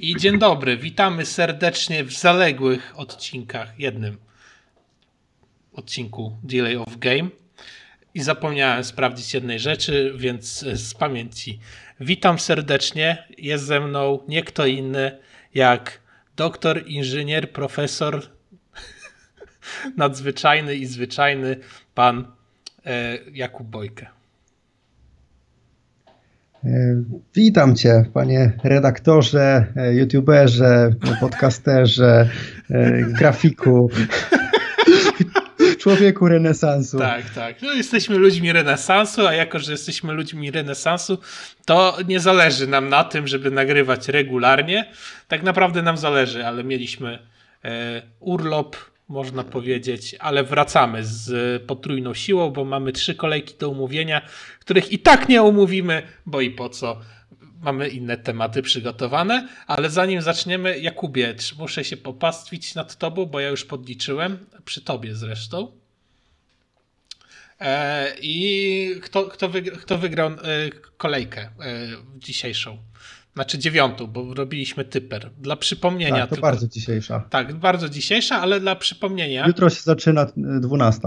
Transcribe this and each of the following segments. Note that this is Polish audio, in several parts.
I dzień dobry, witamy serdecznie w zaległych odcinkach, jednym odcinku Delay of Game. I zapomniałem sprawdzić jednej rzeczy, więc z pamięci. Witam serdecznie, jest ze mną nie kto inny jak doktor, inżynier, profesor nadzwyczajny i zwyczajny pan e, Jakub Bojkę. E, witam Cię, panie redaktorze, e, youtuberze, podcasterze, e, grafiku, człowieku renesansu. Tak, tak. No, jesteśmy ludźmi renesansu, a jako, że jesteśmy ludźmi renesansu, to nie zależy nam na tym, żeby nagrywać regularnie. Tak naprawdę nam zależy, ale mieliśmy e, urlop, można powiedzieć, ale wracamy z potrójną siłą, bo mamy trzy kolejki do umówienia, których i tak nie umówimy, bo i po co. Mamy inne tematy przygotowane, ale zanim zaczniemy, Jakubie, muszę się popastwić nad tobą, bo ja już podliczyłem, przy tobie zresztą. E, I kto, kto, kto wygrał e, kolejkę e, dzisiejszą? Znaczy dziewiątą, bo robiliśmy typer. Dla przypomnienia. Tak, to tylko, bardzo dzisiejsza. Tak, bardzo dzisiejsza, ale dla przypomnienia. Jutro się zaczyna 12.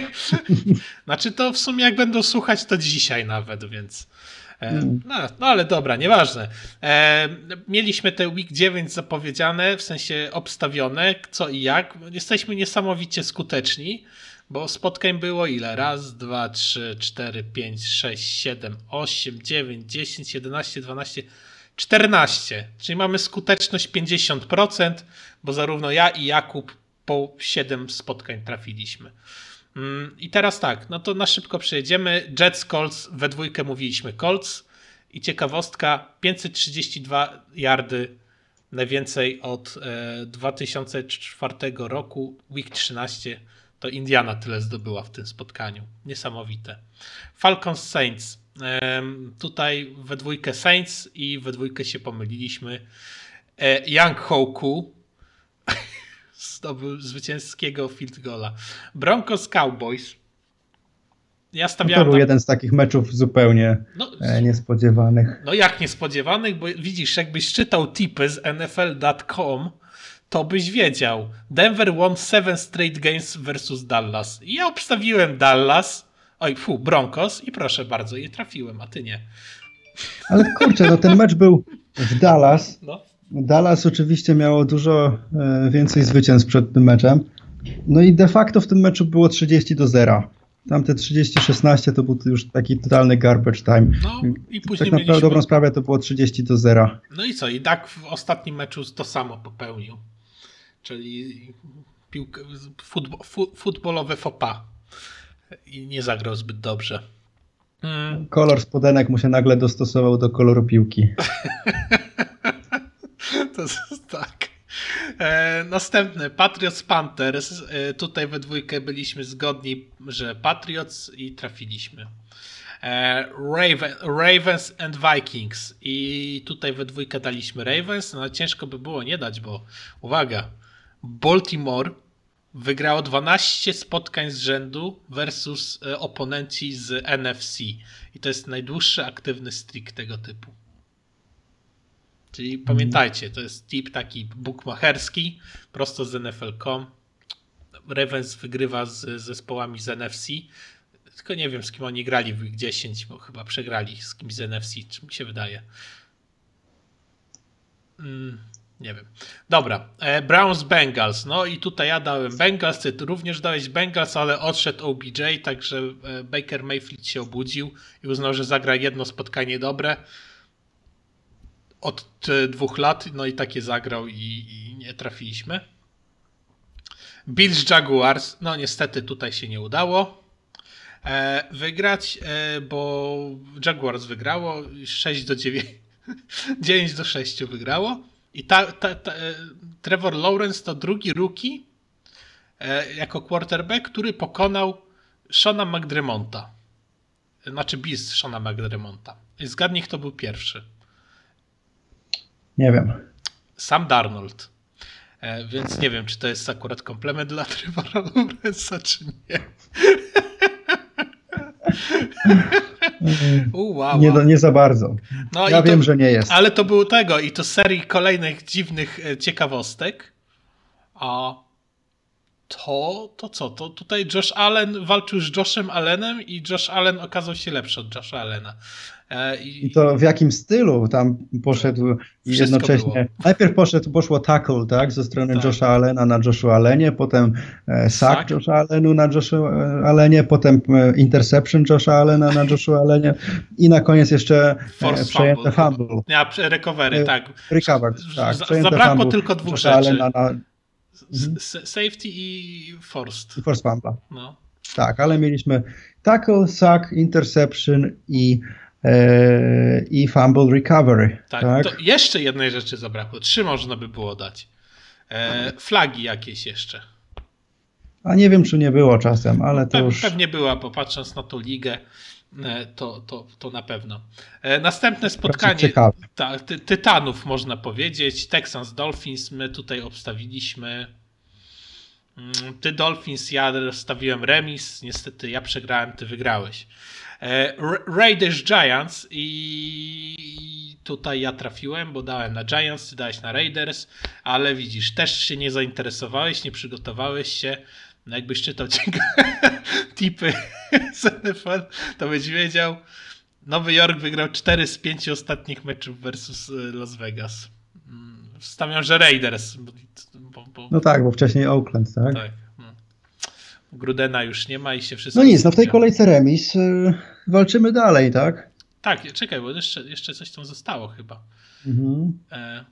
znaczy to w sumie jak będą słuchać, to dzisiaj nawet, więc. Mm. No, no, ale dobra, nieważne. E, mieliśmy te week 9 zapowiedziane, w sensie obstawione, co i jak. Jesteśmy niesamowicie skuteczni. Bo spotkań było ile? Raz, dwa, trzy, cztery, pięć, sześć, siedem, osiem, dziewięć, dziesięć, jedenaście, dwanaście, czternaście. Czyli mamy skuteczność 50%, bo zarówno ja i Jakub po 7 spotkań trafiliśmy. Mm, I teraz tak, no to na szybko przejedziemy. Jets, Colts, we dwójkę mówiliśmy Colts. I ciekawostka, 532 yardy najwięcej od 2004 e, roku, week 13 to Indiana tyle zdobyła w tym spotkaniu. Niesamowite. Falcons Saints. Tutaj we dwójkę Saints i we dwójkę się pomyliliśmy. E, Young Hoku zdobył zwycięskiego field goala. Broncos Cowboys. Ja stawiałem. No to był jeden z takich meczów zupełnie no, e, niespodziewanych. No jak niespodziewanych, bo widzisz, jakbyś czytał tipy z NFL.com, to byś wiedział. Denver won 7 straight games versus Dallas. I ja obstawiłem Dallas, oj, fu, Broncos i proszę bardzo, je trafiłem, a ty nie. Ale kurczę, no ten mecz był w Dallas. No. Dallas oczywiście miało dużo e, więcej zwycięstw przed tym meczem. No i de facto w tym meczu było 30 do 0. Tamte 30-16 to był już taki totalny garbage time. No i później tak naprawdę mieliśmy... dobrą sprawę to było 30 do 0. No i co? I tak w ostatnim meczu to samo popełnił czyli piłkę, futbol, futbolowe fopa i nie zagrał zbyt dobrze. Mm. Kolor spodenek mu się nagle dostosował do koloru piłki. to jest tak. E, następny, Patriots Panthers. E, tutaj we dwójkę byliśmy zgodni, że Patriots i trafiliśmy. E, Raven, Ravens and Vikings. I tutaj we dwójkę daliśmy Ravens. No ciężko by było nie dać, bo uwaga, Baltimore wygrało 12 spotkań z rzędu versus e, oponenci z NFC. I to jest najdłuższy aktywny streak tego typu. Czyli mhm. pamiętajcie, to jest tip taki bookmacherski, prosto z NFL.com. Ravens wygrywa z zespołami z NFC. Tylko nie wiem, z kim oni grali w Week 10, bo chyba przegrali z kimś z NFC, czy mi się wydaje. Nie wiem. Dobra. E, Browns Bengals. No i tutaj ja dałem Bengals, ty również dałeś Bengals, ale odszedł OBJ, także e, Baker Mayfield się obudził i uznał, że zagra jedno spotkanie dobre od dwóch lat, no i takie zagrał i, i nie trafiliśmy. Bills Jaguars, no niestety tutaj się nie udało e, wygrać, e, bo Jaguars wygrało 6 do 9, 9 do 6 wygrało. I ta, ta, ta, e, Trevor Lawrence to drugi rookie e, jako quarterback, który pokonał Shona McDremonta. Znaczy bis Shona McDremonta. I zgadnij, kto był pierwszy. Nie wiem. Sam Darnold. E, więc nie wiem, czy to jest akurat komplement dla Trevora Lawrence'a, czy nie. Wow. nie, nie za bardzo. No ja wiem, to, że nie jest. Ale to było tego i to serii kolejnych dziwnych e, ciekawostek. A to, to co? To tutaj Josh Allen walczył z Joshem Allenem i Josh Allen okazał się lepszy od Josha Allena. E, I, I to w jakim stylu tam poszedł jednocześnie. Było. Najpierw poszedł, poszło tackle, tak, ze strony tak. Josha Allena na Joshua Allenie, potem e, sack, sack Josha Allenu na Joshua e, Allenie, potem interception Josha Allena na Joshua Allenie i na koniec jeszcze Force przejęte fumble. fumble. Ja, recovery, tak. Recover, tak. Zabrakło tylko dwóch Josha rzeczy. Allena na, Safety i forced. I forced fumble. No. Tak, ale mieliśmy tackle, sack, interception i E, i fumble recovery. Tak, tak? Jeszcze jednej rzeczy zabrakło. Trzy można by było dać. E, flagi jakieś jeszcze. A nie wiem, czy nie było czasem, ale to już... Pewnie była, popatrząc na tą ligę, e, to, to, to na pewno. E, następne spotkanie ta, ty, Tytanów, można powiedzieć. Texans Dolphins, my tutaj obstawiliśmy. Mm, ty Dolphins, ja stawiłem remis. Niestety ja przegrałem, ty wygrałeś. E, Raiders Giants i tutaj ja trafiłem, bo dałem na Giants, ty dałeś na Raiders, ale widzisz, też się nie zainteresowałeś, nie przygotowałeś się. No jakbyś czytał tipy z NFL, to byś wiedział, Nowy Jork wygrał 4 z 5 ostatnich meczów versus e, Las Vegas. Mm, Stawiam, że Raiders. Bo, bo... No tak, bo wcześniej Oakland, tak? Tak. Grudena już nie ma i się wszystko... No nic, no w tej kolejce remis y, walczymy dalej, tak? Tak, czekaj, bo jeszcze, jeszcze coś tam zostało chyba. Mhm. E,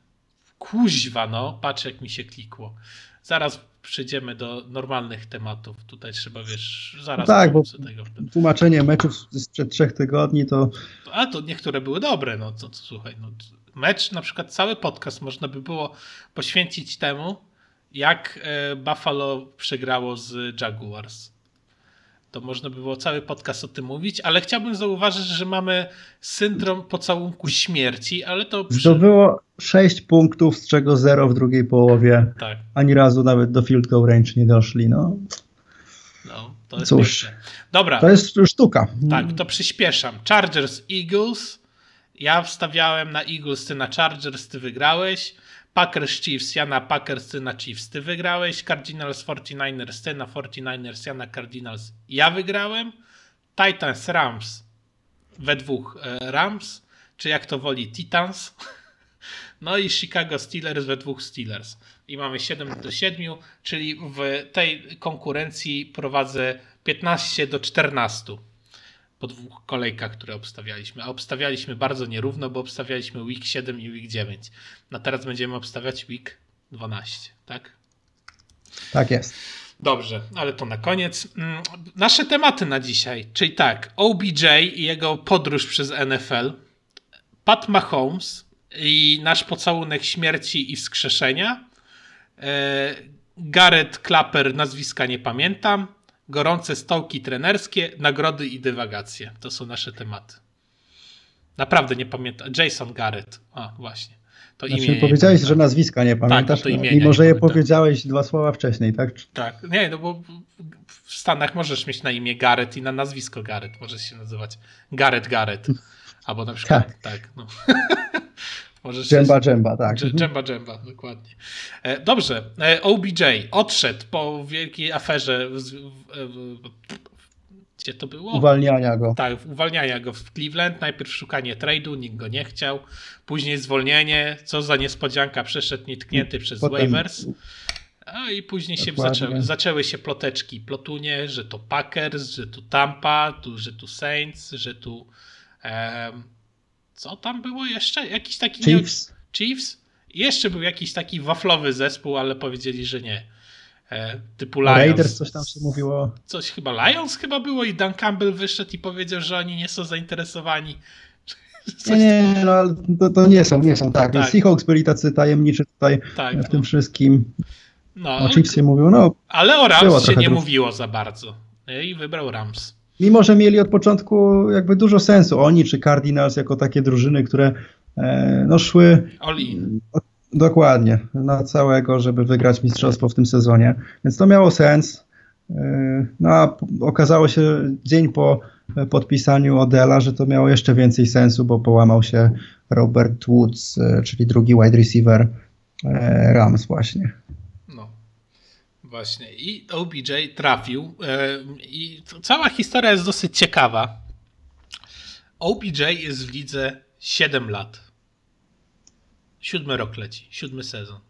kuźwa, no, patrz jak mi się klikło. Zaraz przejdziemy do normalnych tematów. Tutaj trzeba, wiesz, zaraz no tak, bo tego. tłumaczenie meczów sprzed trzech tygodni to... A to niektóre były dobre, no to, to słuchaj, no, mecz, na przykład cały podcast można by było poświęcić temu, jak e, Buffalo przegrało z Jaguars. To można by było cały podcast o tym mówić, ale chciałbym zauważyć, że mamy syndrom pocałunku śmierci, ale to... Przy... Zdobyło 6 punktów, z czego 0 w drugiej połowie. Tak. Ani razu nawet do field goal range nie doszli. No, no to jest Cóż, Dobra. To jest sztuka. Tak, to przyspieszam. Chargers, Eagles. Ja wstawiałem na Eagles, ty na Chargers, ty wygrałeś. Packers Chiefs, ja na Packers, ty na Chiefs. Ty wygrałeś, Cardinals 49ers, ty na 49ers, ja na Cardinals. Ja wygrałem. Titans Rams we dwóch e, Rams, czy jak to woli Titans. No i Chicago Steelers we dwóch Steelers. I mamy 7 do 7, czyli w tej konkurencji prowadzę 15 do 14 po dwóch kolejkach, które obstawialiśmy. A obstawialiśmy bardzo nierówno, bo obstawialiśmy week 7 i week 9. No teraz będziemy obstawiać week 12, tak? Tak jest. Dobrze, ale to na koniec. Mm, nasze tematy na dzisiaj, czyli tak, OBJ i jego podróż przez NFL, Pat Mahomes i nasz pocałunek śmierci i wskrzeszenia, e, Garrett Clapper, nazwiska nie pamiętam, gorące stołki trenerskie, nagrody i dywagacje. To są nasze tematy. Naprawdę nie pamiętam. Jason Garrett. A, właśnie. To znaczy, imię powiedziałeś, że nazwiska nie pamiętasz, tak, to mimo że je powiedziałeś dwa słowa wcześniej, tak? Tak, nie, no bo w Stanach możesz mieć na imię Garrett i na nazwisko Garrett. Możesz się nazywać Garrett Garrett. Albo na przykład, tak, tak no. Możesz dżemba, dżemba, tak. Dżemba, dżemba, dokładnie. E, dobrze, e, OBJ odszedł po wielkiej aferze gdzie to było? Uwalniania go. Tak, uwalniania go w Cleveland. Najpierw szukanie trade'u, nikt go nie chciał. Później zwolnienie, co za niespodzianka, przeszedł nietknięty przez Potem... waivers. A i później się zaczęły, zaczęły się ploteczki, plotunie, że to Packers, że tu Tampa, tu, że tu Saints, że tu um, co tam było jeszcze? Jakiś taki... Chiefs. Nie... Chiefs? Jeszcze był jakiś taki waflowy zespół, ale powiedzieli, że nie. E, typu Lions. Raiders coś tam się mówiło. Coś chyba Lions chyba było i Dan Campbell wyszedł i powiedział, że oni nie są zainteresowani. Nie, nie, no to, to, nie są, nie są, tak. tak. Seahawks byli tacy tajemniczy tutaj tak, w tym no. wszystkim. No, o Chiefsie mówił, no. Ale o Rams się nie mówiło za bardzo. I wybrał Rams. Mimo, że mieli od początku jakby dużo sensu. Oni czy Cardinals jako takie drużyny, które e, no szły... Dokładnie, na całego, żeby wygrać mistrzostwo w tym sezonie. Więc to miało sens. E, no a okazało się dzień po podpisaniu Odela, że to miało jeszcze więcej sensu, bo połamał się Robert Woods, czyli drugi wide receiver Rams właśnie. Właśnie. I OBJ trafił i cała historia jest dosyć ciekawa. OBJ jest w lidze 7 lat. Siódmy rok leci, siódmy sezon.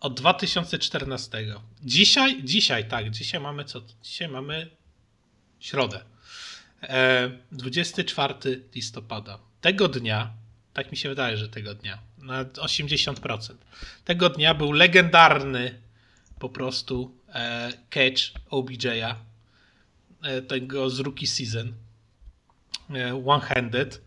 Od 2014. Dzisiaj, dzisiaj, tak, dzisiaj mamy co? Dzisiaj mamy środę. E, 24 listopada. Tego dnia, tak mi się wydaje, że tego dnia, na 80%. Tego dnia był legendarny po prostu e, catch OBJ'a, e, tego z rookie season, e, one-handed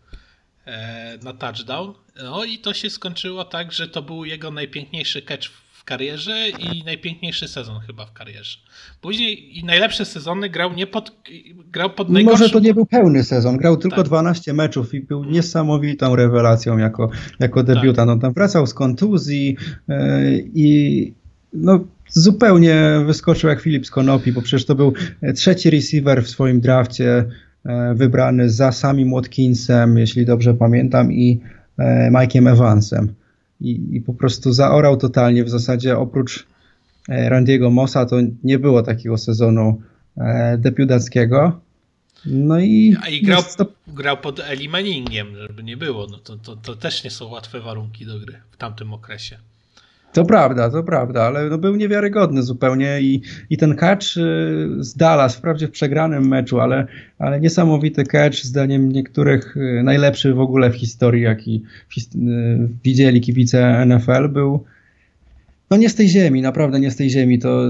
na touchdown. No i to się skończyło tak, że to był jego najpiękniejszy catch w karierze i najpiękniejszy sezon chyba w karierze. Później i najlepsze sezony grał nie pod grał pod najgorszym... Może to nie był pełny sezon, grał tylko tak. 12 meczów i był niesamowitą rewelacją jako, jako debiutant. Tak. On tam wracał z kontuzji yy, i no, zupełnie wyskoczył jak Filip z Konopi, bo przecież to był trzeci receiver w swoim drafcie, e, wybrany za samim Watkinsem, jeśli dobrze pamiętam, i E, Mike'iem Evansem. I, I, po prostu zaorał totalnie. W zasadzie oprócz e, Randiego Mossa to nie było takiego sezonu e, debiutackiego. No i, A i grał, to... grał pod Eli Manningiem, żeby nie było. No to, to, to też nie są łatwe warunki do gry w tamtym okresie. To prawda, to prawda, ale no był niewiarygodny zupełnie i, i ten catch y, z Dallas, wprawdzie w przegranym meczu, ale, ale niesamowity catch, zdaniem niektórych y, najlepszy w ogóle w historii, jaki y, widzieli kibice NFL, był no nie z tej ziemi, naprawdę nie z tej ziemi, to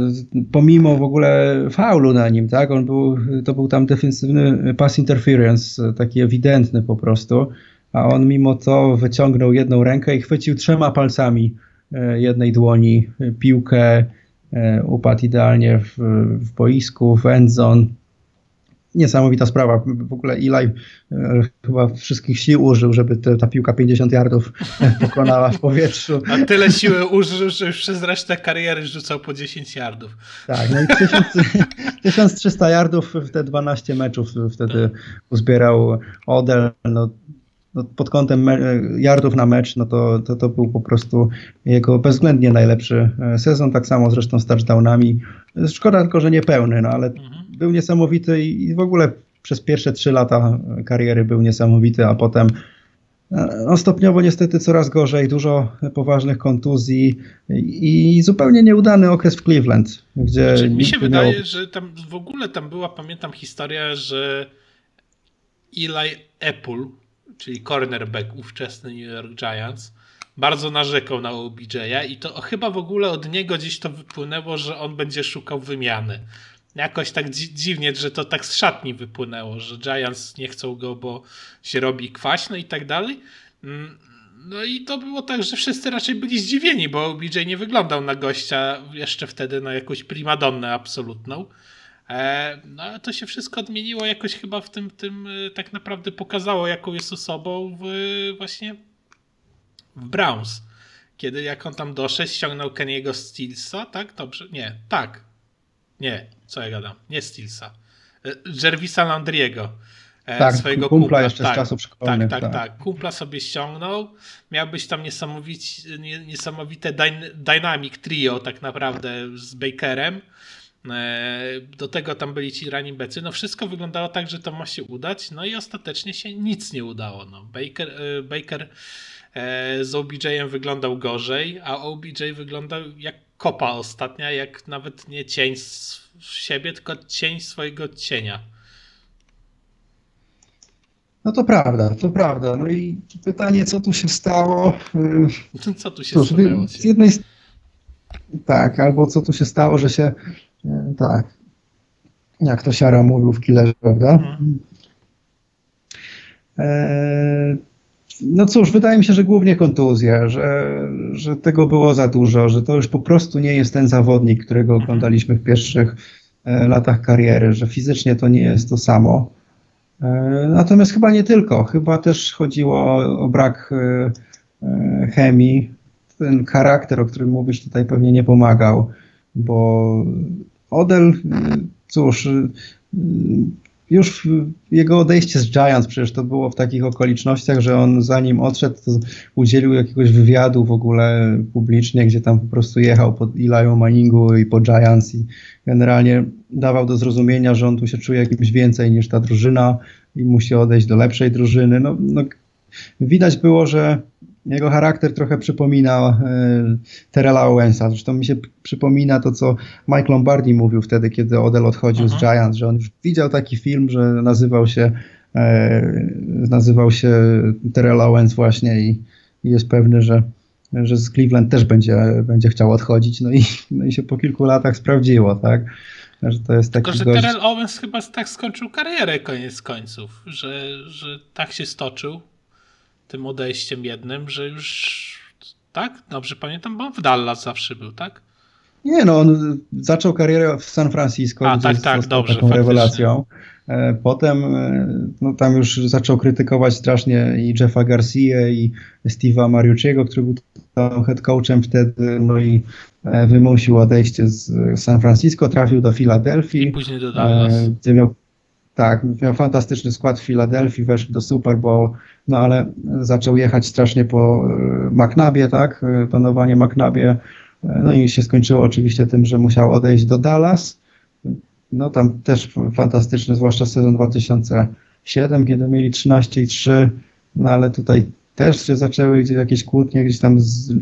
pomimo w ogóle faulu na nim, tak, on był, to był tam defensywny pass interference, taki ewidentny po prostu, a on mimo to wyciągnął jedną rękę i chwycił trzema palcami jednej dłoni piłkę, e, upadł idealnie w, w boisku, w endzone. Niesamowita sprawa. W ogóle Eli e, chyba wszystkich sił użył, żeby te, ta piłka 50 yardów pokonała w powietrzu. A tyle siły użył, że już przez resztę kariery rzucał po 10 yardów. Tak, no i 1000, 1300 yardów w te 12 meczów wtedy uzbierał Odell. No, no, pod kątem yardów na mecz, no to, to, to był po prostu jego bezwzględnie najlepszy e, sezon, tak samo zresztą z touchdownami. Szkoda tylko, że niepełny, no ale mhm. był niesamowity i w ogóle przez pierwsze trzy lata kariery był niesamowity, a potem e, no, stopniowo niestety coraz gorzej, dużo poważnych kontuzji i zupełnie nieudany okres w Cleveland, gdzie... Znaczy, mi się wydaje, miał... że tam w ogóle tam była, pamiętam historia, że Eli Apple czyli cornerback ówczesny New York Giants, bardzo narzekał na OBJ'a i to chyba w ogóle od niego gdzieś to wypłynęło, że on będzie szukał wymiany. Jakoś tak dziwnie, że to tak z szatni wypłynęło, że Giants nie chcą go, bo się robi kwaśno i tak dalej. Mm, no i to było tak, że wszyscy raczej byli zdziwieni, bo OBJ nie wyglądał na gościa jeszcze wtedy na jakąś primadonnę absolutną. E, no ale to się wszystko odmieniło jakoś chyba w tym, tym e, tak naprawdę pokazało, jaką jest osobą w, właśnie w Browns. Kiedy jak on tam doszedł, ściągnął Keniego Steelsa, tak? Dobrze? Nie, tak. Nie, co ja gadam? Nie Steelsa. E, Jervisa Landriego. Tak, swojego kumpla, kumpla jeszcze tak, z czasów szkolnych. Tak, tak, tak, tak. Kumpla sobie ściągnął. Miał być tam niesamowite dynamic trio tak naprawdę z Bakerem. E, do tego tam byli ci running becy. No wszystko wyglądało tak, że to ma się udać. No i ostatecznie się nic nie udało. No, Baker, e, Baker e, z OBJ-em wyglądał gorzej, a OBJ wyglądał jak kopa ostatnia, jak nawet nie cień z siebie, tylko cień swojego cienia. No to prawda, to prawda. No i pytanie, co tu się stało? Co tu się Cóż, stało? Z jednej tak, albo co tu się stało, że się tak. Jak to Siara mówił w Killerze, prawda? Mhm. E, no cóż, wydaje mi się, że głównie kontuzja, że, że tego było za dużo, że to już po prostu nie jest ten zawodnik, którego mhm. oglądaliśmy w pierwszych e, latach kariery, że fizycznie to nie jest to samo. Natomiast chyba nie tylko, chyba też chodziło o, o brak chemii. Ten charakter, o którym mówisz, tutaj pewnie nie pomagał, bo Odell, cóż, już jego odejście z Giants przecież to było w takich okolicznościach, że on zanim odszedł, to udzielił jakiegoś wywiadu w ogóle publicznie, gdzie tam po prostu jechał po Eli'u Manningu i po Giants i generalnie dawał do zrozumienia, że on tu się czuje jakimś więcej niż ta drużyna i musi odejść do lepszej drużyny. No, no widać było, że jego charakter trochę przypomina e, Terrella Owensa. Zresztą mi się przypomina to, co Mike Lombardi mówił wtedy, kiedy Odell odchodził z mhm. Giants, że on już widział taki film, że nazywał się e, nazywał się Terrell Owens właśnie i, i, jest pewny, że, że z Cleveland też będzie, będzie chciał odchodzić. No i, no i się po kilku latach sprawdziło, tak? Że to jest taki Tylko, że gość... Terrell Owens chyba tak skończył karierę koniec końców, że, że tak się stoczył tym odejściem jednym, że już tak? Dobrze pamiętam, bo w Dallas zawsze był, tak? Nie, no on zaczął karierę w San Francisco, A, tak, tak, dobrze, taką rewelacją. E, potem e, no, tam już zaczął krytykować strasznie i Jeffa Garcia i Steve'a Mariucciego, który był tam head coachem wtedy, no i e, wymusił odejście z San Francisco, trafił do Filadelfii. I później do Dallas. Gdzie miał tak, miał fantastyczny skład w Filadelfii, weszli do Super Bowl, no ale zaczął jechać strasznie po e, McNabie, tak, panowanie McNabie, e, no i się skończyło oczywiście tym, że musiał odejść do Dallas. No tam też fantastyczny, zwłaszcza sezon 2007, kiedy mieli 13 i 3, no ale tutaj też się zaczęły jakieś kłótnie, gdzieś tam z,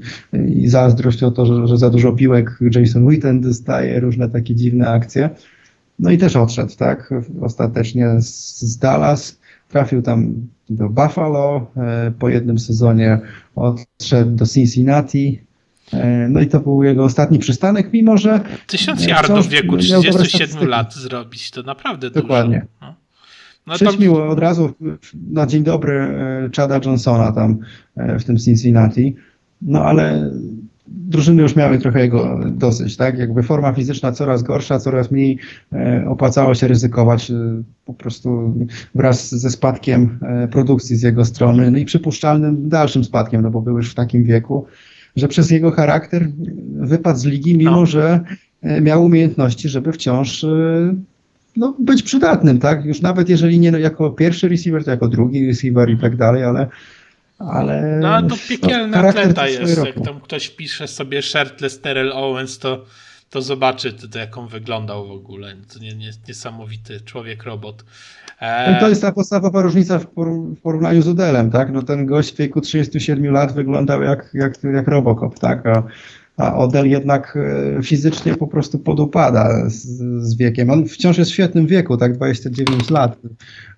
i zazdrość o to, że, że za dużo piłek Jason Witten dostaje, różne takie dziwne akcje. No i też odszedł, tak? Ostatecznie z, Dallas. Trafił tam do Buffalo. E, po jednym sezonie odszedł do Cincinnati. E, no i to był jego ostatni przystanek, mimo że. Tysiąc yardów w wieku 37 lat zrobić, to naprawdę dużo. Dokładnie. No. No tam... od razu na dzień dobry e, Chada Johnsona tam w tym Cincinnati. No ale drużyny już miały trochę jego dosyć, tak? Jakby forma fizyczna coraz gorsza, coraz mniej e, opłacało się ryzykować e, po prostu wraz ze spadkiem e, produkcji z jego strony, no i przypuszczalnym dalszym spadkiem, no bo był już w takim wieku, że przez jego charakter wypadł z ligi, mimo no. że miał umiejętności, żeby wciąż no, być przydatnym, tak? Już nawet jeżeli nie no, jako pierwszy receiver, to jako drugi receiver i tak dalej, ale ale... No to piekielny no, atleta jest. Jak tam ktoś pisze sobie shirtless Terrell Owens, to, to zobaczy, to, jak on wyglądał w ogóle. To nie, nie, niesamowity człowiek-robot. E... To jest ta podstawowa różnica w, porównaniu z Udelem, tak? No ten gość w wieku 37 lat wyglądał jak, jak, jak Robocop, tak? A, a Odell jednak e, fizycznie po prostu podupada z, z wiekiem. On wciąż jest w świetnym wieku, tak? 29 lat,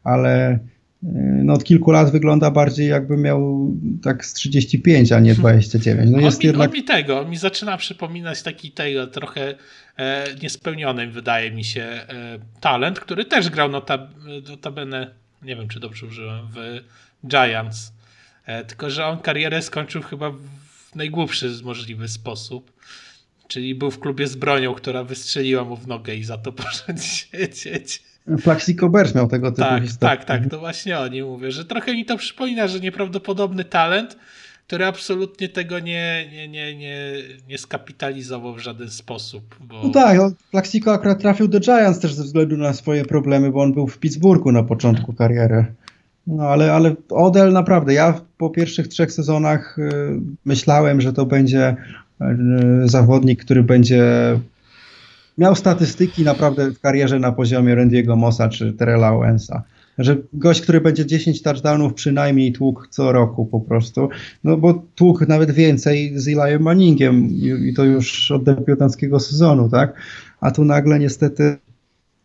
ale no od kilku lat wygląda bardziej jakby miał tak z 35, a nie 29. No jest on, mi, jednak... on mi tego, mi zaczyna przypominać taki tego trochę e, niespełniony wydaje mi się e, talent, który też grał notab, notabene, nie wiem czy dobrze użyłem, w Giants. E, tylko, że on karierę skończył chyba w najgłupszy możliwy sposób. Czyli był w klubie z bronią, która wystrzeliła mu w nogę i za to poszedł siedzieć. Plaxico Bears miał tego typu Tak, historię. tak, tak, to właśnie oni mówię, że trochę mi to przypomina, że nieprawdopodobny talent, który absolutnie tego nie, nie, nie, nie, nie skapitalizował w żaden sposób. Bo... No tak, no, Plaxico akurat trafił do Giants też ze względu na swoje problemy, bo on był w Pittsburghu na początku kariery. No ale, ale Odell naprawdę, ja po pierwszych trzech sezonach y, myślałem, że to będzie y, zawodnik, który będzie miał statystyki naprawdę w karierze na poziomie Randy'ego Mossa czy Terrella Owensa. Że gość, który będzie 10 touchdownów przynajmniej tłuk co roku po prostu, no bo tłuk nawet więcej z Eli'em Manningiem i to już od debiutanckiego sezonu, tak? A tu nagle niestety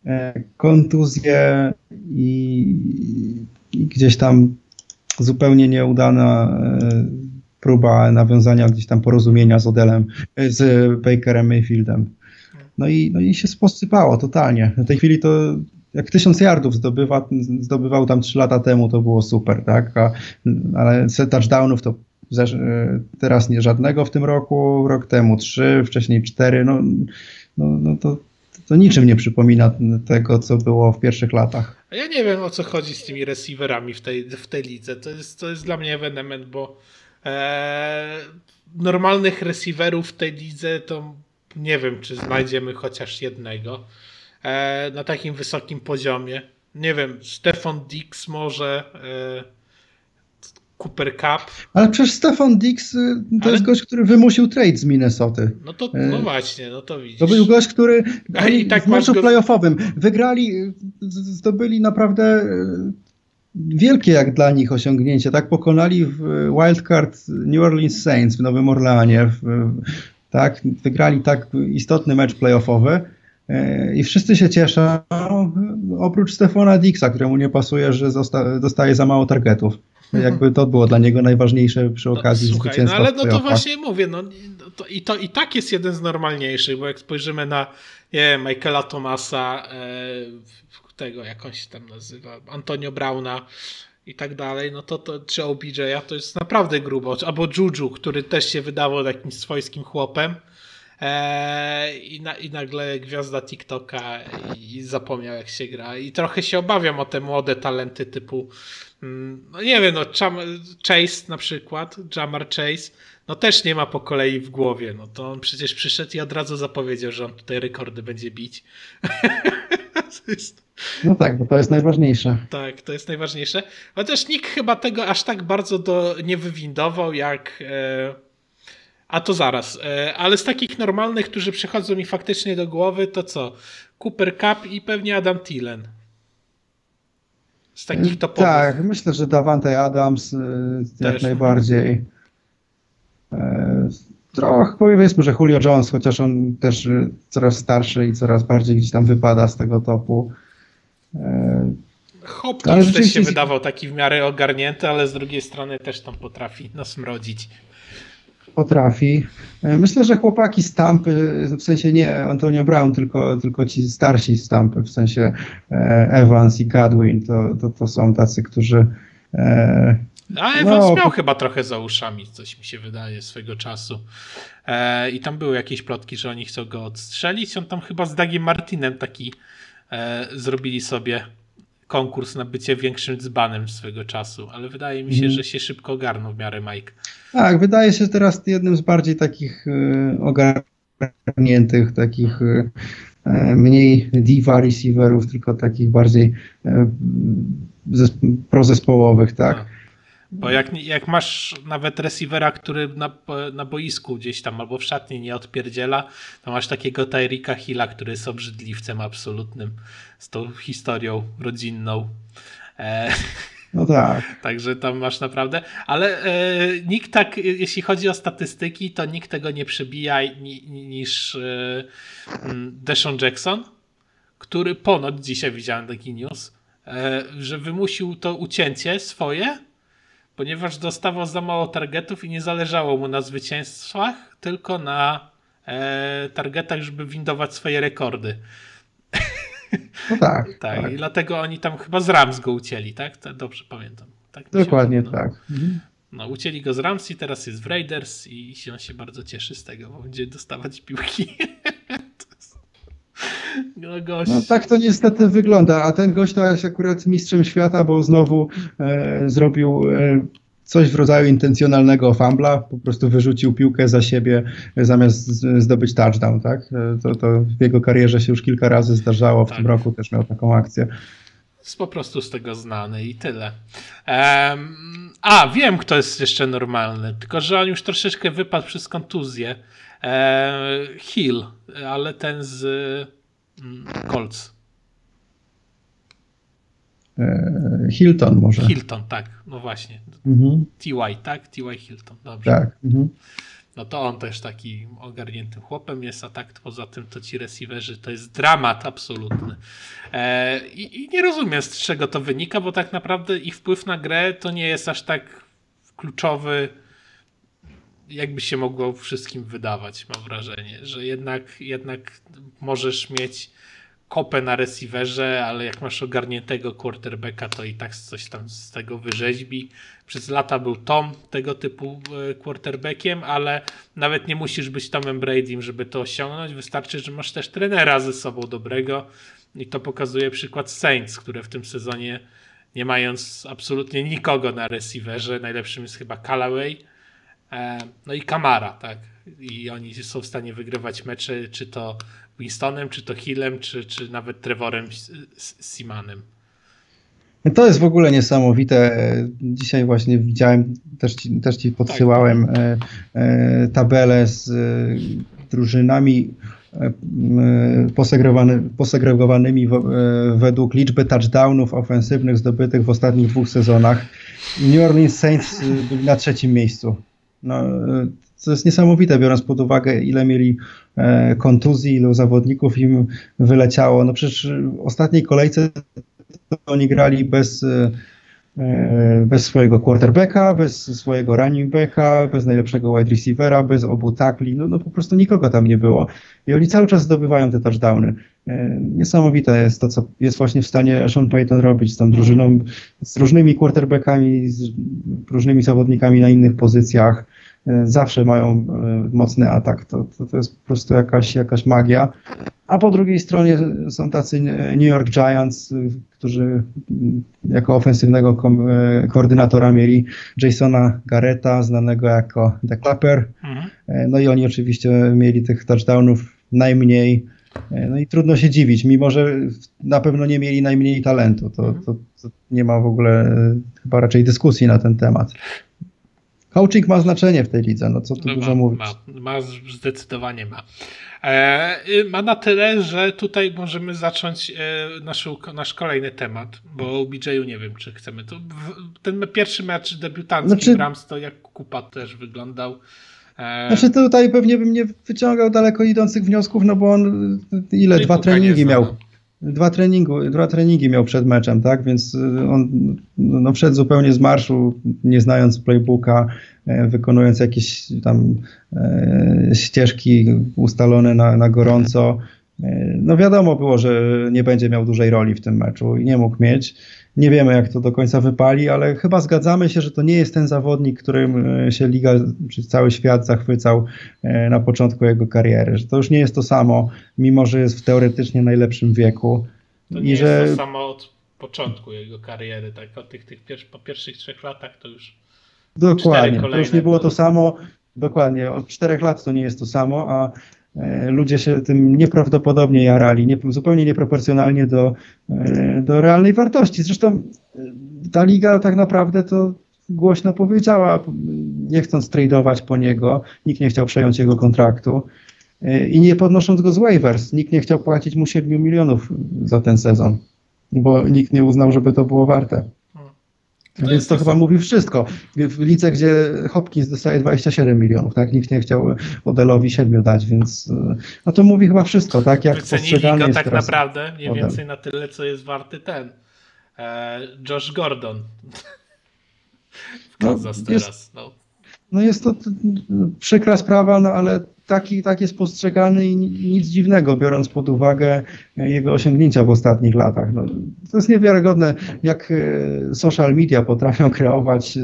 e, kontuzje i, i gdzieś tam zupełnie nieudana e, próba nawiązania gdzieś tam porozumienia z Odelem, z Bakerem Mayfieldem. No i, no i się posypało totalnie. W tej chwili to jak tysiąc yardów zdobywa, zdobywał tam trzy lata temu, to było super, tak? A, ale touchdownów to teraz nie żadnego w tym roku, rok temu trzy, wcześniej cztery, no, no, no to, to niczym nie przypomina tego, co było w pierwszych latach. Ja nie wiem o co chodzi z tymi receiverami w tej, w tej lidze. To jest, to jest dla mnie ewenement, bo e, normalnych receiverów w tej lidze to nie wiem, czy znajdziemy chociaż jednego e, na takim wysokim poziomie. nie wiem, Stefan Dix może, e, Cooper Cup. Ale przecież Stefan Dix y, to Ale... jest gość, który wymusił trade z Minnesoty. No to no właśnie, no to widzisz. To był gość, który i tak w meczu go... playoffowym wygrali, zdobyli naprawdę wielkie jak dla nich osiągnięcie. Tak pokonali w wildcard New Orleans Saints w Nowym Orleanie. W, tak, wygrali tak istotny mecz playoffowy. E, I wszyscy się cieszą, oprócz Stefana Dixa, któremu nie pasuje, że dostaje za mało targetów. Jakby to było dla niego najważniejsze przy no, okazji no, słuchaj, zwycięstwa. No ale no to właśnie mówię, no, to, i, to, i tak jest jeden z normalniejszych, bo jak spojrzymy na nie, Michaela Thomasa, e, tego, jak on się tam nazywa, Antonio Brauna i tak dalej, no to, to czy OBJ'a to jest naprawdę grubo. Albo Juju, który też się wydawał takim swojskim chłopem. Eee, i, na, I nagle gwiazda TikToka i, zapomniał jak się gra. I trochę się obawiam o te młode talenty typu mm, no nie wiem, no Chase na przykład, Jamar Chase, no też nie ma po kolei w głowie. No to on przecież przyszedł i od razu zapowiedział, że on tutaj rekordy będzie bić. jest... No tak, bo to jest najważniejsze. Tak, to jest najważniejsze. Chociaż nikt chyba tego aż tak bardzo do, nie wywindował jak. E... A to zaraz. E... Ale z takich normalnych, którzy przychodzą mi faktycznie do głowy, to co? Cooper Cup i pewnie Adam Thielen. Z takich topowych. Tak, myślę, że Davante Adams e, jak Też. najbardziej. E, trochę powiedzmy, że Julio Jones, chociaż on też e, coraz starszy i coraz bardziej gdzieś tam wypada z tego topu. Hopkins też się wydawał taki w miarę ogarnięty, ale z drugiej strony też tam potrafi nasmrodzić. Potrafi. Myślę, że chłopaki stampy, w sensie nie Antonio Brown, tylko, tylko ci starsi stampy, w sensie Evans i Godwin, to, to, to są tacy, którzy a Evans no, miał chyba trochę za uszami, coś mi się wydaje, swego czasu. E, I tam były jakieś plotki, że oni chcą go odstrzelić. On tam chyba z Dagiem Martinem taki e, zrobili sobie konkurs na bycie większym dzbanem swego czasu, ale wydaje mi się, mm. że się szybko ogarnął w miarę Mike. Tak, wydaje się teraz jednym z bardziej takich y, ogarniętych, takich y, mniej diva receiverów, tylko takich bardziej prozespołowych, tak. Bo jak, jak masz nawet receivera, który na, na boisku gdzieś tam albo w szatni nie odpierdziela, to masz takiego Tyrika Hilla, który jest obrzydliwcem absolutnym z tą historią rodzinną. E, no tak. Także tam masz naprawdę. Ale e, nikt tak, jeśli chodzi o statystyki, to nikt tego nie przebija ni, niż e, mm, Deshaun Jackson, który ponoć dzisiaj widziałem taki news, e, że wymusił to ucięcie swoje ponieważ dostawał za mało targetów i nie zależało mu na zwycięstwach, tylko na e, targetach, żeby windować swoje rekordy. No tak, tak. tak. I dlatego oni tam chyba z Rams go ucięli, tak? To dobrze pamiętam. Tak Dokładnie tak. Mhm. No, ucięli go z Rams i teraz jest w Raiders i on się bardzo cieszy z tego, bo będzie dostawać piłki. No, gość. no tak to niestety wygląda, a ten gość to jest akurat mistrzem świata, bo znowu e, zrobił e, coś w rodzaju intencjonalnego fambla, po prostu wyrzucił piłkę za siebie zamiast zdobyć touchdown, tak? E, to, to w jego karierze się już kilka razy zdarzało, w tak. tym roku też miał taką akcję. Jest po prostu z tego znany i tyle. Um, a, wiem kto jest jeszcze normalny, tylko że on już troszeczkę wypadł przez kontuzję. E, Hill, ale ten z Colts. E, Hilton może. Hilton, tak, no właśnie. Mhm. TY, tak? TY Hilton, dobrze. Tak. Mhm. No to on też taki ogarniętym chłopem jest, a tak poza tym to ci receiverzy to jest dramat absolutny. E, i, I nie rozumiem z czego to wynika, bo tak naprawdę ich wpływ na grę to nie jest aż tak kluczowy jakby się mogło wszystkim wydawać, mam wrażenie, że jednak, jednak możesz mieć kopę na receiverze, ale jak masz ogarniętego quarterbacka, to i tak coś tam z tego wyrzeźbi. Przez lata był Tom tego typu e, quarterbackiem, ale nawet nie musisz być Tomem Bradym, żeby to osiągnąć. Wystarczy, że masz też trenera ze sobą dobrego i to pokazuje przykład Saints, które w tym sezonie nie mając absolutnie nikogo na receiverze, najlepszym jest chyba Callaway, no i Kamara, tak. I oni są w stanie wygrywać mecze, czy to Winstonem, czy to Hillem, czy, czy nawet Trevorem Simanem. To jest w ogóle niesamowite. Dzisiaj właśnie widziałem, też ci, też ci podsyłałem tak. E, e, tabelę z drużynami posegregowanymi według liczby touchdownów ofensywnych zdobytych w ostatnich dwóch sezonach. New Orleans Saints byli na trzecim miejscu. No, to jest niesamowite, biorąc pod uwagę, ile mieli kontuzji, ilu zawodników im wyleciało. No przecież w ostatniej kolejce oni grali bez, e, e, bez swojego quarterbacka, bez swojego running backa, bez najlepszego wide receivera, bez obu takli, no, no po prostu nikogo tam nie było. I oni cały czas zdobywają te touchdowny. E, niesamowite jest to, co jest właśnie w stanie Sean Payton robić z tą drużyną, z różnymi quarterbackami, z różnymi zawodnikami na innych pozycjach. Zawsze mają mocny atak. To, to, to jest po prostu jakaś, jakaś magia. A po drugiej stronie są tacy New York Giants, którzy jako ofensywnego ko e, koordynatora mieli Jasona Garretta, znanego jako The Clapper. Mhm. E, no i oni oczywiście mieli tych touchdownów najmniej. E, no i trudno się dziwić, mimo że na pewno nie mieli najmniej talentu. To, mhm. to, to nie ma w ogóle chyba raczej dyskusji na ten temat. Coaching ma znaczenie w tej lidze, no co tu no dużo ma, mówić. Ma, ma, zdecydowanie ma. E, ma na tyle, że tutaj możemy zacząć e, nasz, nasz kolejny temat, bo o BJ-u nie wiem, czy chcemy. To ten pierwszy mecz debiutancki znaczy, Rams to jak kupa też wyglądał. E... Znaczy tutaj pewnie bym nie wyciągał daleko idących wniosków, no bo on ile, dwa treningi miał dwa, treningu, dwa treningi miał przed meczem, tak? Więc y, on no, wszedł zupełnie z marszu, nie znając playbooka, e, wykonując jakieś tam e, ścieżki ustalone na, na gorąco. No wiadomo było, że nie będzie miał dużej roli w tym meczu i nie mógł mieć. Nie wiemy, jak to do końca wypali, ale chyba zgadzamy się, że to nie jest ten zawodnik, którym e, się liga, czy cały świat zachwycał e, na początku jego kariery. Że to już nie jest to samo, mimo że jest w teoretycznie najlepszym wieku. To nie I jest że... to samo od początku jego kariery, tak? Od tych, tych pier po pierwszych trzech latach to już. Dokładnie, to już nie było to samo. Dokładnie, od czterech lat to nie jest to samo, a ludzie się tym nieprawdopodobnie jarali, nie, zupełnie nieproporcjonalnie do, e, do realnej wartości. Zresztą e, ta liga tak naprawdę to głośno powiedziała, nie chcąc tradeować po niego, nikt nie chciał przejąć jego kontraktu i nie podnosząc go z waivers, nikt nie chciał płacić mu 7 milionów za ten sezon, bo nikt nie uznał, żeby to było warte. To Więc to chyba mówi wszystko. W lidze, gdzie Hopkins dostaje 27 milionów, tak? Nikt nie chciał Odelowi 7 dać, więc no to mówi chyba wszystko, tak? Jak Wycenili go tak naprawdę mniej Odell. więcej na tyle, co jest warty ten e, Josh Gordon w Kansas no, teraz. Jest, no. no jest to przykra sprawa, no ale taki, tak jest postrzegany i nic dziwnego, biorąc pod uwagę jego osiągnięcia w ostatnich latach. No, to jest niewiarygodne, jak e, social media potrafią kreować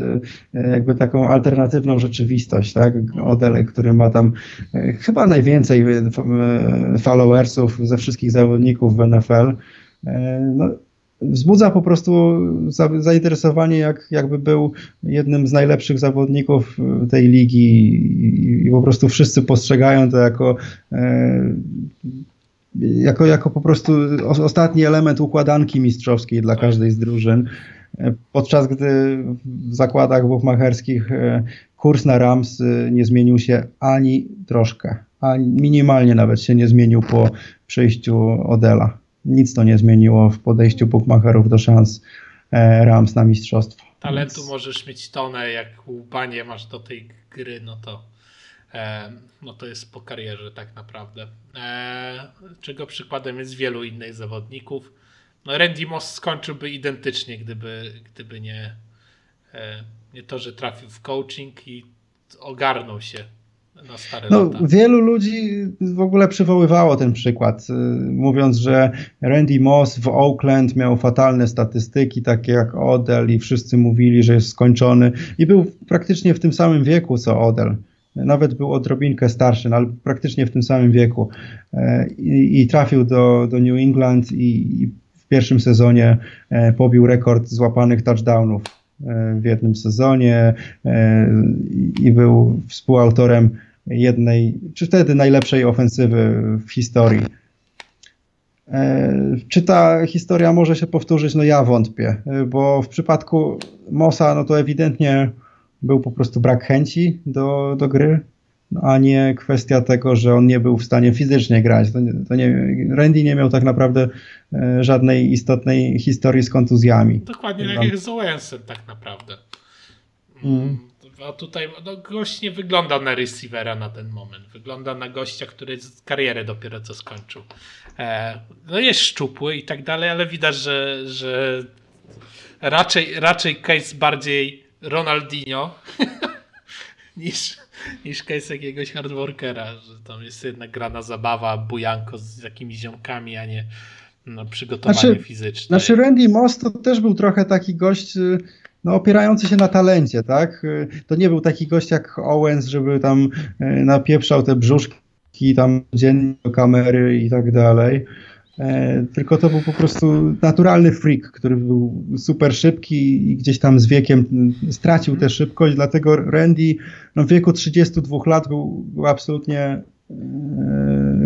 e, jakby taką alternatywną rzeczywistość. Tak? Odele, który ma tam e, chyba najwięcej followersów ze wszystkich zawodników w NFL. No, wzbudza po prostu zainteresowanie, jak, jakby był jednym z najlepszych zawodników tej ligi i, po prostu wszyscy postrzegają to jako, e, jako, jako po prostu ostatni element układanki mistrzowskiej dla każdej z drużyn. E, podczas gdy w zakładach buchmacherskich e, kurs na Rams nie zmienił się ani troszkę, ani minimalnie nawet się nie zmienił po przyjściu Odela nic to nie zmieniło w podejściu bookmacherów do szans e, Rams na mistrzostwo. Talentu możesz mieć tonę, jak łupanie masz do tej gry, no to e, no to jest po karierze tak naprawdę. E, czego przykładem jest wielu innych zawodników. No Randy Moss skończyłby identycznie, gdyby, gdyby nie, nie to, że trafił w coaching i ogarnął się na stare no, lata. Wielu ludzi w ogóle przywoływało ten przykład, y, mówiąc, że Randy Moss w Oakland miał fatalne statystyki, takie jak Odell i wszyscy mówili, że jest skończony i był praktycznie w tym samym wieku co Odell. Nawet był odrobinkę starszy, no, ale praktycznie w tym samym wieku. E, I, i trafił do, do New England i, i w pierwszym sezonie e, pobił rekord złapanych touchdownów e, w jednym sezonie i był współautorem jednej, czy wtedy najlepszej ofensywy w historii. Czy ta historia może się powtórzyć? No ja wątpię, bo w przypadku Mosa, no to ewidentnie był po prostu brak chęci do, do gry, no, a nie kwestia tego, że on nie był w stanie fizycznie grać. To, nie, to nie, Randy nie miał tak naprawdę e, żadnej istotnej historii z kontuzjami. Dokładnie tak jak z Owensem tak naprawdę. Mm. A tutaj no, gość nie wygląda na receivera na ten moment. Wygląda na gościa, który karierę dopiero co skończył. E, no jest szczupły i tak dalej, ale widać, że, że raczej, raczej case bardziej Ronaldinho niż, niż case jakiegoś hardworkera, że tam jest jednak grana zabawa, bujanko z jakimiś ziomkami, a nie no, przygotowanie znaczy, fizyczne. Znaczy Randy Moss to też był trochę taki gość y, no, opierający się na talencie, tak? Y, to nie był taki gość jak Owens, żeby tam y, napieprzał te brzuszki tam dziennie do kamery i tak dalej. E, tylko to był po prostu naturalny freak, który był super szybki i gdzieś tam z wiekiem stracił tę szybkość, dlatego Randy no, w wieku 32 lat był, był absolutnie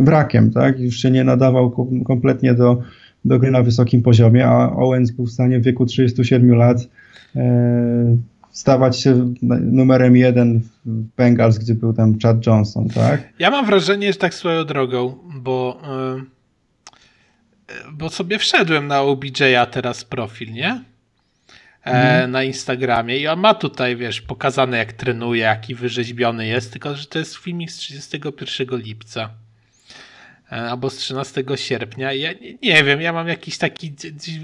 wrakiem, tak? Już się nie nadawał kompletnie do, do gry na wysokim poziomie, a Owens był w stanie w wieku 37 lat e, stawać się numerem jeden w Bengals, gdzie był tam Chad Johnson, tak? Ja mam wrażenie, że tak swoją drogą, bo bo sobie wszedłem na OBJ'a teraz profil, nie? E, mhm. na Instagramie i on ma tutaj, wiesz, pokazane jak trenuje, jaki wyrzeźbiony jest, tylko że to jest filmik z 31 lipca e, albo z 13 sierpnia. Ja nie, nie, wiem, ja mam jakiś taki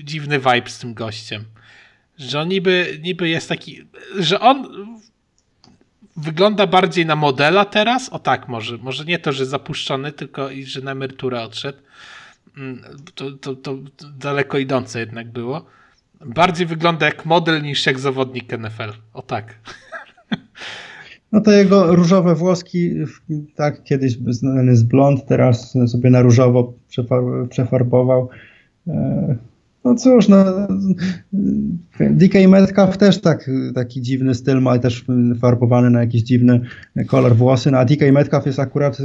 dziwny vibe z tym gościem, że on niby, niby jest taki, że on wygląda bardziej na modela teraz, o tak może, może nie to, że zapuszczony, tylko i że na emeryturę odszedł, Mm, to, to, to daleko idące jednak było. Bardziej wygląda jak model niż jak zawodnik NFL. O tak. No to jego różowe włoski, tak, kiedyś znany z blond, teraz sobie na różowo przefarbował. E, no cóż, no, DK Metcalf też tak, taki dziwny styl ma, też farbowany na jakiś dziwny kolor włosy, no, a DK Metcalf jest akurat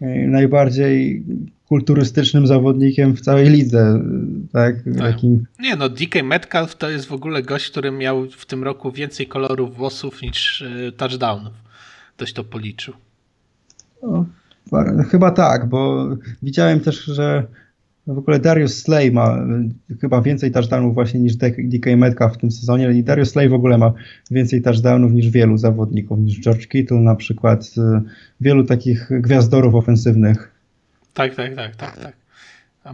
e, najbardziej kulturystycznym zawodnikiem w całej lidze. Tak? tak. Nie no, DK Metcalf to jest w ogóle gość, który miał w tym roku więcej kolorów włosów niż e, touchdownów. Ktoś to policzył. No, chyba tak, bo widziałem też, że w ogóle Darius Slay ma chyba więcej touchdownów właśnie niż DK Metcalf w tym sezonie i Darius Slay w ogóle ma więcej touchdownów niż wielu zawodników, niż George Kittle na przykład, e, wielu takich gwiazdorów ofensywnych tak, tak, tak, tak, tak.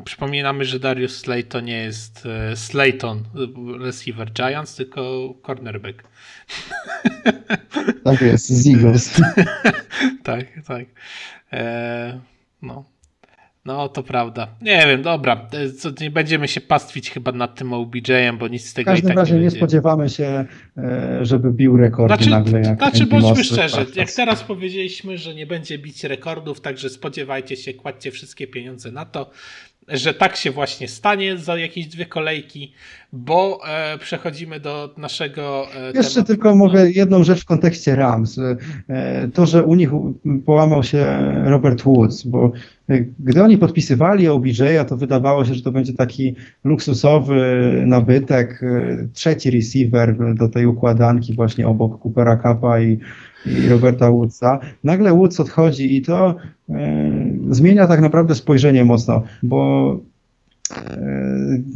Przypominamy, że Darius Slay to nie jest e, Slayton, receiver Giants, tylko cornerback. Tak jest, z Eagles. tak, tak. E, no. No, to prawda. Nie wiem, dobra. Nie będziemy się pastwić chyba nad tym OBJ-em, bo nic z tego w każdym tak razie nie, nie spodziewamy się, e, żeby bił rekordy znaczy, nagle. Jak znaczy, bądźmy szczerzy, jak teraz powiedzieliśmy, że nie będzie bić rekordów, także spodziewajcie się, kładźcie wszystkie pieniądze na to, że tak się właśnie stanie za jakieś dwie kolejki, bo e, przechodzimy do naszego. E, Jeszcze tematu. tylko mogę jedną rzecz w kontekście Rams. E, to, że u nich połamał się Robert Woods, bo e, gdy oni podpisywali OBJ-a, to wydawało się, że to będzie taki luksusowy nabytek, e, trzeci receiver do tej układanki właśnie obok Coopera Kappa i i Roberta Woodsa. Nagle Woods odchodzi i to e, zmienia tak naprawdę spojrzenie mocno, bo e,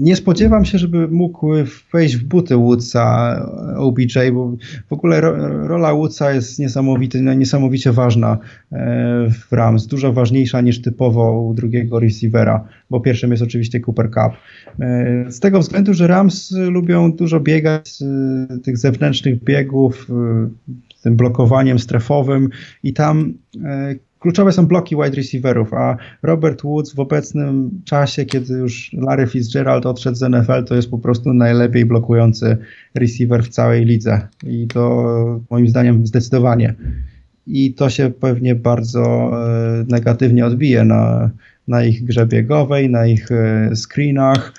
nie spodziewam się, żeby mógł wejść w buty Woodsa OBJ, bo w ogóle ro, rola Woodsa jest niesamowity, niesamowicie ważna e, w Rams, dużo ważniejsza niż typowo u drugiego receivera, bo pierwszym jest oczywiście Cooper Cup. E, z tego względu, że Rams lubią dużo biegać, e, tych zewnętrznych biegów, tym blokowaniem strefowym i tam e, kluczowe są bloki wide receiverów, a Robert Woods w obecnym czasie, kiedy już Larry Fitzgerald odszedł z NFL, to jest po prostu najlepiej blokujący receiver w całej lidze i to moim zdaniem zdecydowanie. I to się pewnie bardzo e, negatywnie odbije na, na ich grze biegowej, na ich e, screenach.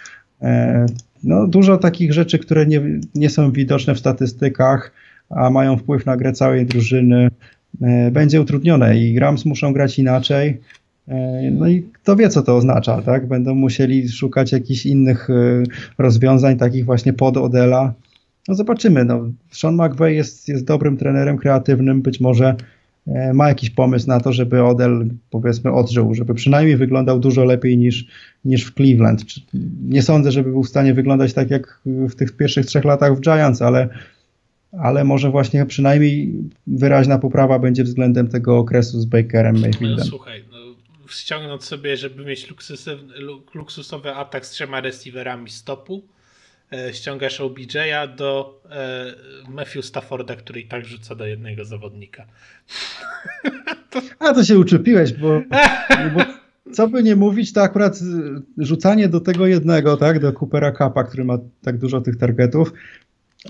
No, dużo takich rzeczy, które nie, nie są widoczne w statystykach a mają wpływ na grę całej drużyny, e, będzie utrudnione i Rams muszą grać inaczej. No i kto wie, co to oznacza, tak? Będą musieli szukać jakichś innych rozwiązań, takich właśnie pod Odela. No zobaczymy. No, Sean McVay jest, jest dobrym trenerem kreatywnym, być może E, ma jakiś pomysł na to, żeby Odell powiedzmy odżył, żeby przynajmniej wyglądał dużo lepiej niż, niż w Cleveland. Nie sądzę, żeby był w stanie wyglądać tak jak w tych pierwszych trzech latach w Giants, ale, ale może właśnie przynajmniej wyraźna poprawa będzie względem tego okresu z Bakerem Mayfieldem. No, słuchaj, no, ściągnąć sobie, żeby mieć luksusowy, atak z trzema receiverami stopu, E, ściągasz OBJ'a do e, Matthew Stafforda, który i tak rzuca do jednego zawodnika. A to się uczepiłeś, bo, bo co by nie mówić, to akurat rzucanie do tego jednego, tak, do Coopera Kappa, który ma tak dużo tych targetów,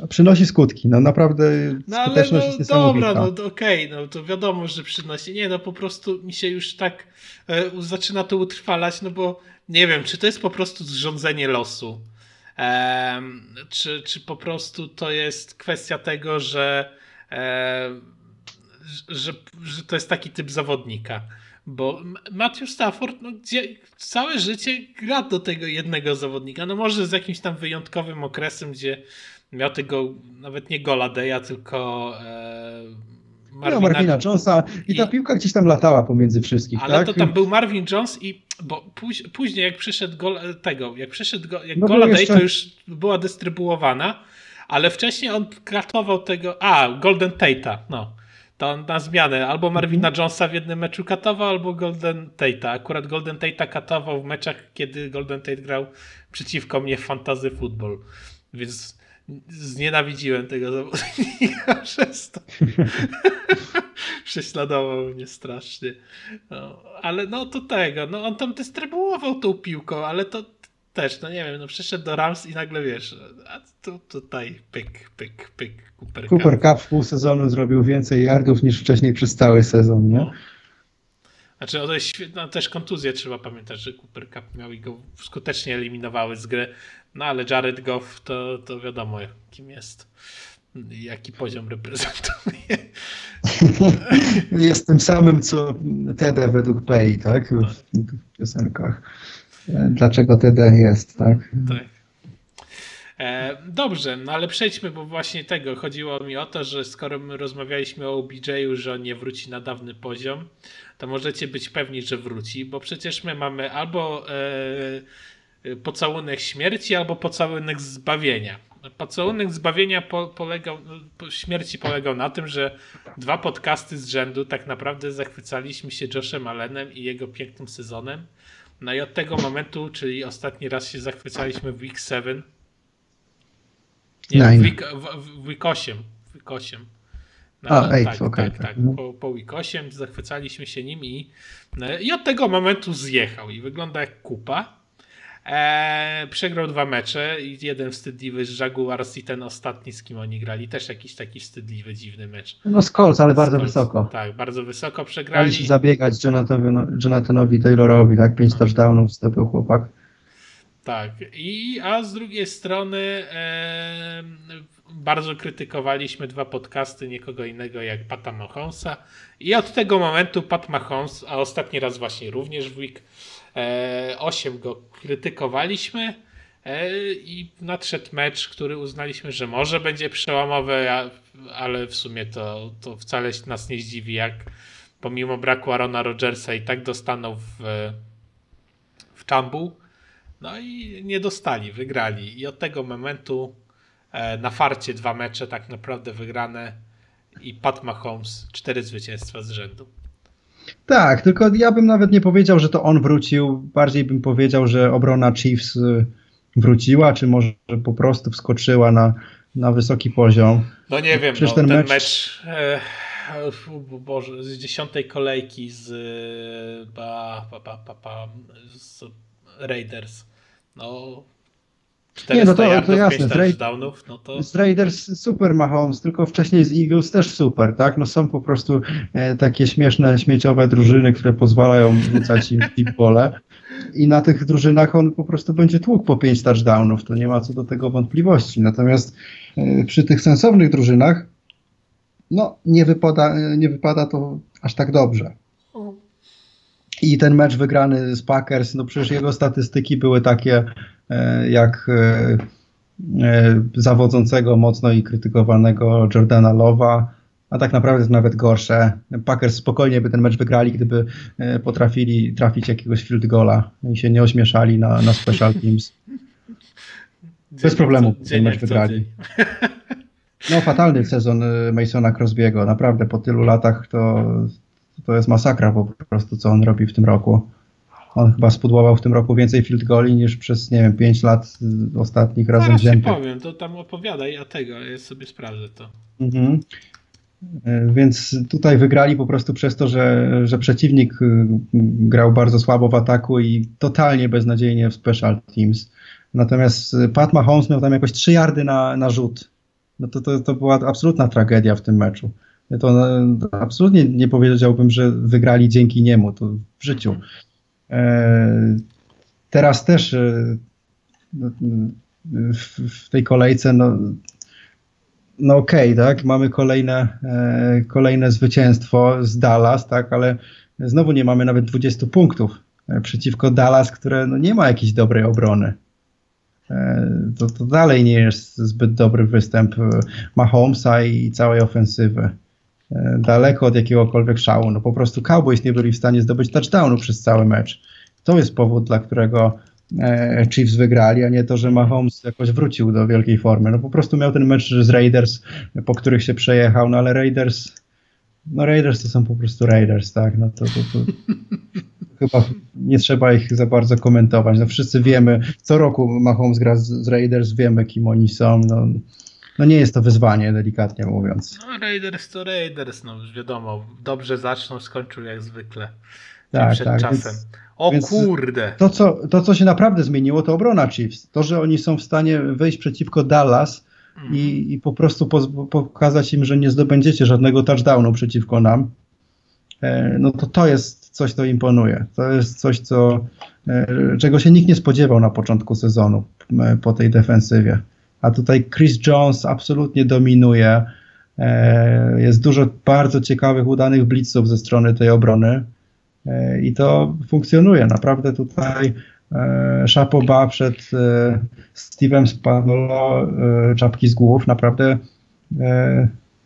przynosi skutki. No naprawdę no, ale no, jest Dobra, no okej, okay, no to wiadomo, że przynosi. Nie, no po prostu mi się już tak e, zaczyna to utrwalać, no bo nie wiem, czy to jest po prostu zrządzenie losu czy, czy po prostu to jest kwestia tego, że, że, że to jest taki typ zawodnika? Bo Matthew Stafford no, gdzie, całe życie gra do tego jednego zawodnika. No może z jakimś tam wyjątkowym okresem, gdzie miał tego nawet nie Gola Deja, tylko e, Marvina, no, Marvina Jonesa i ta piłka gdzieś tam latała pomiędzy wszystkich. Ale tak? to tam był Marvin Jones i bo później jak przyszedł gol, tego, jak przyszedł go, jak no Gola Day, jeszcze... to już była dystrybuowana, ale wcześniej on katował tego, a Golden Tate'a, no. To na zmianę albo Marvina mhm. Jonesa w jednym meczu katował, albo Golden Tate'a. Akurat Golden Tate'a katował w meczach, kiedy Golden Tate grał przeciwko mnie w fantasy football. Więc znienawidziłem tego zawodnika przez to. Prześladował mnie strasznie. No, ale no to tego, no on tam dystrybuował tą piłką, ale to też, no nie wiem, no przyszedł do Rams i nagle wiesz, a tu, tutaj pyk, pyk, pyk, Cooper Cup. Cooper Cup w pół sezonu zrobił więcej yardów niż wcześniej przez cały sezon, nie? No. Znaczy, no to jest świetna, no też kontuzja trzeba pamiętać, że Cooper Cup miał i go skutecznie eliminowały z gry. No ale Jared Goff to, to wiadomo, kim jest. Jaki poziom reprezentuje. Jest tym samym, co Tede według Pei, tak? W piosenkach. Dlaczego Tede jest, tak? Tak. E, dobrze, no ale przejdźmy, bo właśnie tego chodziło mi o to, że skoro my rozmawialiśmy o OBJ-u, że on nie wróci na dawny poziom, to możecie być pewni, że wróci, bo przecież my mamy albo e, pocałunek śmierci, albo pocałunek zbawienia. Pocałunek zbawienia po, polegał, po śmierci polegał na tym, że dwa podcasty z rzędu tak naprawdę zachwycaliśmy się Joshem Allenem i jego pięknym sezonem. No i od tego momentu, czyli ostatni raz się zachwycaliśmy w Week 7. Nie, w week, w, w week 8. W week 8. No, A, eight, tak, okay, tak, tak. Mhm. Po, po Week 8 zachwycaliśmy się nim i, no, i od tego momentu zjechał i wygląda jak kupa. Eee, przegrał dwa mecze i jeden wstydliwy z Jaguars i ten ostatni, z kim oni grali, też jakiś taki wstydliwy, dziwny mecz. No z Colts, ale bardzo wysoko. Tak, bardzo wysoko przegrali. Się zabiegać Jonathanowi, Jonathanowi Taylorowi, tak, pięć no. touchdownów zdobył chłopak. Tak, i a z drugiej strony e, bardzo krytykowaliśmy dwa podcasty nikogo innego jak Pata Mahomesa i od tego momentu Pat Mahomes, a ostatni raz właśnie również w week e, 8 go krytykowaliśmy e, i nadszedł mecz, który uznaliśmy, że może będzie przełomowy, a, ale w sumie to, to wcale nas nie zdziwi, jak pomimo braku Arona Rodgersa i tak dostaną w, w Czambu. No i nie dostali, wygrali. I od tego momentu E, na farcie dwa mecze tak naprawdę wygrane i Pat Mahomes cztery zwycięstwa z rzędu. Tak, tylko ja bym nawet nie powiedział, że to on wrócił. Bardziej bym powiedział, że obrona Chiefs y, wróciła, czy może po prostu wskoczyła na, na wysoki poziom. No nie wiem, no, ten, ten mecz, mecz e, Boże, z dziesiątej kolejki z, ba, ba, ba, z Raiders. No, nie, no to, to jasne. Z, touchdownów, no to... z Raiders super Mahomes, tylko wcześniej z Eagles też super, tak? No są po prostu e, takie śmieszne, śmieciowe drużyny, które pozwalają rzucać im deep pole i na tych drużynach on po prostu będzie tłukł po pięć touchdownów, to nie ma co do tego wątpliwości. Natomiast e, przy tych sensownych drużynach no nie wypada, nie wypada to aż tak dobrze. I ten mecz wygrany z Packers, no przecież jego statystyki były takie jak zawodzącego mocno i krytykowanego Jordana Lowa, a tak naprawdę jest nawet gorsze. Packers spokojnie by ten mecz wygrali, gdyby potrafili trafić jakiegoś field goala i się nie ośmieszali na, na special teams. Bez problemu ten mecz wygrali. No fatalny sezon Masona Crosby'ego. Naprawdę po tylu latach to, to jest masakra po prostu, co on robi w tym roku. On chyba spudłował w tym roku więcej field goali niż przez, nie wiem, 5 lat y, ostatnich razem Zaraz wziętych. powiem, to tam opowiadaj, a tego, ja sobie sprawdzę to. Mhm. Y, więc tutaj wygrali po prostu przez to, że, że przeciwnik grał bardzo słabo w ataku i totalnie beznadziejnie w special teams. Natomiast Pat Mahomes miał tam jakoś 3 yardy na, na rzut no to, to, to była absolutna tragedia w tym meczu. To no, absolutnie nie powiedziałbym, że wygrali dzięki niemu, to w życiu. E, teraz też e, w, tej kolejce, no, no okej, okay, tak, mamy kolejne, e, kolejne zwycięstwo z Dallas, tak, ale znowu nie mamy nawet 20 punktów e, przeciwko Dallas, które no, nie ma jakiejś dobrej obrony. E, to, to dalej nie jest zbyt dobry występ e, Mahomesa i całej ofensywy. E, daleko od jakiegokolwiek szału. No po prostu Cowboys nie byli w stanie zdobyć touchdownu przez cały mecz. To jest powód, dla którego Chiefs wygrali, a nie to, że Mahomes jakoś wrócił do wielkiej formy. No po prostu miał ten mecz z Raiders, po których się przejechał, no ale Raiders no Raiders to są po prostu Raiders, tak? No to, to, to chyba nie trzeba ich za bardzo komentować. No wszyscy wiemy, co roku Mahomes gra z, z Raiders, wiemy kim oni są. No, no nie jest to wyzwanie, delikatnie mówiąc. No Raiders to Raiders, no już wiadomo. Dobrze zaczną, skończył jak zwykle. Tak, przed tak, czasem. Więc, o więc kurde. To co, to, co się naprawdę zmieniło, to obrona Chiefs. To, że oni są w stanie wyjść przeciwko Dallas mhm. i, i po prostu po, pokazać im, że nie zdobędziecie żadnego touchdownu przeciwko nam, e, no to to jest coś, co imponuje. To jest coś, co, e, czego się nikt nie spodziewał na początku sezonu po tej defensywie. A tutaj Chris Jones absolutnie dominuje. E, jest dużo bardzo ciekawych, udanych blitzów ze strony tej obrony i to funkcjonuje. Naprawdę tutaj Szapoba przed Steve'em Spagnuolo czapki z głów. Naprawdę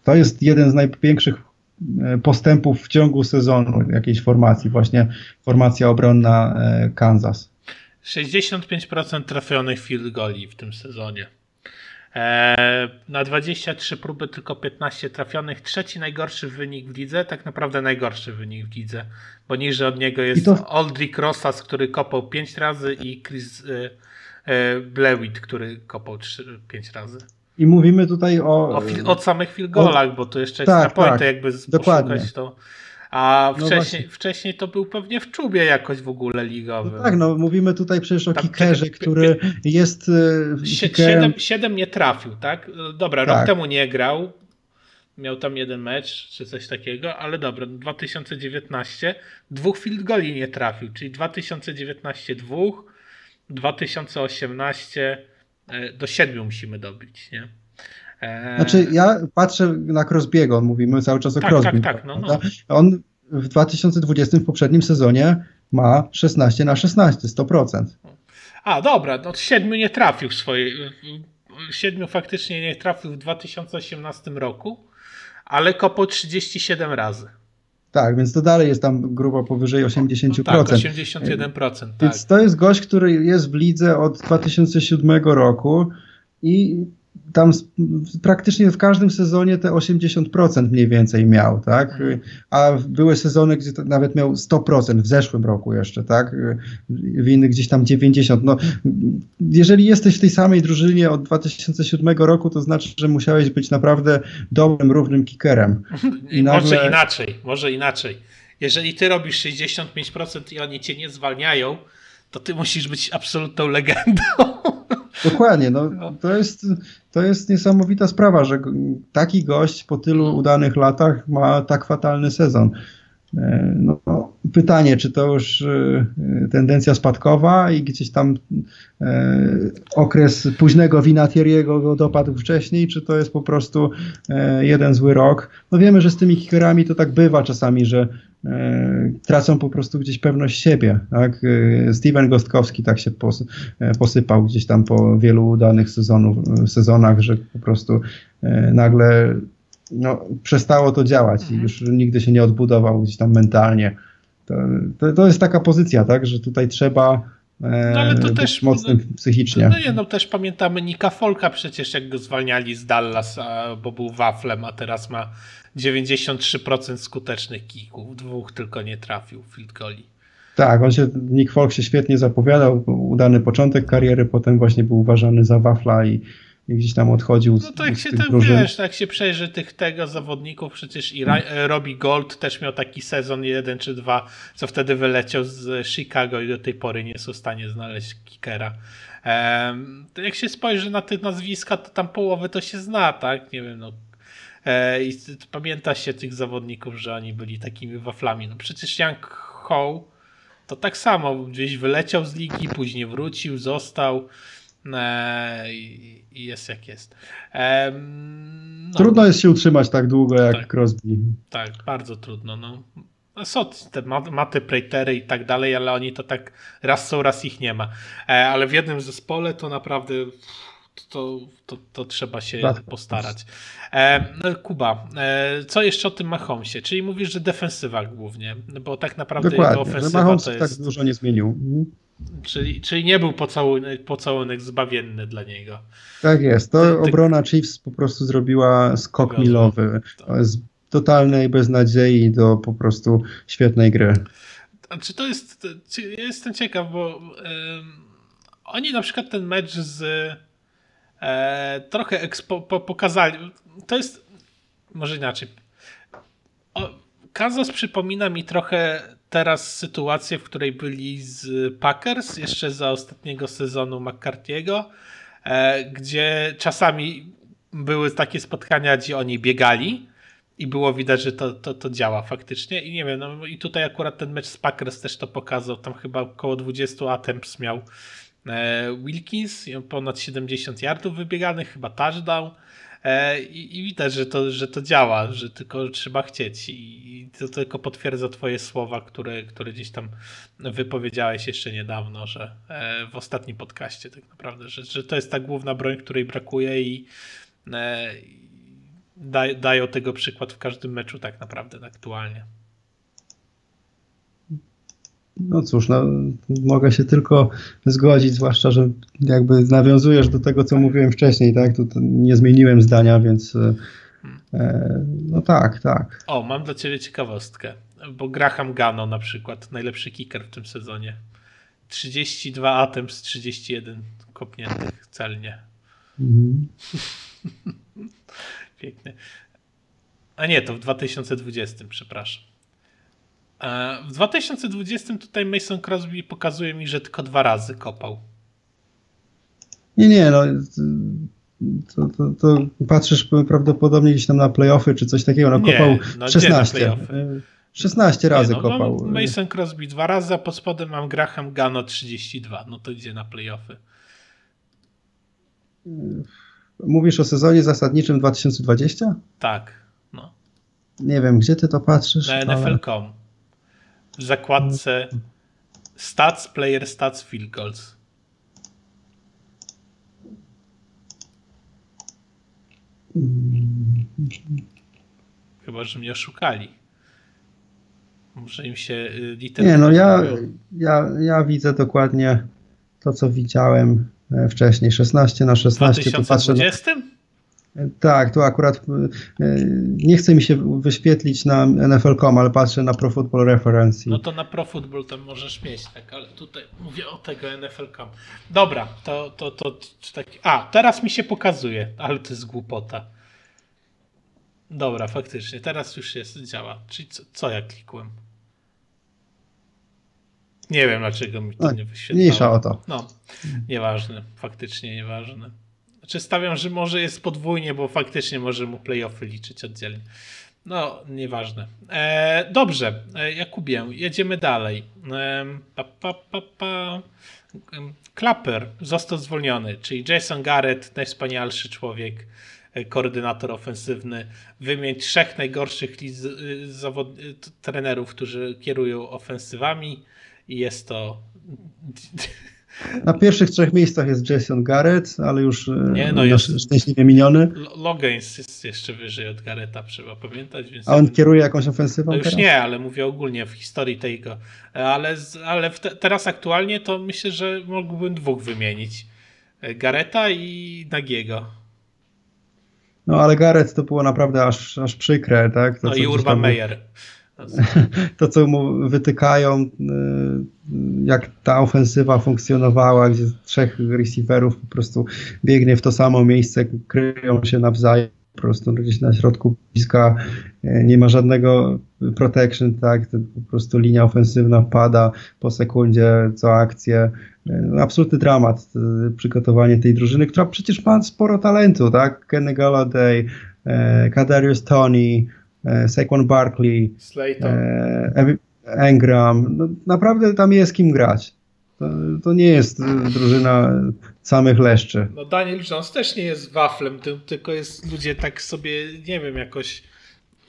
to jest jeden z największych E, postępów w ciągu sezonu jakiejś formacji, właśnie formacja obronna e, Kansas. 65% trafionych field goli w tym sezonie. E, na 23 próby tylko 15 trafionych. Trzeci najgorszy wynik w lidze, tak naprawdę najgorszy wynik w lidze, bo niżej od niego jest to... Aldrich Rossas, który kopał 5 razy i Chris Blewitt, który kopał 3, 5 razy. I mówimy tutaj o. O, fil, o samych filgolach, bo to jeszcze tak, extra pointy, tak, jakby dokładnie. to. A no wcześniej, wcześniej to był pewnie w czubie jakoś w ogóle ligowy. No tak, no mówimy tutaj przecież o Tam, kickerze, który jest. E, siedem, siedem nie trafił, tak? Dobra, tak. rok temu nie grał. Miał tam jeden mecz, czy coś takiego, ale dobra, 2019 dwóch field goli nie trafił, czyli 2019 dwóch, 2018 E, do siedmiu musimy dobić, nie? E... Znaczy ja patrzę na Crosby'ego, mówimy cały czas o tak, Crosby. Tak, tak, no, no. On w 2020 w poprzednim sezonie ma 16 na 16, 100%. A, dobra, no siedmiu nie trafił w swojej... Siedmiu faktycznie nie trafił w 2018 roku, ale kopał 37 razy. Tak, więc to dalej jest tam grubo powyżej 80%. No tak, 81%. Tak. Więc to jest gość, który jest w lidze od 2007 roku i tam praktycznie w każdym sezonie te 80% mniej więcej miał, tak? Mhm. A były sezony, gdzie nawet miał 100% w zeszłym roku jeszcze, tak? W innych gdzieś tam 90%. No, jeżeli jesteś w tej samej drużynie od 2007 roku, to znaczy, że musiałeś być naprawdę dobrym, równym kickerem. I nagle... Może inaczej, może inaczej. Jeżeli ty robisz 65% i oni cię nie zwalniają, to ty musisz być absolutną legendą. Dokładnie, no, no, to, jest, to jest niesamowita sprawa, że taki gość po tylu udanych latach ma tak fatalny sezon. E, no, pytanie, czy to już e, tendencja spadkowa i gdzieś tam e, okres późnego Vinatieriego go dopadł wcześniej, czy to jest po prostu jeden zły rok. No wiemy, że z tymi kickerami to tak bywa czasami, że tracą po prostu gdzieś pewność siebie. Tak? E, Steven Gostkowski tak się posypał gdzieś tam po wielu udanych sezonów, sezonach, że po prostu nagle no, przestało to działać i mhm. już nigdy się nie odbudował gdzieś tam mentalnie. To, to, to jest taka pozycja, tak, że tutaj trzeba no, ale to też mocnym psychicznie. No, no, no też pamiętamy Nika Folka przecież jak go zwalniali z Dallas, bo był waflem, a teraz ma 93% skutecznych kików, dwóch tylko nie trafił field goali. Tak, on się, Nick Folk się świetnie zapowiadał, udany początek kariery, potem właśnie był uważany za wafla i i gdzieś tam odchodził No to jak się tak wiesz, jak się przejrzy tych tego zawodników, przecież i e, Robbie Gold też miał taki sezon jeden czy dwa, co wtedy wyleciał z Chicago i do tej pory nie jest w stanie znaleźć kickera. Um, jak się spojrzy na te nazwiska, to tam połowę to się zna, tak? Nie wiem, no. E, I pamięta się tych zawodników, że oni byli takimi waflami. No przecież Young Ho to tak samo, gdzieś wyleciał z ligi, później wrócił, został. E, i jest jak jest. no. Trudno jest się utrzymać tak długo jak tak, Crosby. Tak, bardzo trudno. No. Są te maty, prejtery i tak dalej, ale oni to tak raz są, raz ich nie ma. E, ale w jednym zespole to naprawdę to, to, to trzeba się tak. postarać. E, no, Kuba, e, co jeszcze o tym Mahomesie? Czyli mówisz, że defensywa głównie, bo tak naprawdę Dokładnie, jego ofensywa to tak jest... tak dużo nie zmienił. Mhm. Czyli, czyli nie był pocałunek, pocałunek zbawienny dla niego. Tak jest. To ty, ty... obrona Chiefs po prostu zrobiła skok milowy. Tak. Z totalnej beznadziei do po prostu świetnej gry. A czy to jest. Ja jestem ciekaw, bo um, oni na przykład ten mecz z. E, trochę ekspo, po, pokazali. To jest. Może inaczej. O, Kansas przypomina mi trochę teraz sytuację, w której byli z Packers jeszcze za ostatniego sezonu McCarthy'ego, e, gdzie czasami były takie spotkania, gdzie oni biegali i było widać, że to, to, to działa faktycznie i nie wiem, no i tutaj akurat ten mecz z Packers też to pokazał, tam chyba około 20 attempts miał Wilkins, ponad 70 yardów wybieganych, chyba touchdown, E, I, I, widać, że to, że to działa, że tylko trzeba chcieć. I to tylko potwierdza Twoje słowa, które, które gdzieś tam wypowiedziałeś jeszcze niedawno, że e, w ostatnim podcaście tak naprawdę, że, że to jest ta główna broń, której brakuje i e, dają tego przykład w każdym meczu tak naprawdę aktualnie. No cóż, no, mogę się tylko zgodzić, zwłaszcza, że jakby nawiązujesz do tego, co mówiłem wcześniej, tak? To nie zmieniłem zdania, więc e, e, no tak, tak. O, mam dla ciebie ciekawostkę, bo Graham Gano na przykład, najlepszy kicker w tym sezonie. 32 atem z 31 kopniętych celnie. Mhm. Pięknie. A nie, to w 2020, przepraszam. E, w 2020 tutaj Mason Crosby pokazuje mi, że tylko dwa razy kopał. Nie, nie, no to, to, to patrzysz prawdopodobnie gdzieś tam na playoffy czy coś takiego, no nie, kopał no 16. 16 razy nie, no, kopał. Mason Crosby dwa razy, a pod spodem mam Graham Gano 32, no to idzie na playoffy. Mówisz o sezonie zasadniczym 2020? Tak, no. Nie wiem, gdzie ty to patrzysz? Na NFL.com. Ale w zakładce Stats, Player Stats, Field Goals. Chyba, że mnie oszukali. Muszę im się y, litery. Nie, no ja, ja, ja widzę dokładnie to, co widziałem e, wcześniej. 16 na 16. W 2020? Tak, tu akurat e, nie chce mi się wyświetlić na NFL.com, ale patrzę na Pro Football Reference. No to na Pro Football tam możesz mieć, tak, ale tutaj mówię o tego NFL.com. Dobra, to, to, to, tak. A, teraz mi się pokazuje, ale to jest głupota. Dobra, faktycznie, teraz już jest, działa. Czyli co, co ja klikłem? Nie wiem, dlaczego mi to no, nie wyświetlało. Mniejsza o to. No, nieważne, faktycznie nieważne. Znaczy stawiam, że może jest podwójnie, bo faktycznie może mu playoffy liczyć oddzielnie. No, nieważne. E, dobrze, e, Jakubie, jedziemy dalej. E, pa, pa, pa, pa. Clapper został zwolniony, czyli Jason Garrett, najwspanialszy człowiek koordynator ofensywny, wymienić trzech najgorszych zawod... trenerów, którzy kierują ofensywami i jest to na pierwszych trzech miejscach jest Jason Garrett, ale już e, nie, no jest szczęśliwie miniony. Logans jest jeszcze wyżej od Garretta, trzeba pamiętać. A on kieruje jakąś ofensywą? No już teraz? nie, ale mówię ogólnie w historii tego. Ale, ale te, teraz aktualnie to myślę, że mógłbym dwóch wymienić. Gareta i Nagiego. No ale Gareth to było naprawdę aż, aż przykre, tak? To, no i Urban Meyer. to, co mu wytykają, y, jak ta ofensywa funkcjonowała, gdzie trzech receiverów po prostu biegnie w to samo miejsce, kryją się nawzajem, po prostu gdzieś na środku bliska, y, nie ma żadnego protection, tak, po prostu linia ofensywna pada po sekundzie co akcję. Y, absolutny dramat przygotowanie tej drużyny, która przecież ma sporo talentu, tak? Kenny Galladay, Kadarius Tony, Saquon Barkley, e, Engram. No, naprawdę tam jest kim grać. To, to, nie jest drużyna samych leszczy. No Daniel Jones też nie jest waflem, tylko jest ludzie tak sobie, nie wiem, jakoś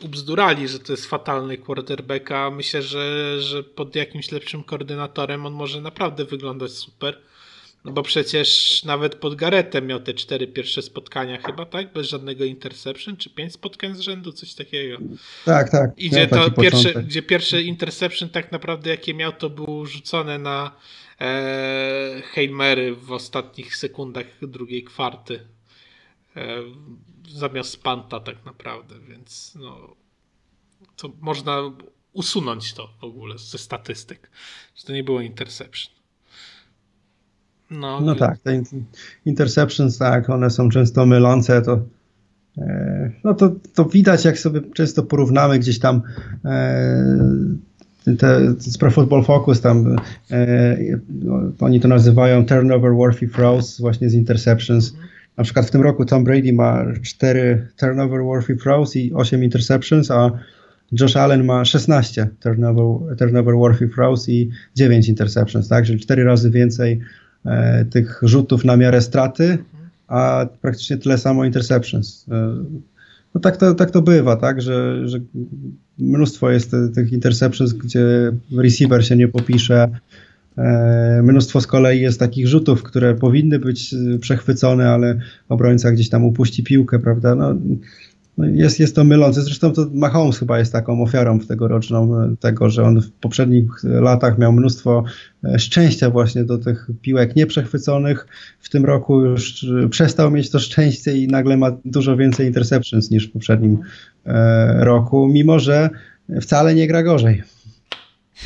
ubzdurali, że to jest fatalny quarterback, a myślę, że, że pod jakimś lepszym koordynatorem on może naprawdę wyglądać super. No bo przecież nawet pod Garetem miał te cztery pierwsze spotkania chyba, tak? Bez żadnego interception, czy pięć spotkań z rzędu, coś takiego. Tak, tak. Idzie to pierwsze, gdzie pierwsze interception tak naprawdę jakie miał, to było rzucone na e, Heimery w ostatnich sekundach drugiej kwarty. E, zamiast Panta tak naprawdę, więc no to można usunąć to w ogóle ze statystyk, że to nie było interception. No, no tak, te interceptions, tak, one są często mylące, to e, no to, to widać, jak sobie często porównamy gdzieś tam e, te, z Pro Football Focus, tam e, no, oni to nazywają turnover worthy throws właśnie z interceptions. Na przykład w tym roku Tom Brady ma 4 turnover worthy throws i 8 interceptions, a Josh Allen ma 16 turnover, turnover worthy throws i 9 interceptions, tak? Czyli 4 razy więcej E, tych rzutów na miarę straty, a praktycznie tyle samo interceptions. E, no tak to, tak to bywa, tak, że, że mnóstwo jest tych interceptions, gdzie receiver się nie popisze, e, Mnóstwo z kolei jest takich rzutów, które powinny być przechwycone, ale obrońca gdzieś tam upuści piłkę, prawda? No jest, jest to mylące. Zresztą to Mahomes chyba jest taką ofiarą tegoroczną e, tego, że on w poprzednich latach miał mnóstwo e, szczęścia właśnie do tych piłek nieprzechwyconych. W tym roku już e, przestał mieć to szczęście i nagle ma dużo więcej interceptions niż w poprzednim roku, mimo że wcale nie gra gorzej.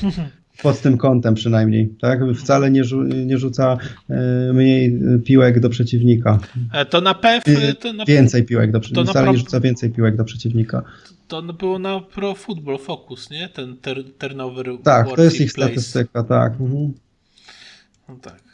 pod tym kątem przynajmniej, tak? Wcale nie, rzu nie rzuca e, mniej piłek do przeciwnika. E, to na pewno... Więcej piłek do przeciwnika, wcale nie rzuca więcej piłek do przeciwnika. To było na Pro Football Focus, nie? Ten turnover Tak, to jest ich place. statystyka, tak. Mhm. No tak.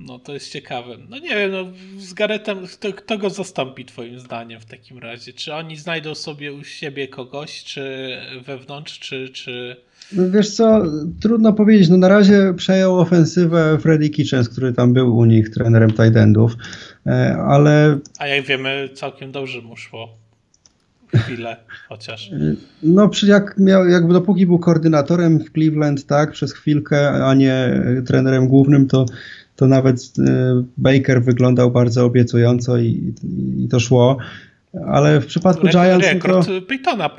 No to jest ciekawe. No nie wiem, no z Garetem, kto, kto, go zastąpi twoim zdaniem w takim razie? Czy oni znajdą sobie u siebie kogoś, czy wewnątrz, czy, czy wiesz co, trudno powiedzieć. No na razie przejął ofensywę Freddy Kitchens, który tam był u nich trenerem tight endów, e, ale... A jak wiemy, całkiem dobrze mu szło. Chwilę chociaż. No jak miał, jakby dopóki był koordynatorem w Cleveland, tak, przez chwilkę, a nie trenerem głównym, to, to nawet e, Baker wyglądał bardzo obiecująco i, i to szło. Ale w przypadku Rekord, Giants... Rekord to... Peytona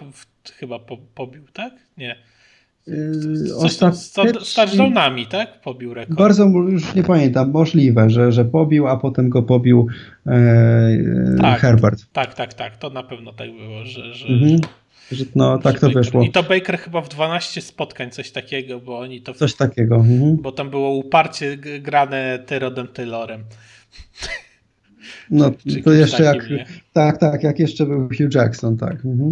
chyba pobił, tak? Nie. Yy, ostatecznie... Z touchdownami, tak? Pobił rekord. Bardzo, już nie pamiętam, możliwe, że, że pobił, a potem go pobił e, tak, Herbert. Tak, tak, tak, to na pewno tak było, że... że, mhm. że no, tak to Baker. wyszło. I to Baker chyba w 12 spotkań, coś takiego, bo oni to... Coś takiego. Mhm. Bo tam było uparcie grane Tyrodem Taylorem. No, to jeszcze jak... Nie? Tak, tak, jak jeszcze był Hugh Jackson, tak. Mhm.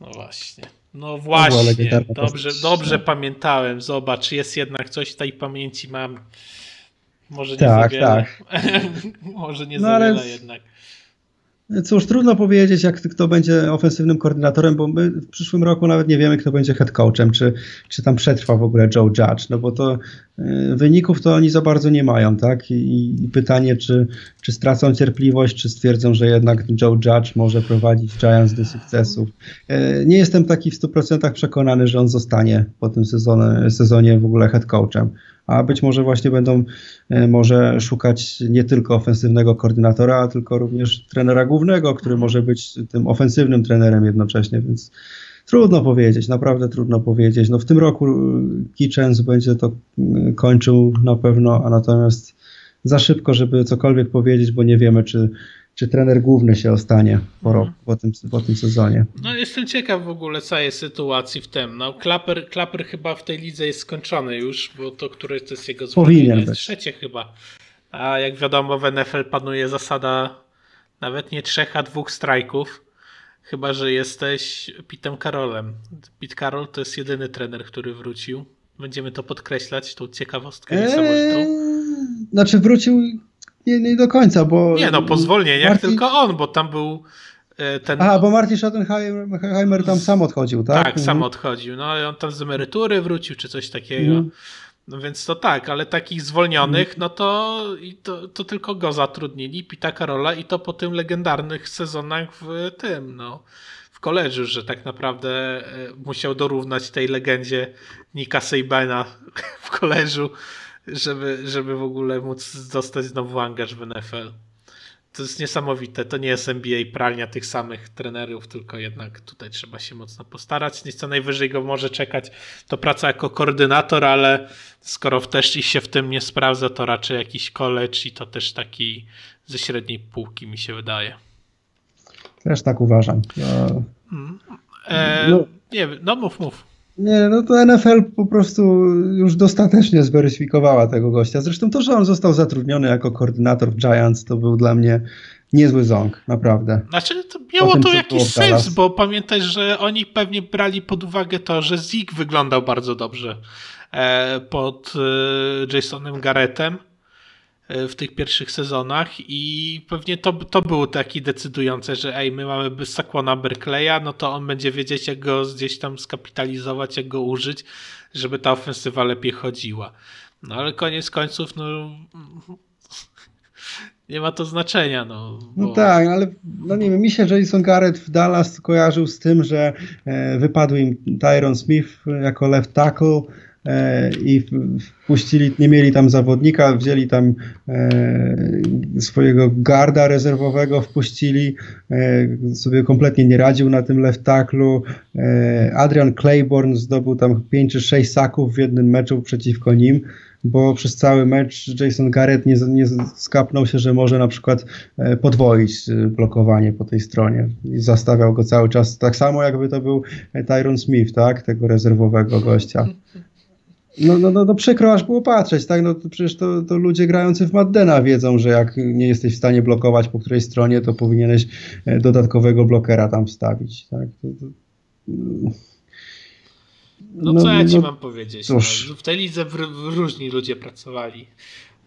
No właśnie. No właśnie, dobrze, dobrze pamiętałem. Zobacz, jest jednak coś w tej pamięci mam. Może nie tak, za wiele. Tak. Może nie no za wiele jednak. Cóż, trudno powiedzieć, jak kto będzie ofensywnym koordynatorem, bo my w przyszłym roku nawet nie wiemy, kto będzie head coachem, czy, czy tam przetrwa w ogóle Joe Judge, no bo to y, wyników to oni za bardzo nie mają, tak? I, i pytanie, czy, czy stracą cierpliwość, czy stwierdzą, że jednak Joe Judge może prowadzić Giants do sukcesów. Y, nie jestem taki w 100% przekonany, że on zostanie po tym sezonie, sezonie w ogóle head coachem a być może właśnie będą e, może szukać nie tylko ofensywnego koordynatora, tylko również trenera głównego, który może być tym ofensywnym trenerem jednocześnie, więc trudno powiedzieć, naprawdę trudno powiedzieć. No w tym roku e, Kitchens będzie to e, kończył na pewno, a natomiast za szybko, żeby cokolwiek powiedzieć, bo nie wiemy, czy czy trener główny się ostanie po, roku, mhm. po, tym, po tym sezonie. No jestem ciekaw w ogóle całej sytuacji w tym. No Klaper, Klaper chyba w tej lidze jest skończony już, bo to które to jest jego Powinien jest trzecie chyba. A jak wiadomo w NFL panuje zasada nawet nie trzech, a dwóch strajków. Chyba, że jesteś Pitem Karolem. Pete Karol to jest jedyny trener, który wrócił. Będziemy to podkreślać, tą ciekawostkę niesamowitą. Eee, znaczy wrócił nie, nie do końca, bo... Nie no, po zwolnieniach Martin... tylko on, bo tam był e, ten... Aha, bo Martin Schottenheimer tam sam odchodził, tak? Tak, mhm. sam odchodził. No i on tam z emerytury wrócił, czy coś takiego. Mhm. No więc to tak, ale takich zwolnionych, mhm. no to, to, to tylko go zatrudnili, Pita Karola i to po tym legendarnych sezonach w tym, no w koleżu, że tak naprawdę e, musiał dorównać tej legendzie Nika Seibena w koleżu żeby, żeby w ogóle móc dostać znowu angaż w NFL. To jest niesamowite. To nie jest NBA pralnia tych samych trenerów, tylko jednak tutaj trzeba się mocno postarać. Nic co najwyżej go może czekać to praca jako koordynator, ale skoro też i się w tym nie sprawdza, to raczej jakiś college i to też taki ze średniej półki mi się wydaje. Też tak uważam. No, e, no. Nie wiem, no mów, mów. Nie, no to NFL po prostu już dostatecznie zweryfikowała tego gościa. Zresztą to, że on został zatrudniony jako koordynator w Giants, to był dla mnie niezły ząg, naprawdę. Znaczy, to miało tym, to jakiś sens, bo pamiętaj, że oni pewnie brali pod uwagę to, że Zeke wyglądał bardzo dobrze e, pod e, Jasonem Garrettem w tych pierwszych sezonach i pewnie to, to było taki decydujące, że ej, my mamy Sakłona Berkleya, no to on będzie wiedzieć, jak go gdzieś tam skapitalizować, jak go użyć, żeby ta ofensywa lepiej chodziła. No ale koniec końców, no nie ma to znaczenia. No, bo... no tak, ale no nie wiem, mi się Jason Garrett w Dallas kojarzył z tym, że e, wypadł im Tyron Smith jako left tackle, E, i wpuścili, nie mieli tam zawodnika, wzięli tam e, swojego garda rezerwowego, wpuścili, e, sobie kompletnie nie radził na tym left tacklu. Adrian Claiborne zdobył tam 5 czy 6 saków w jednym meczu przeciwko nim bo przez cały mecz Jason Garrett nie, nie skapnął się, że może na przykład podwoić blokowanie po tej stronie i zastawiał go cały czas tak samo jakby to był Tyron Smith, tak, tego rezerwowego gościa. No, no, no, no przykro aż było patrzeć, tak? No to przecież to, to ludzie grający w Maddena wiedzą, że jak nie jesteś w stanie blokować po której stronie, to powinieneś e, dodatkowego blokera tam wstawić, tak? To, to, no, no, co ja ci no, mam powiedzieć? No, w tej lidze w, w różni ludzie pracowali.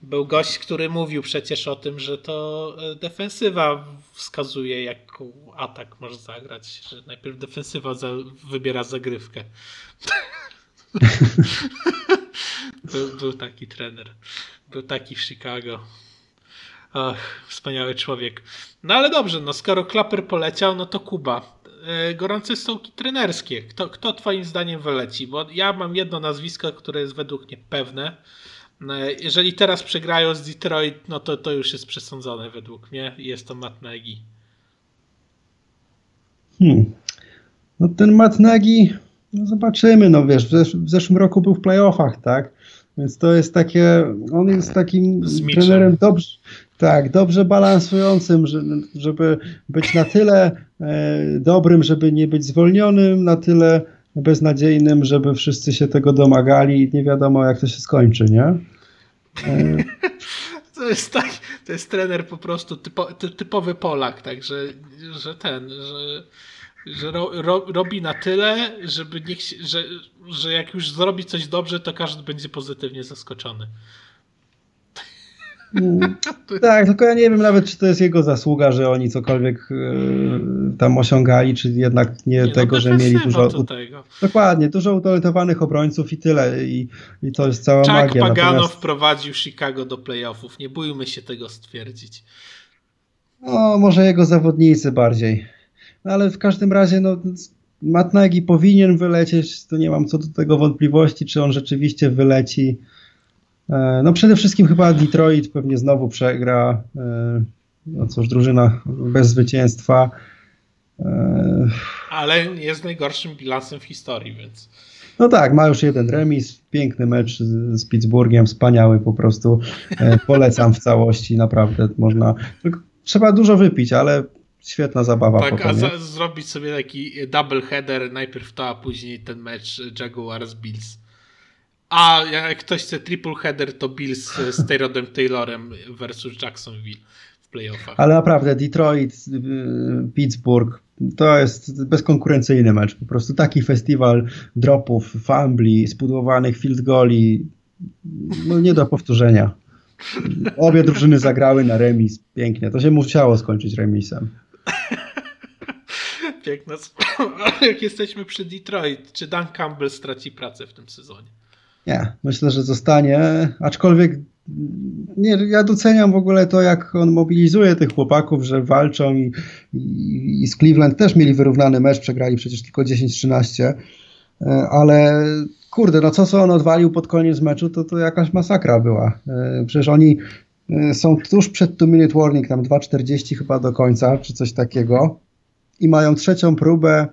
Był gość, który mówił przecież o tym, że to e, defensywa wskazuje, jaką atak może zagrać, że najpierw defensywa za, wybiera zagrywkę. był, był taki trener. Był taki w Chicago. Ach, wspaniały człowiek. No ale dobrze, no skoro Klaper poleciał, no to Kuba. E, gorące stołki trenerskie. Kto, kto twoim zdaniem wyleci? Bo ja mam jedno nazwisko, które jest według mnie pewne. E, jeżeli teraz przegrają z Detroit, no to to już jest przesądzone według mnie. Jest to Matt Nagy. Hmm. No ten Matt Nagy no zobaczymy, no wiesz, w, zesz w zeszłym roku był w playoffach, tak? Więc to jest takie, on jest takim trenerem dobrze, tak, dobrze balansującym, żeby być na tyle e, dobrym, żeby nie być zwolnionym, na tyle beznadziejnym, żeby wszyscy się tego domagali i nie wiadomo jak to się skończy, nie? E... To jest tak, to jest trener po prostu typo, typowy Polak, także że ten, że że ro, ro, robi na tyle, żeby niech że, że jak już zrobi coś dobrze, to każdy będzie pozytywnie zaskoczony. Mm, tak, tylko ja nie wiem nawet, czy to jest jego zasługa, że oni cokolwiek y, tam osiągali, czy jednak nie, nie no tego, no że mieli dużo. Dokładnie, dużo utalentowanych obrońców i tyle. I, i to jest cała Chuck magia. Pagano Natomiast... wprowadził Chicago do playoffów. Nie bójmy się tego stwierdzić. No, może jego zawodnicy bardziej. No, ale w każdym razie, no, Matt Nagy powinien wylecieć, to nie mam co do tego wątpliwości, czy on rzeczywiście wyleci. E, no przede wszystkim chyba Detroit pewnie znowu przegra. E, no cóż, drużyna bez zwycięstwa. E, Ale jest najgorszym bilansem w historii, więc. No tak, ma już jeden remis, piękny mecz z, Pittsburghem, wspaniały po prostu. Polecam w całości, naprawdę można. Trzeba dużo wypić, ale świetna zabawa. Tak, potem, a za, zrobić sobie taki double header, najpierw to, a później ten mecz Jaguars Bills. A jak ktoś chce triple header, to Bills z Tyrodem Taylorem versus Jacksonville w playoffach. Ale naprawdę, Detroit, y, Pittsburgh, to jest bezkonkurencyjny mecz. Po prostu taki festiwal dropów, fumbli, spudłowanych field goli, no nie do powtórzenia. Obie drużyny zagrały na remis. Pięknie. To się musiało skończyć remisem. Piękna Jak jesteśmy przy Detroit, czy Dan Campbell straci pracę w tym sezonie? Nie, myślę, że zostanie, aczkolwiek nie, ja doceniam w ogóle to, jak on mobilizuje tych chłopaków, że walczą i, i, i z Cleveland też mieli wyrównany mecz, przegrali przecież tylko 10-13, e, ale kurde, no co co on odwalił pod koniec meczu, to, to jakaś masakra była. E, przecież oni są tuż przed two minute warning, tam 2.40 chyba do końca, czy coś takiego i mają trzecią próbę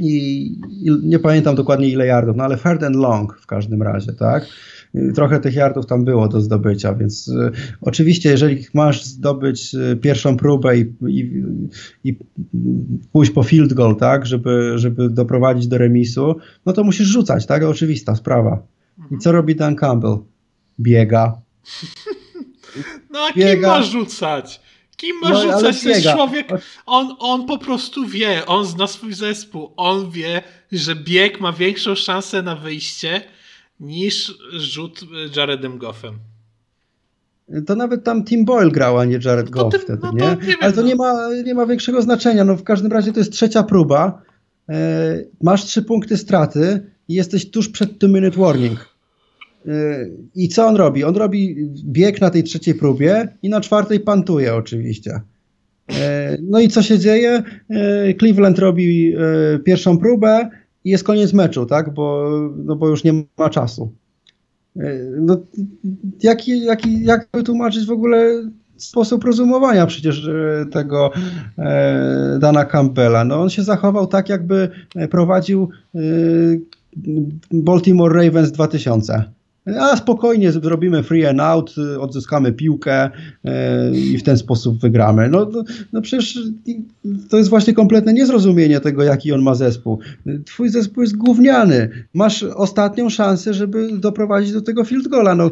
i, i, nie pamiętam dokładnie ile yardów, no ale third and long w każdym razie, tak? Trochę tych yardów tam było do zdobycia, więc y, oczywiście, jeżeli masz zdobyć y, pierwszą próbę i, i, i, pójść po field goal, tak, żeby, żeby doprowadzić do remisu, no to musisz rzucać, tak? Oczywista sprawa. I co robi Dan Campbell? Biega. No a Biega. kim ma rzucać? Kim ma no, rzucać? To jest człowiek, on, on po prostu wie, on zna swój zespół, on wie, że bieg ma większą szansę na wyjście niż rzut Jaredem Goffem. To nawet tam Tim Boyle grał, a nie Jared Goff tym, wtedy, no nie? nie Ale to no. nie, ma, nie ma większego znaczenia. No w każdym razie to jest trzecia próba. E, masz trzy punkty straty i jesteś tuż przed two minute warning. I co on robi? On robi bieg na tej trzeciej próbie i na czwartej pantuje oczywiście. E, no i co się dzieje? E, Cleveland robi e, pierwszą próbę i jest koniec meczu, tak? Bo, no bo już nie ma czasu. No, jaki, jaki, jak wytłumaczyć w ogóle sposób rozumowania przecież tego Dana Campbella? No on się zachował tak, jakby prowadził Baltimore Ravens 2000 a spokojnie zrobimy free and out, odzyskamy piłkę e, i w ten sposób wygramy. No, no, no, przecież to jest właśnie kompletne niezrozumienie tego, jaki on ma zespół. Twój zespół jest gówniany. Masz ostatnią szansę, żeby doprowadzić do tego field goala. No,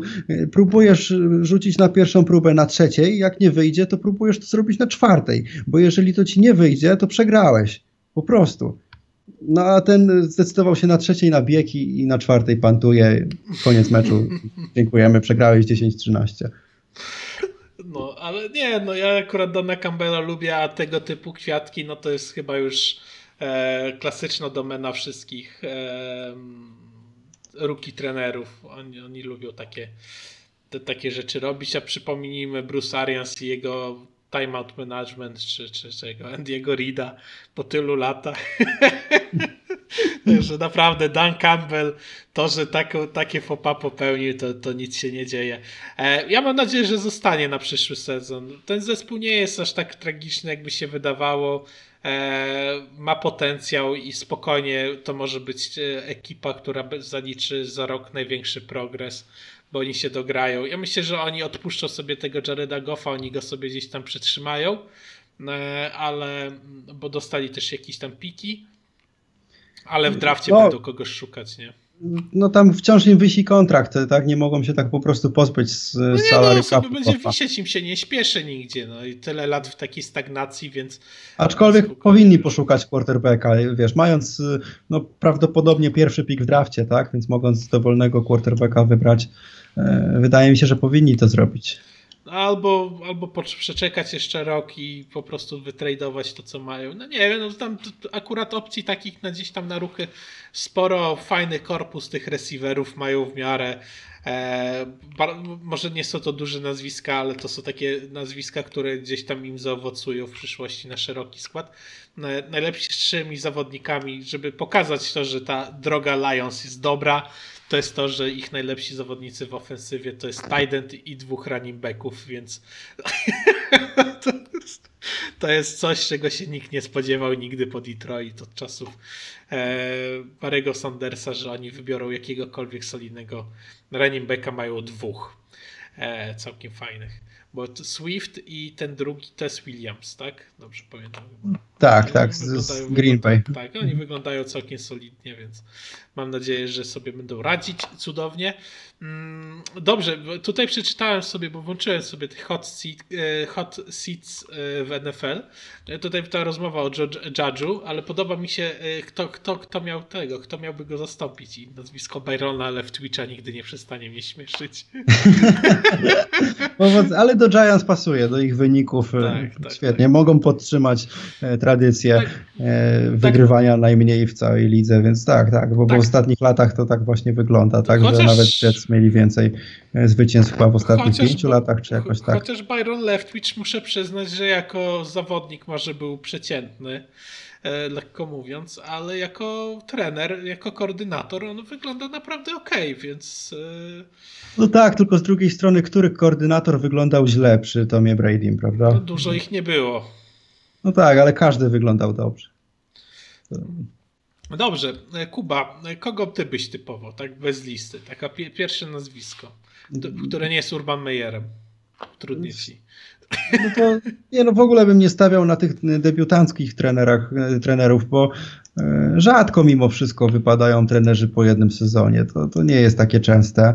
próbujesz rzucić na pierwszą próbę na trzeciej, jak nie wyjdzie, to próbujesz to zrobić na czwartej, bo jeżeli to ci nie wyjdzie, to przegrałeś. Po prostu. No a ten zdecydował się na trzeciej na bieg i, i na czwartej pantuje. Koniec meczu. Dziękujemy, przegrałeś 10-13. No, ale nie, no ja akurat Dona Campbella lubię, a tego typu kwiatki, no to jest chyba już e, klasyczna domena wszystkich e, ruki trenerów. Oni, oni lubią takie, te, takie rzeczy robić, a przypomnijmy Bruce Arians i jego timeout management czy, czy czego, Andy'ego Rida po tylu latach. że naprawdę Dan Campbell, to, że taką, takie fopa popełnił, to, to nic się nie dzieje. E, ja mam nadzieję, że zostanie na przyszły sezon. Ten zespół nie jest aż tak tragiczny, jakby się wydawało. E, ma potencjał i spokojnie to może być e, ekipa, która zaliczy za rok największy progres bo oni się dograją. Ja myślę, że oni odpuszczą sobie tego Jareda Goffa, oni go sobie gdzieś tam przetrzymają, e, ale bo dostali też jakieś tam piki, ale w drafcie no, będą kogoś szukać, nie? no tam wciąż im wisi kontrakt, tak? Nie mogą się tak po prostu pozbyć z no nie, salary no, będzie wisieć, im się nie śpieszy nigdzie, no i tyle lat w takiej stagnacji, więc... Aczkolwiek powinni poszukać quarterbacka, wiesz, mając no prawdopodobnie pierwszy pik w drafcie, tak? Więc mogąc dowolnego quarterbacka wybrać, e, wydaje mi się, że powinni to zrobić. Albo, albo przeczekać jeszcze rok i po prostu wytradować to, co mają. No nie wiem, no tam akurat opcji takich na gdzieś tam na ruchy sporo, fajny korpus tych receiverów mają w miarę. E, może nie są to duże nazwiska, ale to są takie nazwiska, które gdzieś tam im zaowocują w przyszłości na szeroki skład. Najlepszymi zawodnikami, żeby pokazać to, że ta droga Lions jest dobra, to jest to, że ich najlepsi zawodnicy w ofensywie to jest tight i dwóch running backów, więc to, jest, to jest coś, czego się nikt nie spodziewał nigdy po Detroit od czasów e, Barego Sandersa, że oni wybiorą jakiegokolwiek solidnego running backa, mają dwóch e, całkiem fajnych. Bo Swift i ten drugi Tess Williams, tak? Dobrze pamiętam. Tak, tak, z Green Bay. Tak, oni wyglądają całkiem solidnie, więc mam nadzieję, że sobie będą radzić cudownie. Mm, dobrze, tutaj przeczytałem sobie, bo włączyłem sobie tych hot, seat, e, hot seats e, w NFL. E, tutaj ta rozmowa o Judge'u, ale podoba mi się, kto, kto, kto miał tego, kto miałby go zastąpić. I nazwisko Byrona, ale w Twitcha nigdy nie przestanie mnie śmieszyć. ale do Giants pasuje, do ich wyników tak, tak, świetnie. Tak. Mogą podtrzymać tradycję tak, wygrywania tak. najmniej w całej lidze, więc tak, tak, bo, bo ostatnich latach to tak właśnie wygląda, tak, Chociaż... że nawet Jets mieli więcej e, zwycięstw w ostatnich chociaż, pięciu latach, czy jakoś tak. Chociaż Byron Leftwich muszę przyznać, że jako zawodnik może był przeciętny, e, lekko mówiąc, ale jako trener, jako koordynator on wygląda naprawdę ok, więc... E, no tak, tylko z drugiej strony, który koordynator wyglądał źle przy Tomie Brady, prawda? No dużo ich nie było. No tak, ale każdy wyglądał dobrze. Dobrze, e, Kuba, e, kogo ty byś typował, tak bez listy? Taka pi pierwsze nazwisko, które nie jest Urban Meyerem. Trudnie ci. No to nie, no w ogóle bym nie stawiał na tych debiutanckich trenerach, e, trenerów, bo rzadko mimo wszystko wypadają trenerzy po jednym sezonie. To, to nie jest takie częste.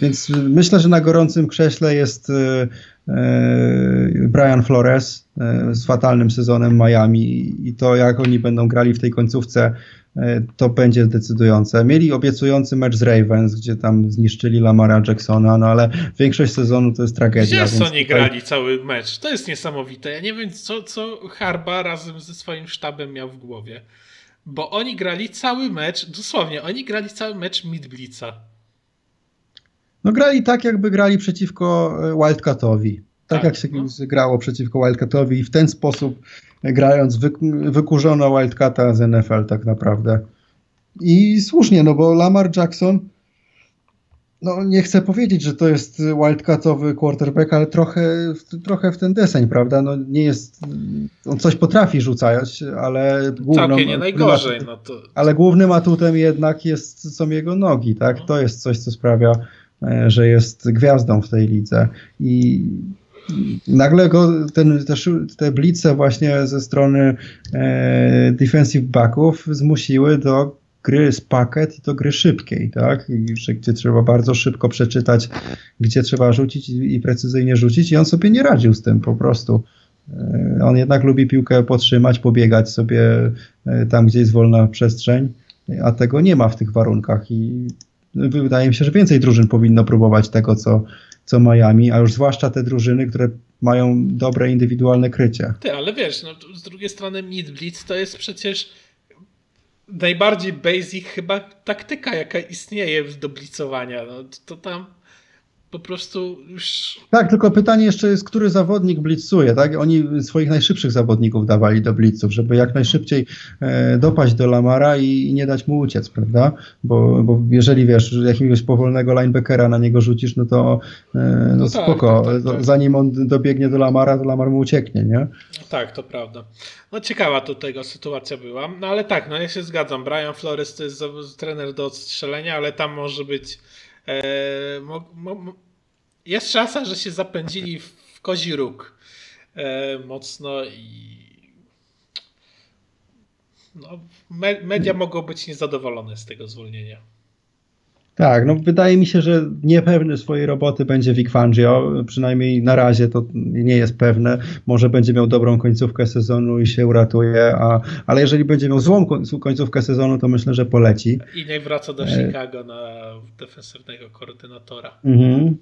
Więc myślę, że na gorącym krześle jest E, Brian Flores e, z fatalnym sezonem Miami i to jak oni będą grali w tej końcówce e, to będzie decydujące. Mieli obiecujący mecz z Ravens, gdzie tam zniszczyli Lamara Jacksona, no ale większość sezonu to jest tragedia. Gdzie oni tutaj... grali cały mecz? To jest niesamowite. Ja nie wiem, co, co Harba razem ze swoim sztabem miał w głowie. Bo oni grali cały mecz, dosłownie, oni grali cały mecz mid-blitza. No grali tak, jakby grali przeciwko e, Wildcatowi. Tak, tak jak się no. grało przeciwko Wildcatowi i w ten sposób e, grając wy, wykurzono Wildcata z NFL tak naprawdę. I słusznie, no bo Lamar Jackson no nie chcę powiedzieć, że to jest wildcatowy quarterback, ale trochę, trochę w ten deseń, prawda? No nie jest, on coś potrafi rzucać, ale główną, Całkiem nie najgorzej. No to... Ale głównym atutem jednak jest, są jego nogi, tak? No. To jest coś, co sprawia, E, że jest gwiazdą w tej lidze i nagle go ten, te, te blice właśnie ze strony e, defensive backów zmusiły do gry z pakiet i do gry szybkiej, tak? Gdzie trzeba bardzo szybko przeczytać, gdzie trzeba rzucić i, i precyzyjnie rzucić i on sobie nie radził z tym po prostu. E, on jednak lubi piłkę potrzymać, pobiegać sobie e, tam, gdzie jest wolna przestrzeń, a tego nie ma w tych warunkach i wydaje mi się, że więcej drużyn powinno próbować tego, co, co Miami, a już zwłaszcza te drużyny, które mają dobre indywidualne krycie. Ty, ale wiesz, no, z drugiej strony Mid Blitz to jest przecież najbardziej basic chyba taktyka, jaka istnieje do blicowania. No, to tam po prostu już... Tak, tylko pytanie jeszcze jest, który zawodnik blitzuje, tak? Oni swoich najszybszych zawodników dawali do blitzów, żeby jak najszybciej e, dopaść do Lamara i, i, nie dać mu uciec, prawda? Bo, bo jeżeli wiesz, jakiegoś powolnego linebackera na niego rzucisz, no to e, no, no tak, spoko. Tak, tak, tak, zanim on dobiegnie do Lamara, to Lamar mu ucieknie, nie? No tak, to prawda. No ciekawa to tego sytuacja była, no ale tak, no ja się zgadzam. Brian Flores to jest trener do odstrzelenia, ale tam może być jest szansa, że się zapędzili w kozi róg e, mocno i no, me, media mogą być niezadowolone z tego zwolnienia. Tak, no wydaje mi się, że niepewny swojej roboty będzie Vic Fangio, przynajmniej na razie to nie jest pewne. Może będzie miał dobrą końcówkę sezonu i się uratuje, a, ale jeżeli będzie miał złą końcówkę sezonu, to myślę, że poleci. I niech wraca do e, Chicago na defensywnego koordynatora. Mhm.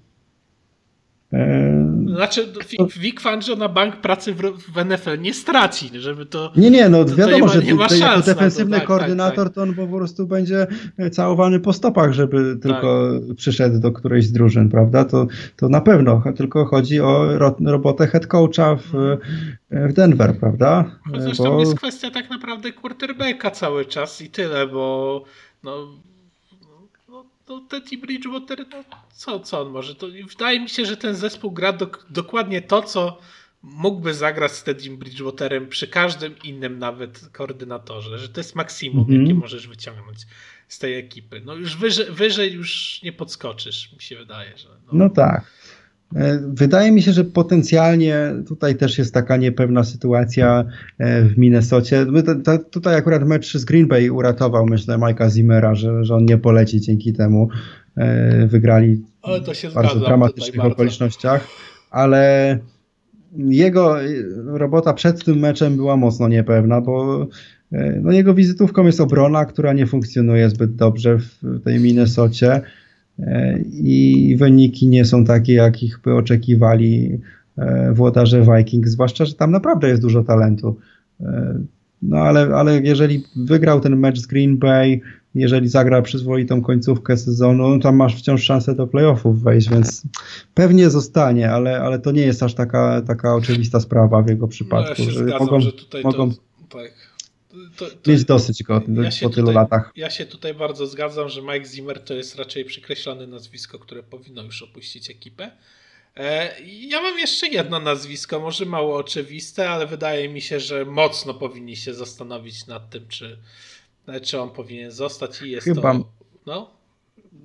Znaczy, Vic Fangio na bank pracy w, NFL nie straci, żeby to. Nie, nie, no to, wiadomo, to nie ma, że nie jako defensywny tak, koordynator tak, tak. to on po prostu będzie całowany po stopach, żeby tylko tak. przyszedł do którejś z drużyn, prawda? To, to na pewno, tylko chodzi o robotę head coacha w, w Denver, prawda? Zresztą bo... jest kwestia tak naprawdę quarterbacka cały czas i tyle, bo no to Teddy Bridgewater, no co, co on może? To wydaje mi się, że ten zespół gra do, dokładnie to, co mógłby zagrać z Teddy Bridgewaterem przy każdym innym nawet koordynatorze, że to jest maksimum, mm -hmm. jakie możesz wyciągnąć z tej ekipy. No już wyżej, wyżej już nie podskoczysz, mi się wydaje, że. No, no tak. E, wydaje mi się, że potencjalnie tutaj też jest taka niepewna sytuacja e, w Minnesocie. Tutaj akurat mecz z Green Bay uratował, myślę, Majka Zimmera, że, że on nie poleci dzięki temu. E, wygrali w bardzo dramatycznych okolicznościach, ale jego robota przed tym meczem była mocno niepewna, bo no jego wizytówką jest obrona, która nie funkcjonuje zbyt dobrze w tej Minnesocie i wyniki nie są takie, jakich by oczekiwali e, włodarze Vikings, zwłaszcza, że tam naprawdę jest dużo talentu. E, no ale, ale jeżeli wygrał ten mecz z Green Bay, jeżeli zagra przyzwoitą końcówkę sezonu, no tam masz wciąż szansę do playoffów wejść, więc pewnie zostanie, ale, ale to nie jest aż taka, taka oczywista sprawa w jego przypadku. No ja się że zgadzam, mogą, że tutaj mogą, to, tak to, to, mieć dosyć go ja po tylu tutaj, latach. Ja się tutaj bardzo zgadzam, że Mike Zimmer to jest raczej przykreślone nazwisko, które powinno już opuścić ekipę. E, ja mam jeszcze jedno nazwisko, może mało oczywiste, ale wydaje mi się, że mocno powinni się zastanowić nad tym, czy, czy on powinien zostać i jest Chyba... to... No,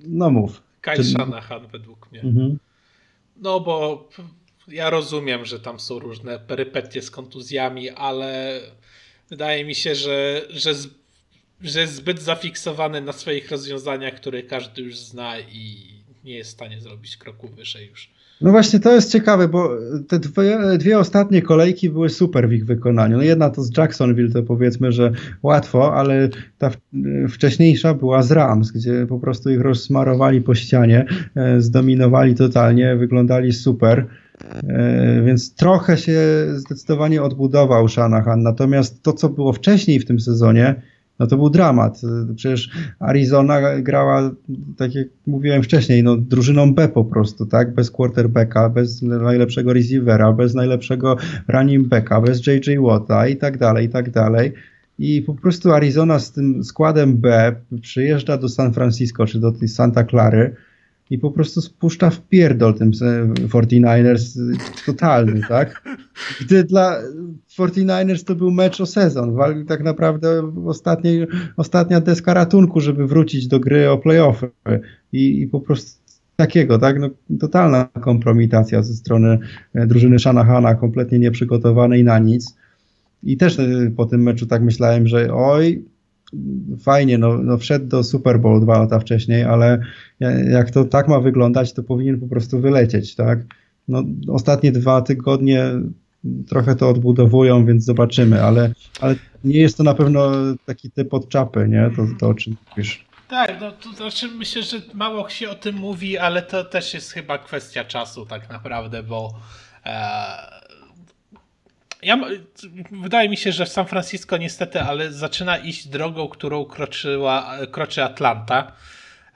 no mów. Kyle czy... Shanahan według mnie. Mhm. No bo ja rozumiem, że tam są różne perypetie z kontuzjami, ale Wydaje mi się, że, że, że jest zbyt zafiksowany na swoich rozwiązaniach, które każdy już zna i nie jest w stanie zrobić kroku wyżej już. No właśnie to jest ciekawe, bo te dwie, dwie, ostatnie kolejki były super w ich wykonaniu. No jedna to z Jacksonville, to powiedzmy, że łatwo, ale ta wcześniejsza była z Rams, gdzie po prostu ich rozsmarowali po ścianie, e, zdominowali totalnie, wyglądali super. E, więc trochę się zdecydowanie odbudował Shanahan. Natomiast to, co było wcześniej w tym sezonie, no to był dramat. Przecież Arizona grała, tak jak mówiłem wcześniej, no, drużyną B po prostu, tak? Bez quarterbacka, bez najlepszego receivera, bez najlepszego running backa, bez JJ Watta i tak dalej, i tak dalej. I po prostu Arizona z tym składem B przyjeżdża do San Francisco czy do tej Santa Clary i po prostu spuszcza w pierdol tym 49ers totalny, tak? Gdy dla 49ers to był mecz o sezon, tak naprawdę ostatnia deska ratunku, żeby wrócić do gry o playoffy i, i po prostu takiego, tak? No, totalna kompromitacja ze strony e, drużyny Shanahana, kompletnie nieprzygotowanej na nic. I też e, po tym meczu tak myślałem, że oj, fajnie, no, no wszedł do Super Bowl dwa lata wcześniej, ale jak to tak ma wyglądać, to powinien po prostu wylecieć, tak? No, ostatnie dwa tygodnie trochę to odbudowują, więc zobaczymy, ale, ale nie jest to na pewno taki typ od czapy, nie? To, to o czym mówisz. Tak, no to znaczy myślę, że mało się o tym mówi, ale to też jest chyba kwestia czasu tak naprawdę, bo e, ja, wydaje mi się, że San Francisco niestety, ale zaczyna iść drogą, którą kroczyła, kroczy Atlanta.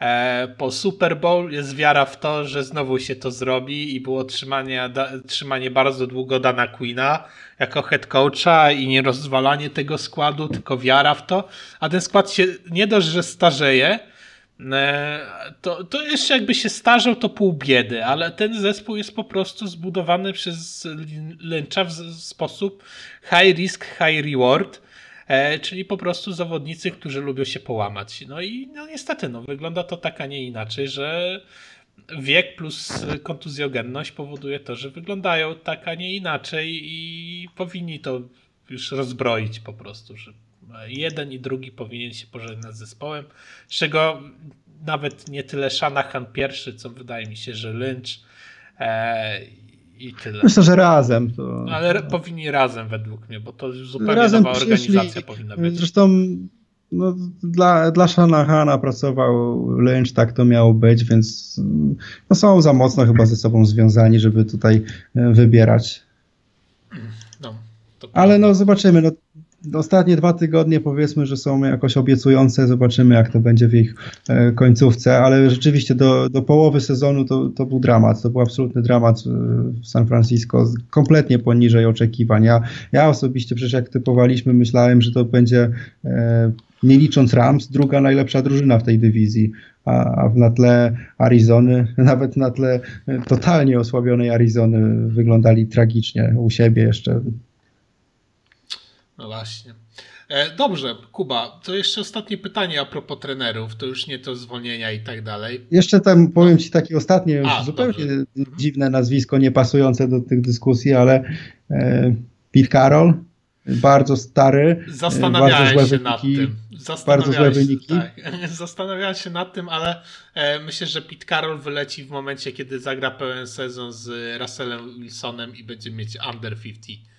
E, po Super Bowl jest wiara w to, że znowu się to zrobi i było trzymanie, da, trzymanie bardzo długo Dana Queena jako head coacha i nie rozwalanie tego składu, tylko wiara w to. A ten skład się nie dość, że starzeje, to, to jeszcze jakby się starzał, to pół biedy, ale ten zespół jest po prostu zbudowany przez Lyncha w sposób high risk, high reward, e, czyli po prostu zawodnicy, którzy lubią się połamać. No i no niestety, no, wygląda to tak, a nie inaczej, że wiek plus kontuzjogenność powoduje to, że wyglądają tak, a nie inaczej i powinni to już rozbroić po prostu, że jeden i drugi powinien się pożegnać z zespołem, z czego nawet nie tyle Shanahan pierwszy, co wydaje mi się, że Lynch e, i tyle. Myślę, że razem. To... No, ale powinni razem według mnie, bo to już zupełnie razem nowa organizacja powinna być. Zresztą no, dla, dla Shanahana pracował Lynch, tak to miało być, więc no, są za mocno chyba ze sobą związani, żeby tutaj e, wybierać. No, Ale no zobaczymy. No, ostatnie dwa tygodnie powiedzmy, że są jakoś obiecujące, zobaczymy jak to będzie w ich e, końcówce, ale rzeczywiście do, do połowy sezonu to, to był dramat, to był absolutny dramat e, w San Francisco, kompletnie poniżej oczekiwań. Ja, ja osobiście przecież jak typowaliśmy myślałem, że to będzie e, nie licząc Rams, druga najlepsza drużyna w tej dywizji, a, a na tle Arizony, nawet na tle totalnie osłabionej Arizony wyglądali tragicznie u siebie jeszcze no właśnie. E, dobrze, Kuba, to jeszcze ostatnie pytanie a propos trenerów, to już nie to zwolnienia i tak dalej. Jeszcze tam powiem Ci takie ostatnie, a, zupełnie dobrze. Mhm. dziwne nazwisko, niepasujące do tych dyskusji, ale e, Pete Carroll, bardzo stary, e, Zastanawiałem bardzo się nad tym. Bardzo złe wyniki. Tak. Zastanawiałem się nad tym, ale e, myślę, że Pete Carroll wyleci w momencie, kiedy zagra pełen sezon z Russellem Wilsonem i będzie mieć under 50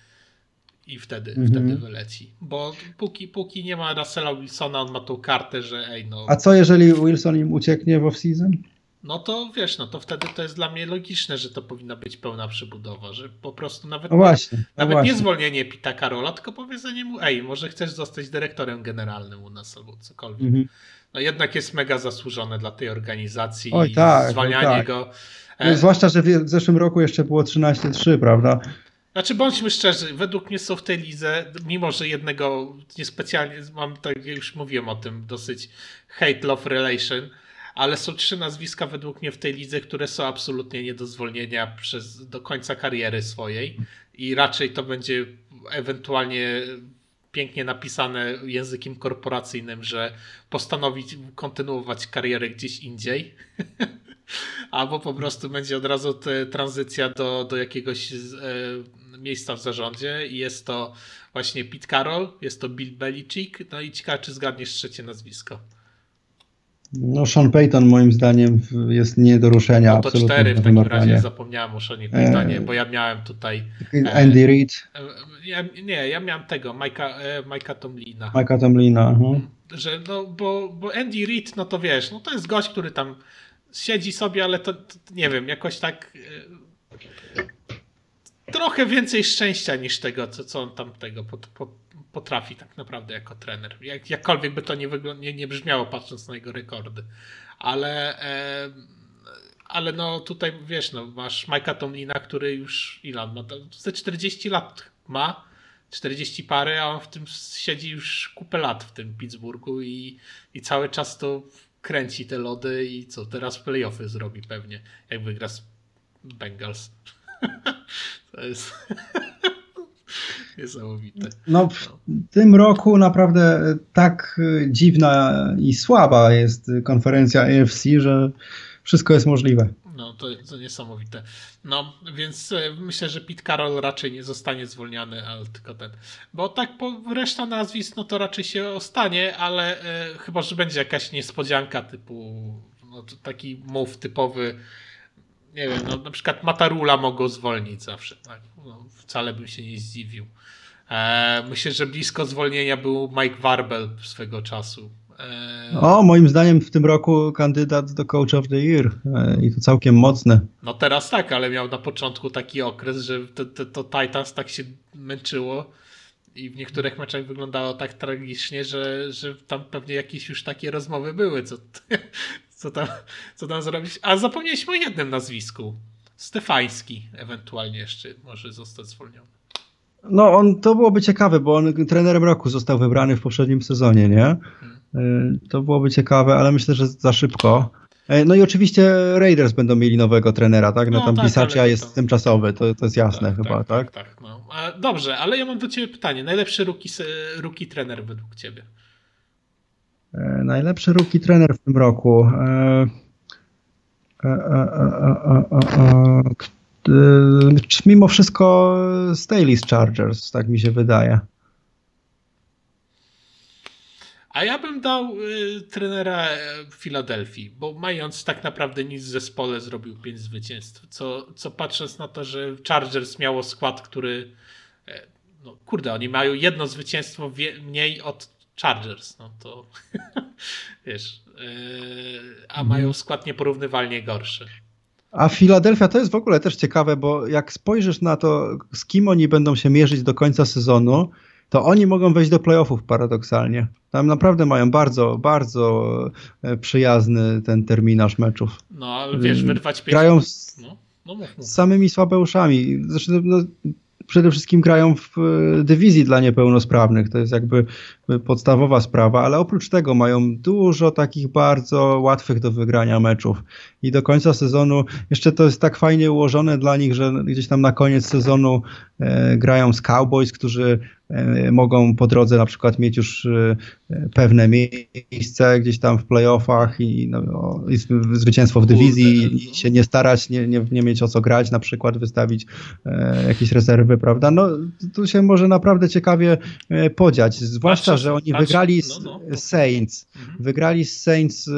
i wtedy, mhm. wtedy wyleci. Bo póki, póki nie ma Russella Wilsona, on ma tą kartę, że ej no... A co jeżeli Wilson im ucieknie w off-season? No to wiesz, no to wtedy to jest dla mnie logiczne, że to powinna być pełna przebudowa, że po prostu nawet, no właśnie, no nawet właśnie. nie zwolnienie Pita Karola, tylko powiedzenie mu, ej, może chcesz zostać dyrektorem generalnym u nas albo cokolwiek. Mhm. No jednak jest mega zasłużone dla tej organizacji Oj, i tak, zwalnianie tak. go. No, e, zwłaszcza, że w zeszłym roku jeszcze było 13-3, prawda? Znaczy, bądźmy szczerzy, według mnie są w tej lidze, mimo że jednego niespecjalnie, mam tak już mówiłem o tym, dosyć hate-love relation, ale są trzy nazwiska według mnie w tej lidze, które są absolutnie nie do zwolnienia przez, do końca kariery swojej i raczej to będzie ewentualnie pięknie napisane językiem korporacyjnym, że postanowić kontynuować karierę gdzieś indziej. Albo po prostu będzie od razu tranzycja do, do jakiegoś e, miejsca w zarządzie i jest to właśnie Pete Carroll, jest to Bill Belichick, no i ciekawe, czy zgadniesz trzecie nazwisko. No Sean Payton moim zdaniem jest nie do ruszenia. No to cztery w takim razie, zapomniałem o Seanie Paytonie, bo ja miałem tutaj... E, Andy Reid. E, ja, nie, ja miałem tego, Majka, e, Majka Tomlina. Majka Tomlina. Uh Że no, bo, bo Andy Reid, no to wiesz, no to jest gość, który tam siedzi sobie, ale to, to nie wiem, jakoś tak trochę więcej szczęścia niż tego, co, co on tam tego pot, pot, potrafi tak naprawdę jako trener. Jak, jakkolwiek by to nie, nie, nie brzmiało patrząc na jego rekordy. Ale, e, ale no tutaj wiesz, no, masz Mike'a Tomlina, który już ile ma? Ze 40 lat ma. 40 pary, a on w tym siedzi już kupę lat w tym Pittsburghu i, i cały czas to kręci te lody i co teraz playoffy zrobi pewnie, jak wygra z Bengals. To jest niesamowite. No, w tym roku naprawdę tak dziwna i słaba jest konferencja AFC, że wszystko jest możliwe. No, to, to niesamowite. No, więc e, myślę, że Pete Carroll raczej nie zostanie zwolniony, ale tylko ten. Bo tak po reszta nazwisk, no to raczej się ostanie, ale e, chyba, że będzie jakaś niespodzianka typu no, taki move typowy nie wiem, no, na przykład Matarula mogą zwolnić zawsze. Tak? No, wcale bym się nie zdziwił. E, myślę, że blisko zwolnienia był Mike Warbel swego czasu. E, o, moim zdaniem w tym roku kandydat do Coach of the Year e, i to całkiem mocny. No teraz tak, ale miał na początku taki okres, że to, to, to Titans tak się męczyło i w niektórych meczach wyglądało tak tragicznie, że, że tam pewnie jakieś już takie rozmowy były, co, co tam, co tam zrobić. A zapomnieliśmy o jednym nazwisku. Stefański ewentualnie jeszcze może zostać zwolniony. No, on, to byłoby ciekawe, bo on trenerem roku został wybrany w poprzednim sezonie, nie? Hmm. To byłoby ciekawe, ale myślę, że za szybko. E, no i oczywiście Raiders będą mieli nowego trenera, tak? No, no tam tak, Bisaccia jest to... tymczasowy, to, to jest jasne tak, chyba, tak? Tak, tak. no. Dobrze, ale ja mam do Ciebie pytanie. Najlepszy rookie, rookie trener według Ciebie? E, najlepszy rookie trener w tym roku. E, e, mimo wszystko Staley z Chargers, tak mi się wydaje. A ja bym dał y, trenera Filadelfii, bo mając tak naprawdę nic w zespole zrobił pięć zwycięstw. Co, co patrząc na to, że Chargers miało skład, który e, no kurde, oni mają jedno zwycięstwo wie, mniej od Chargers, no to wiesz, yy, a mhm. mają skład nieporównywalnie gorszy. A Filadelfia to jest w ogóle też ciekawe, bo jak spojrzysz na to, z kim oni będą się mierzyć do końca sezonu, to oni mogą wejść do playoffów paradoksalnie. Tam naprawdę mają bardzo, bardzo e, przyjazny ten terminarz meczów. No, ale wiesz, wyrwać pięć... Grają z, no, no, z samymi słabeuszami. Zresztą no, przede wszystkim grają w e, dywizji dla niepełnosprawnych. To jest jakby podstawowa sprawa, ale oprócz tego mają dużo takich bardzo łatwych do wygrania meczów. I do końca sezonu jeszcze to jest tak fajnie ułożone dla nich, że gdzieś tam na koniec sezonu e, grają z Cowboys, którzy e, mogą po drodze na przykład mieć już e, pewne miejsce gdzieś tam w playoffach i, no, i zwycięstwo w dywizji i się nie starać, nie, nie, nie mieć o co grać, na przykład wystawić e, jakieś rezerwy, prawda? No tu się może naprawdę ciekawie e, podziać, zwłaszcza, że oni wygrali z no, no. Saints, mhm. wygrali z Saints y,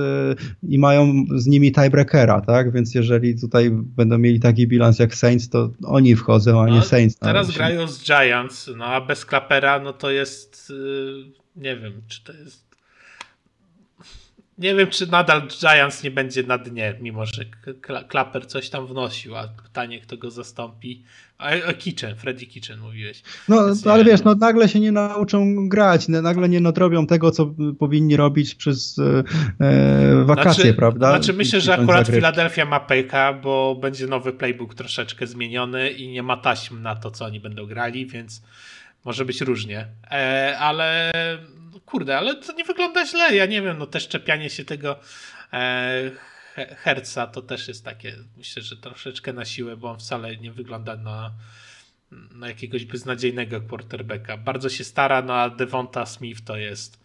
i mają z nimi tiebreakera, tak? Więc jeżeli tutaj będą mieli taki bilans jak Saints, to oni wchodzą, a nie no, Saints. Teraz grają z Giants, no a bez Klapera, no to jest y, nie wiem, czy to jest nie wiem, czy nadal Giants nie będzie na dnie, mimo że Klapper coś tam wnosił, a pytanie, kto go zastąpi. A, a Kitchen, Freddy Kitchen mówiłeś. No, Więc ale wiesz, no nagle się nie nauczą grać, nagle nie nadrobią tego, co powinni robić przez e, e wakacje, znaczy, prawda? Znaczy myślę, że akurat Philadelphia ma pejka, bo będzie nowy playbook troszeczkę zmieniony i nie ma taśm na to, co oni będą grali, więc może być różnie. E, ale kurde, ale to nie wygląda źle. Ja nie wiem, no też czepianie się tego e, Herca to też jest takie, myślę, że troszeczkę na siłę, bo on wcale nie wygląda na, na jakiegoś beznadziejnego quarterbacka. Bardzo się stara, no a Devonta Smith to jest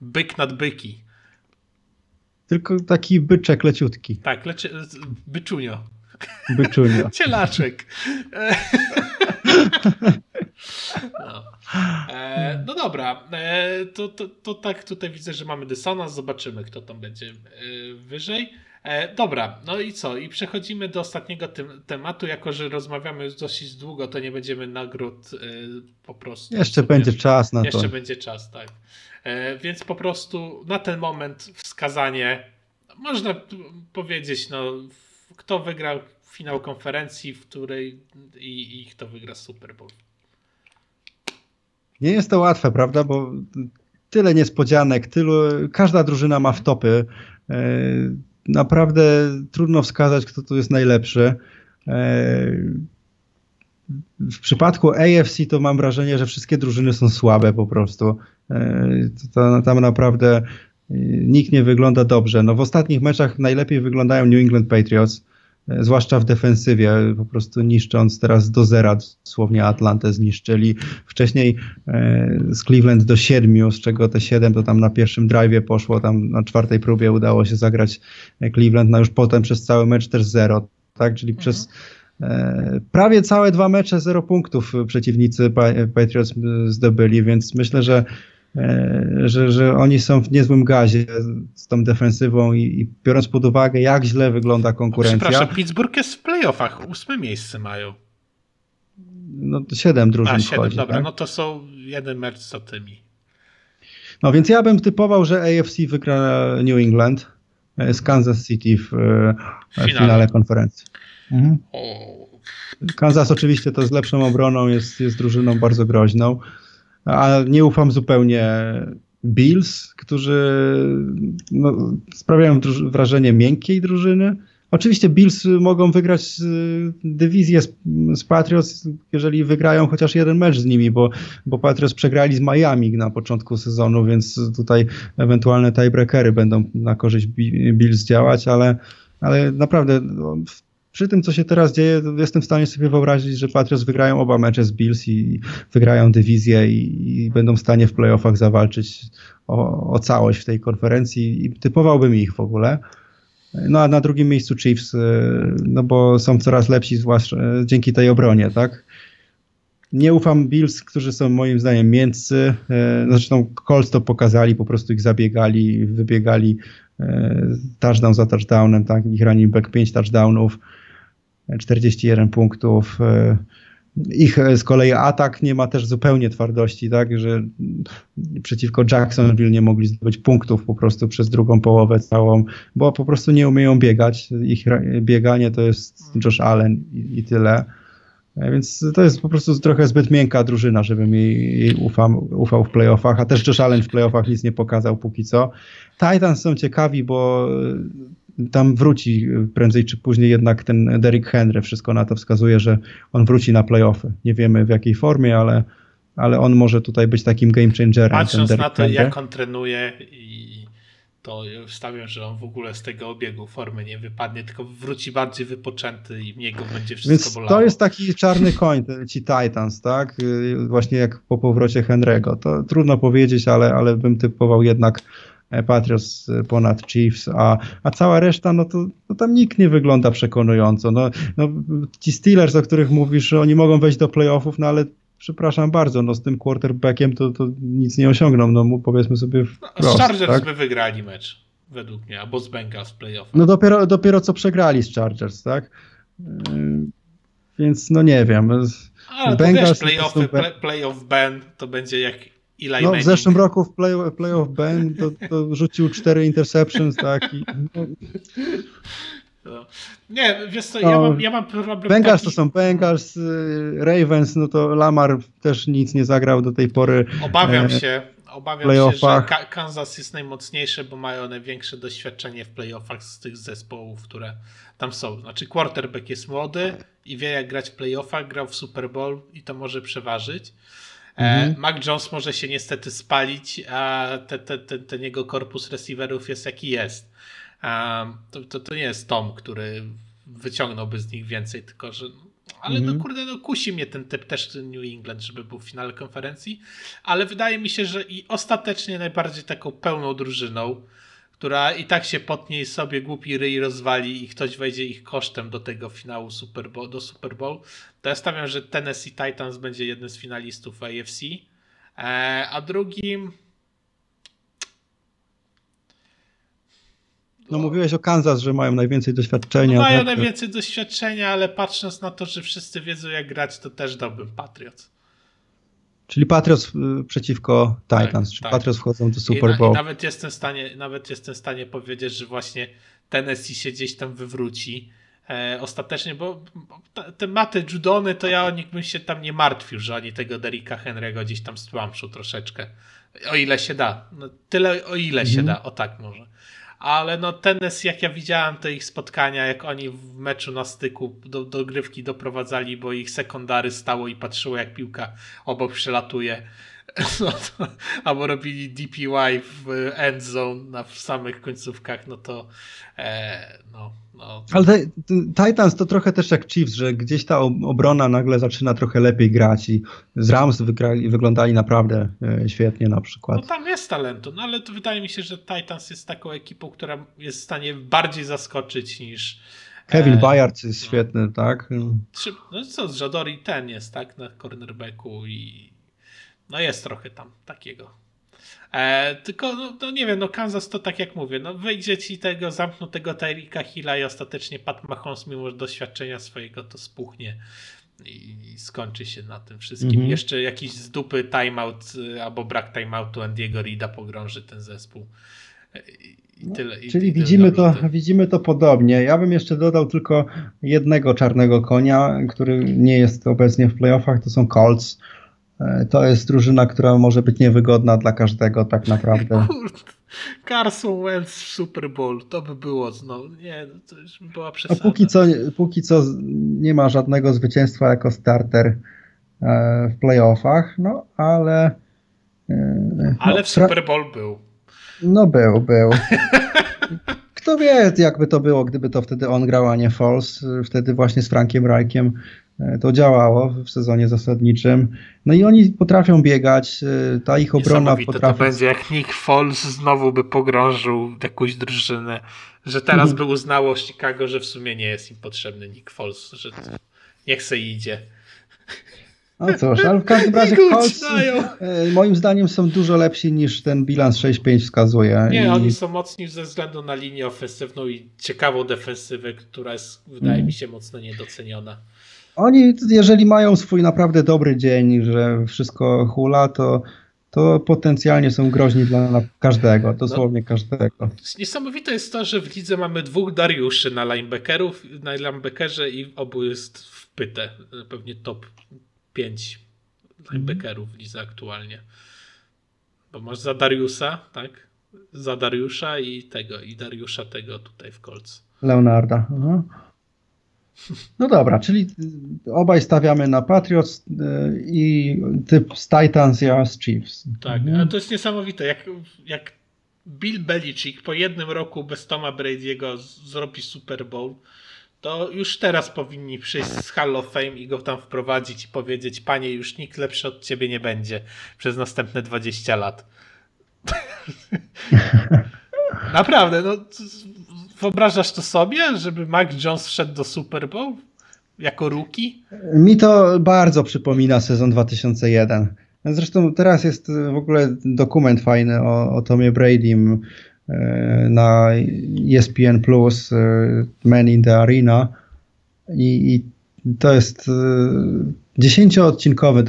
byk nad byki. Tylko taki byczek leciutki. Tak, leci byczunio. Byczunio. Cielaczek. No. E, no dobra, e, to, to, to tak tutaj widzę, że mamy dysonans, zobaczymy kto tam będzie e, wyżej. E, dobra, no i co? I przechodzimy do ostatniego tym, tematu. Jako, że rozmawiamy już dosyć długo, to nie będziemy nagród e, po prostu. Jeszcze będzie czas na jeszcze to. Jeszcze będzie czas, tak. Więc po prostu na ten moment wskazanie, można powiedzieć, no, kto wygrał finał konferencji, w której i, i kto wygra Super Bowl. Nie jest to łatwe, prawda? Bo tyle niespodzianek, tylu, każda drużyna ma wtopy. E, naprawdę trudno wskazać, kto tu jest najlepszy. E, w przypadku AFC to mam wrażenie, że wszystkie drużyny są słabe po prostu. E, tam naprawdę nikt nie wygląda dobrze. No w ostatnich meczach najlepiej wyglądają New England Patriots. E, zwłaszcza w defensywie, po prostu niszcząc teraz do zera dosłownie Atlantę zniszczyli. Wcześniej e, z Cleveland do siedmiu, z czego te siedem to tam na pierwszym drive poszło, tam na czwartej próbie udało się zagrać Cleveland, no już potem przez cały mecz też zero, tak, czyli mhm. przez e, prawie całe dwa mecze zero punktów przeciwnicy Patriots zdobyli, więc myślę, że E, że, że oni są w niezłym gazie z tą defensywą i, i biorąc pod uwagę, jak źle wygląda konkurencja. Przepraszam, Pittsburgh jest w playoffach, ósme miejsce mają. No siedem drużyn A, siedem, dobra, tak? no to są jeden mecz za tymi. No więc ja bym typował, że AFC wygra New England e, z Kansas City w, e, w finale. finale konferencji. Mhm. Kansas oczywiście to z lepszą obroną jest, jest drużyną bardzo groźną a nie ufam zupełnie Bills, którzy no, sprawiają wrażenie miękkiej drużyny. Oczywiście Bills mogą wygrać dywizję z, z, Patriots, jeżeli wygrają chociaż jeden mecz z nimi, bo, bo Patriots przegrali z Miami na początku sezonu, więc tutaj ewentualne tiebreakery będą na korzyść Bills działać, ale, ale naprawdę no, przy tym, co się teraz dzieje, jestem w stanie sobie wyobrazić, że Patriots wygrają oba mecze z Bills i wygrają dywizję i, i będą w stanie w playoffach zawalczyć o, o, całość w tej konferencji i typowałbym ich w ogóle. No a na drugim miejscu Chiefs, y, no bo są coraz lepsi, zwłaszcza y, dzięki tej obronie, tak? Nie ufam Bills, którzy są moim zdaniem mięccy. E, zresztą Colts to pokazali, po prostu ich zabiegali, wybiegali e, touchdown za touchdownem, tak? Ich running back 5 touchdownów, 41 punktów. Ich z kolei atak nie ma też zupełnie twardości, tak, że przeciwko Jacksonville nie mogli zdobyć punktów po prostu przez drugą połowę całą, bo po prostu nie umieją biegać. Ich bieganie to jest Josh Allen i, i tyle. Więc to jest po prostu trochę zbyt miękka drużyna, żebym jej, jej ufam, ufał w playoffach, a też Josh Allen w playoffach nic nie pokazał póki co. Titans są ciekawi, bo tam wróci prędzej czy później jednak ten Derrick Henry. Wszystko na to wskazuje, że on wróci na playoffy. Nie wiemy w jakiej formie, ale, ale on może tutaj być takim game changerem. Patrząc na to, Henry. jak on trenuje i to stawiam, że on w ogóle z tego obiegu formy nie wypadnie, tylko wróci bardziej wypoczęty i mniej go będzie wszystko Więc bolało. To jest taki czarny koń, ci Titans, tak? Właśnie jak po powrocie Henry'ego. To trudno powiedzieć, ale, ale bym typował jednak Patriots e, ponad Chiefs, a, a cała reszta, no to no tam nikt nie wygląda przekonująco. No, no, ci Steelers, o których mówisz, że oni mogą wejść do playoffów, no ale przepraszam bardzo, no z tym quarterbackiem to, to nic nie osiągną, no powiedzmy sobie wprost, Z Chargers tak? by wygrali mecz, według mnie, albo z Bengals w playoffach. No dopiero, dopiero co przegrali z Chargers, tak? Więc no nie wiem. Ale Bengals, to wiesz, playoffy, play, playoff Ben to będzie jak Eli no, w zeszłym roku w play, playoff Ben to, to rzucił cztery interceptions, tak? I, no. No. Nie, wiesz co, ja, mam, ja mam problem Bengals taki... to są Bengals, y, Ravens, no to Lamar też nic nie zagrał do tej pory. Obawiam e, się, obawiam się, że Kansas jest najmocniejszy, bo mają największe doświadczenie w playoffach z tych zespołów, które tam są. Znaczy quarterback jest młody i wie jak grać w playoffach, grał w Super Bowl i to może przeważyć. E, mhm. Mac Jones może się niestety spalić, a ten, te, te, ten jego korpus receiverów jest jaki jest. To, to, to nie jest Tom, który wyciągnąłby z nich więcej, tylko że. Ale no mhm. no kurde, no kusi mnie ten typ też New England, żeby był w finale konferencji. Ale wydaje mi się, że i ostatecznie najbardziej taką pełną drużyną, która i tak się potnie sobie głupi ryj rozwali i ktoś wejdzie ich kosztem do tego finału Super Bowl, do Super Bowl, to ja stawiam, że Tennessee Titans będzie jednym z finalistów AFC, e, a drugim No mówiłeś o Kansas, że mają najwięcej doświadczenia. No mają tak? najwięcej doświadczenia, ale patrząc na to, że wszyscy wiedzą jak grać, to też dałbym Patriots. Czyli Patriots y, przeciwko Titans, tak, czyli tak. Patriots wchodzą do Super Bowl. I, I, nawet, jestem w stanie, nawet jestem w stanie powiedzieć, że właśnie Tennessee się gdzieś tam wywróci e, ostatecznie, bo te maty Judony, to ja o nich bym się tam nie martwił, że oni tego Derricka Henry'ego gdzieś tam stłamszą troszeczkę. O ile się da. No, tyle o ile mhm. się da, o tak może ale no Tennessee, jak ja widziałem te ich spotkania, jak oni w meczu na styku do, do grywki doprowadzali, bo ich sekundary stało i patrzyło jak piłka obok przelatuje, no to, albo robili DPY w end zone na w samych końcówkach, no to e, no, no. Ale Titans to trochę też jak Chiefs, że gdzieś ta obrona nagle zaczyna trochę lepiej grać i z Rams wygrali, wyglądali naprawdę e, świetnie na przykład. No tam jest talentu, no ale to wydaje mi się, że Titans jest taką ekipą, która jest w stanie bardziej zaskoczyć niż Kevin e, Bayard jest no. świetny, tak? No co, z Jadori ten jest, tak, na cornerbacku i no jest trochę tam takiego. E, tylko, no, no, nie wiem, no Kansas to tak jak mówię, no wyjdzie ci tego zamknutego Tyrika Hilla i ostatecznie Pat Mahomes mimo doświadczenia swojego to spuchnie i, i skończy się na tym wszystkim. Mhm. Jeszcze jakiś z dupy timeout y, albo brak timeoutu Andiego Rida pogrąży ten zespół. E, I tyle, i, Czyli i widzimy, to, to, widzimy to podobnie. Ja bym jeszcze dodał tylko jednego czarnego konia, który nie jest obecnie w playoffach, to są Colts E, to jest drużyna, która może być niewygodna dla każdego tak naprawdę. Carson Wentz w Super Bowl, to by było znowu, nie, to już by była przesada. A póki co, póki co nie ma żadnego zwycięstwa jako starter e, w playoffach, no ale... E, ale no, w Super Bowl był. No był, był. Kto wie, jakby to było, gdyby to wtedy on grał, a nie Falls, wtedy właśnie z Frankiem E, to działało w sezonie zasadniczym. No i oni potrafią biegać, e, ta ich obrona potrafi... to będzie, jak Nick Foles znowu by pogrążył jakąś drużynę, że teraz mhm. by uznało Chicago, że w sumie nie jest im potrzebny Nick Foles, że niech se idzie. No cóż, ale w każdym razie Colts e, moim zdaniem są dużo lepsi niż ten bilans 6-5 wskazuje. Nie, I... oni są mocni ze względu na linię ofensywną i ciekawą defensywę, która jest, wydaje mi się, mocno niedoceniona. Oni, jeżeli mają swój naprawdę dobry dzień, że wszystko hula, to to potencjalnie są groźni dla każdego, dosłownie no, każdego. Niesamowite jest to, że w lidze mamy dwóch Dariuszy na linebackerów, na linebackerze i obu jest wpyte. Pewnie top 5 linebackerów w lidze aktualnie. Bo masz za Dariusa, tak? Za Dariusza i tego, i Dariusza tego tutaj w kolcu. Leonarda. Aha. No dobra, czyli obaj stawiamy na Patriots y, i typ z Titans, ja z Chiefs. Tak, mhm. to jest niesamowite. Jak, jak Bill Belichick po jednym roku bez Toma Brady'ego zrobi Super Bowl, to już teraz powinni przyjść z Hall of Fame i go tam wprowadzić i powiedzieć, panie, już nikt lepszy od ciebie nie będzie przez następne 20 lat. Naprawdę, no wyobrażasz to sobie, żeby Mac Jones wszedł do Super Bowl jako rookie? Mi to bardzo przypomina sezon 2001. Zresztą teraz jest w ogóle dokument fajny o, o Tomie Bradym e, na ESPN Plus, e, Man in the Arena i, i to jest e, dziesięcioodcinkowy,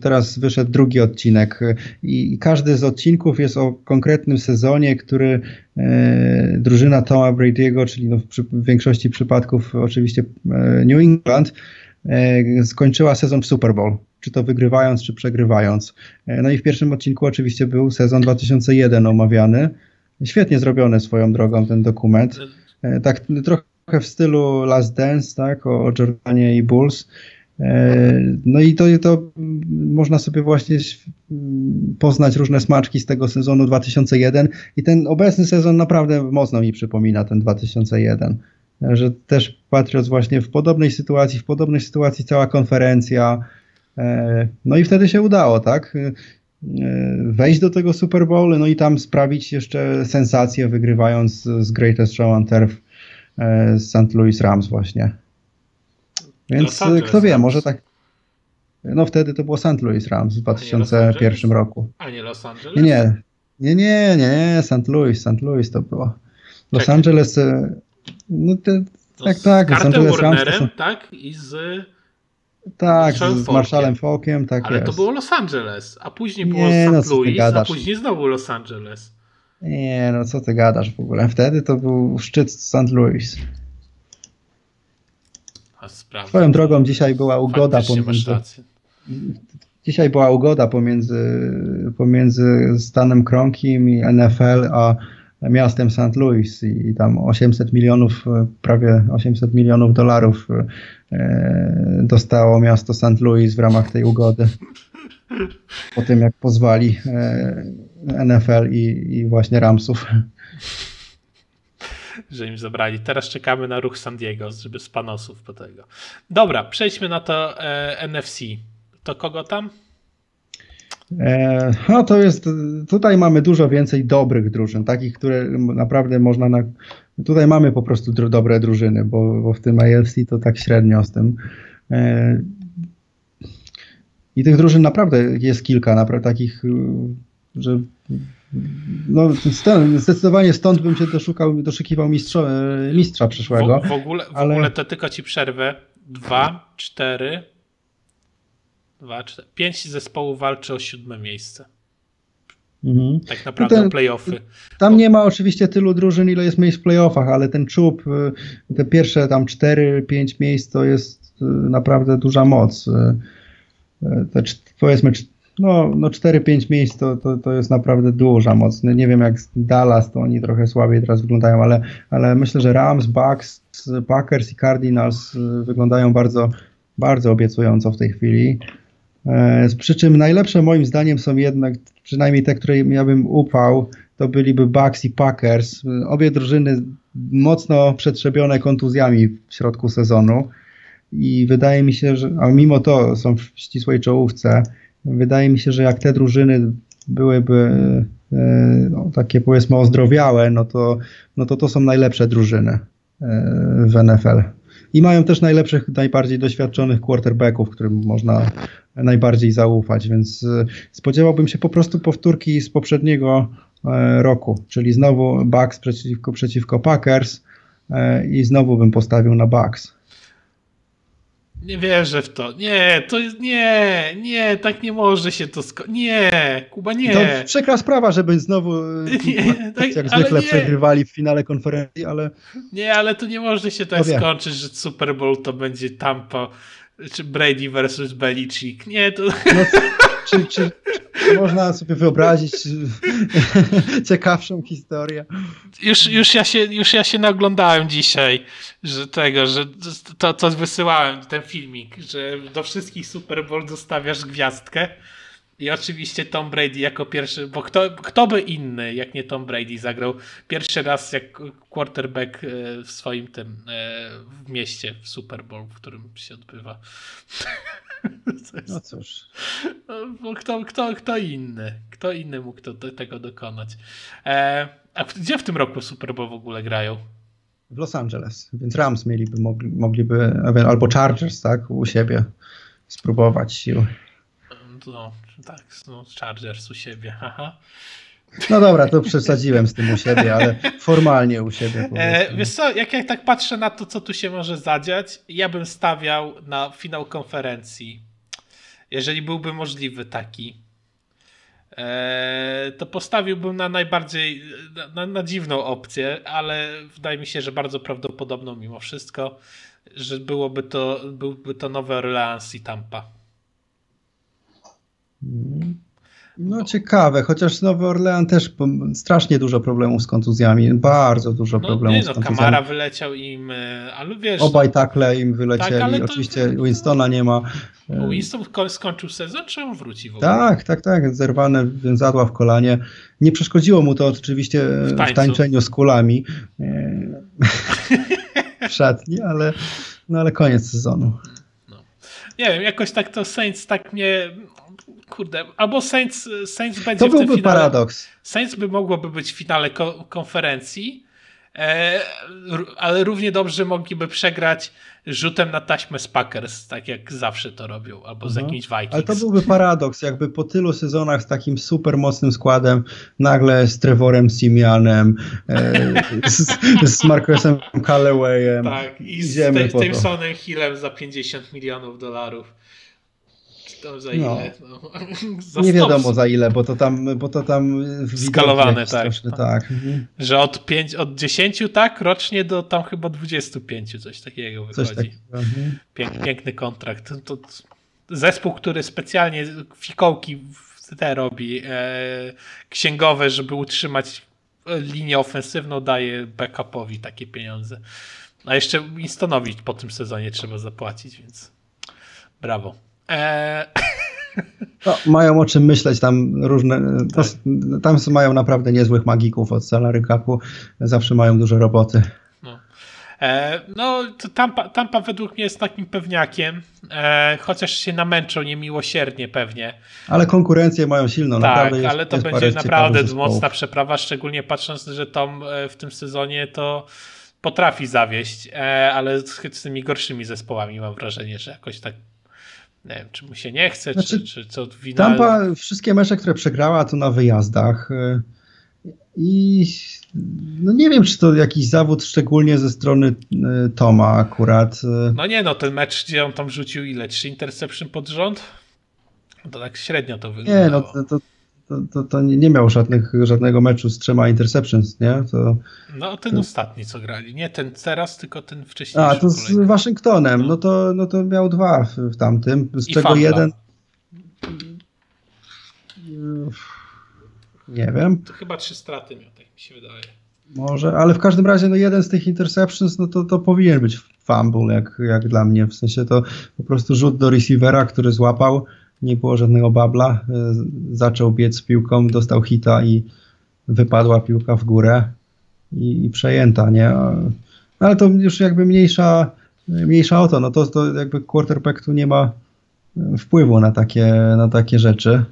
teraz wyszedł drugi odcinek i każdy z odcinków jest o konkretnym sezonie, który e, drużyna Toma Brady'ego, czyli no w, przy, w, większości przypadków oczywiście e, New England, e, skończyła sezon w Super Bowl, czy to wygrywając, czy przegrywając. E, no i w pierwszym odcinku oczywiście był sezon 2001 omawiany. Świetnie zrobiony swoją drogą ten dokument. E, tak trochę w stylu Last Dance, tak, o, o Jordanie i Bulls. E, no i to, to można sobie właśnie poznać różne smaczki z tego sezonu 2001 i ten obecny sezon naprawdę mocno mi przypomina ten 2001, że też Patriots właśnie w podobnej sytuacji, w podobnej sytuacji cała konferencja, e, no i wtedy się udało, tak? E, wejść do tego Super Bowl, no i tam sprawić jeszcze sensację, wygrywając z Greatest Show on Turf z St. Louis Rams właśnie. Więc kto wie, Rams. może tak. No wtedy to było St. Louis Rams w 2001 roku. A nie Los Angeles? Nie, nie, nie, nie, nie St. Louis, St. Louis to było. Los Czekaj. Angeles, e, no te, tak, tak. Z Los Angeles Rams są... tak? I z... Tak, z, Marszalem Falkiem, tak Ale jest. to było Los Angeles, a później było nie, St. No, Louis, a później znowu Los Angeles. Nie, no co ty gadasz w ogóle? Wtedy to był szczyt St. Louis. Swoją drogą dzisiaj była ugoda pomiędzy. Dzisiaj była ugoda pomiędzy, pomiędzy Stanem Kronkiem i NFL, a miastem St. Louis i tam 800 milionów, prawie 800 milionów dolarów e, dostało miasto St. Louis w ramach tej ugody. Po tym jak pozwali e, NFL i, i właśnie Ramsów że im zabrali. Teraz czekamy na ruch San Diego, żeby z panosów po tego. Dobra, przejdźmy na to e, NFC. To kogo tam? E, no to jest, tutaj mamy dużo więcej dobrych drużyn, takich, które naprawdę można na, tutaj mamy po prostu dr dobre drużyny, bo, bo w tym AFC to tak średnio z tym. E, I tych drużyn naprawdę jest kilka, naprawdę takich, że no, zdecydowanie stąd bym się doszukał, doszukiwał mistrza, e, mistrza przyszłego. W, w, ogóle, w ale... ogóle to tylko ci przerwę. Dwa, cztery, dwa, cztery, pięć zespołów walczy o siódme miejsce. Mhm. Tak naprawdę ten, playoffy. Tam nie ma oczywiście tylu drużyn, ile jest miejsc w playoffach, ale ten czub, e, te pierwsze tam cztery, pięć miejsc to jest e, naprawdę duża moc. Te, powiedzmy no, no 4-5 miejsc to, to, to jest naprawdę duża moc. Nie wiem jak Dallas, to oni trochę słabiej teraz wyglądają, ale, ale myślę, że Rams, Bucks, Packers i Cardinals y, wyglądają bardzo, bardzo obiecująco w tej chwili. E, przy czym najlepsze moim zdaniem są jednak, przynajmniej te, które ja bym upał, to byliby Bucks i Packers. Obie drużyny mocno przetrzebione kontuzjami w środku sezonu i wydaje mi się, że a mimo to są w ścisłej czołówce, Wydaje mi się, że jak te drużyny byłyby e, no, takie powiedzmy ozdrowiałe, no to, no to to są najlepsze drużyny e, w NFL. I mają też najlepszych, najbardziej doświadczonych quarterbacków, którym można najbardziej zaufać, więc e, spodziewałbym się po prostu powtórki z poprzedniego roku, czyli znowu Bucks przeciwko, przeciwko Packers i znowu bym postawił na Bucks. Nie wierzę w to. Nie, to jest. Nie, nie, tak nie może się to skończyć. Nie, Kuba, nie. To przykra sprawa, żeby znowu nie, tak, jak zwykle nie. przegrywali w finale konferencji, ale. Nie, ale to nie może się tak skończyć, że Super Bowl to będzie Tampa czy Brady versus Belichick. Nie, to. No, czy, czy, czy można sobie wyobrazić ciekawszą historię? Już, już, ja się, już ja się naglądałem dzisiaj, że tego, że to, to wysyłałem, ten filmik, że do wszystkich Super Bowl zostawiasz gwiazdkę. I oczywiście Tom Brady jako pierwszy, bo kto, kto by inny, jak nie Tom Brady, zagrał pierwszy raz jak quarterback e, w swoim tym e, w mieście w Super Bowl, w którym się odbywa. No cóż. Bo kto, kto, kto inny? Kto inny mógł to, tego dokonać? E, a gdzie w tym roku Super Bowl w ogóle grają? W Los Angeles, więc Rams mieliby, mogli, mogliby, albo Chargers, tak, u siebie spróbować sił. No, tak, no, Chargers u siebie. No dobra, to przesadziłem z tym u siebie, ale formalnie u siebie. E, wiesz co, jak ja tak patrzę na to, co tu się może zadziać, ja bym stawiał na finał konferencji. Jeżeli byłby możliwy taki, e, to postawiłbym na najbardziej, na, na dziwną opcję, ale wydaje mi się, że bardzo prawdopodobną mimo wszystko, że byłoby to, byłby to Nowy Orleans i Tampa. Mm. No ciekawe, chociaż Nowy Orlean też strasznie dużo problemów z kontuzjami, bardzo dużo no, problemów nie, no, z kontuzjami. Kamara wyleciał im, e, ale wiesz... Obaj no, takle im wylecieli, tak, oczywiście to... Winstona nie ma. Winston skończył sezon, czy on wróci w ogóle? Tak, tak, tak, zerwane więzadła w kolanie. Nie przeszkodziło mu to oczywiście w, w tańczeniu z kulami e, w szatni, ale, no, ale koniec sezonu. No. Nie wiem, jakoś tak to Saints tak mnie kurde, albo Saints, Saints będzie to w tym finale. paradoks. Saints by mogłoby być w finale ko konferencji, e, ale równie dobrze mogliby przegrać rzutem na taśmę z Packers, tak jak zawsze to robią, albo z mhm. jakimś Vikings. Ale to byłby paradoks, jakby po tylu sezonach z takim super mocnym składem, nagle z Trevorem Simianem, e, z, z Marcusem Callawayem. Tak, i z Tysonem Hillem za 50 milionów dolarów to za no. ile? No. za nie wiadomo za ile, bo to tam, bo to tam skalowane, tak. Straszny, tak. Mhm. Że od, 5, od 10 tak rocznie do tam chyba 25 coś takiego wychodzi. Coś takiego. Mhm. Pięk, piękny kontrakt. To, to, zespół, który specjalnie fikołki te robi, e, księgowe, żeby utrzymać linię ofensywną, daje backupowi takie pieniądze. A jeszcze Winstonowi po tym sezonie trzeba zapłacić, więc brawo. Eee... No, mają o czym myśleć tam różne. Tak. tam mają naprawdę niezłych magików od salary capu. Zawsze mają dużo roboty. No, e, no Tampa, Tampa według mnie jest takim pewniakiem, e, chociaż się namęczą niemiłosiernie pewnie. Ale konkurencję mają silną. Tak, naprawdę jest, ale to będzie naprawdę mocna przeprawa, szczególnie patrząc, że Tom e, w tym sezonie to potrafi zawieść, e, ale z, z tymi gorszymi zespołami mam wrażenie, że jakoś tak nie wiem, czy mu się nie chce, znaczy, czy, czy co wina. Tampa wszystkie mecze, które przegrała, to na wyjazdach. Y, I no nie wiem, czy to jakiś zawód szczególnie ze strony y, Toma akurat. Y. No nie, no ten mecz, gdzie on tam rzucił ile? Trzy interception pod rząd? To tak średnio to wyglądało. Nie, no to, to, to, to, to nie miał żadnych, żadnego meczu z trzema interceptions, nie? To, no ten to... ostatni, co grali. Nie ten teraz, tylko ten wcześniejszy. A, to z kolejny. Waszyngtonem. No. no, to, no to miał dwa w, w tamtym, z I czego jeden... Nie wiem. To chyba trzy straty miał, tak mi się wydaje. Może, ale w każdym razie no jeden z tych interceptions, no to, to powinien być fumble, jak, jak dla mnie. W sensie to po prostu rzut do receivera, który złapał nie było żadnego babla. E, zaczął biec piłką, dostał hita i wypadła piłka w górę i, i przejęta, nie? No, ale to już jakby mniejsza, mniejsza o to, no to, to jakby quarterback tu nie ma wpływu na takie, na takie rzeczy.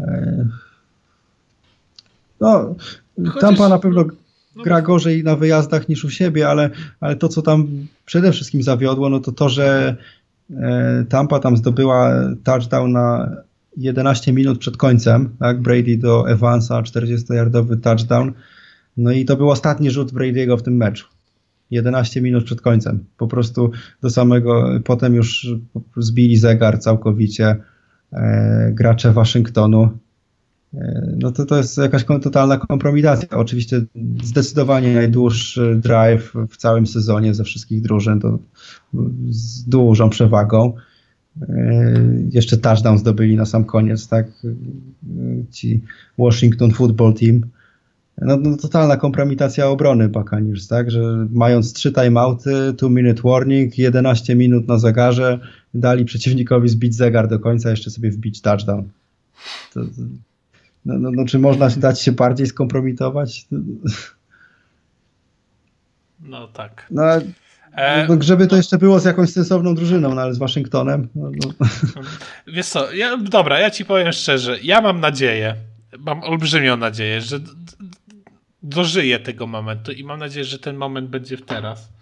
E, no, Chociaż... Tampa na pewno no gra gorzej na wyjazdach niż u siebie, ale, ale to, co tam przede wszystkim zawiodło, no to to, że e, Tampa tam zdobyła touchdown na 11 minut przed końcem, tak? Brady do Evansa, 40-yardowy touchdown. No i to był ostatni rzut Brady'ego w tym meczu. 11 minut przed końcem. Po prostu do samego, potem już zbili zegar całkowicie e, gracze Waszyngtonu. E, no to to jest jakaś totalna kompromitacja. Oczywiście zdecydowanie najdłuższy drive w całym sezonie ze wszystkich drużyn, to z dużą przewagą. E, jeszcze touchdown zdobyli na sam koniec, tak? E, ci Washington Football Team. No, no, totalna kompromitacja obrony Buccaneers, tak, że mając trzy timeouty, two minute warning, 11 minut na zegarze, dali przeciwnikowi zbić zegar do końca, jeszcze sobie wbić touchdown. To, no, no, no, czy można dać się bardziej skompromitować? No tak. No, e, no, żeby to jeszcze było z jakąś sensowną drużyną, no ale z Waszyngtonem. No, no. Wiesz co, ja, dobra, ja ci powiem szczerze, ja mam nadzieję, mam olbrzymią nadzieję, że dożyję tego momentu i mam nadzieję, że ten moment będzie w teraz.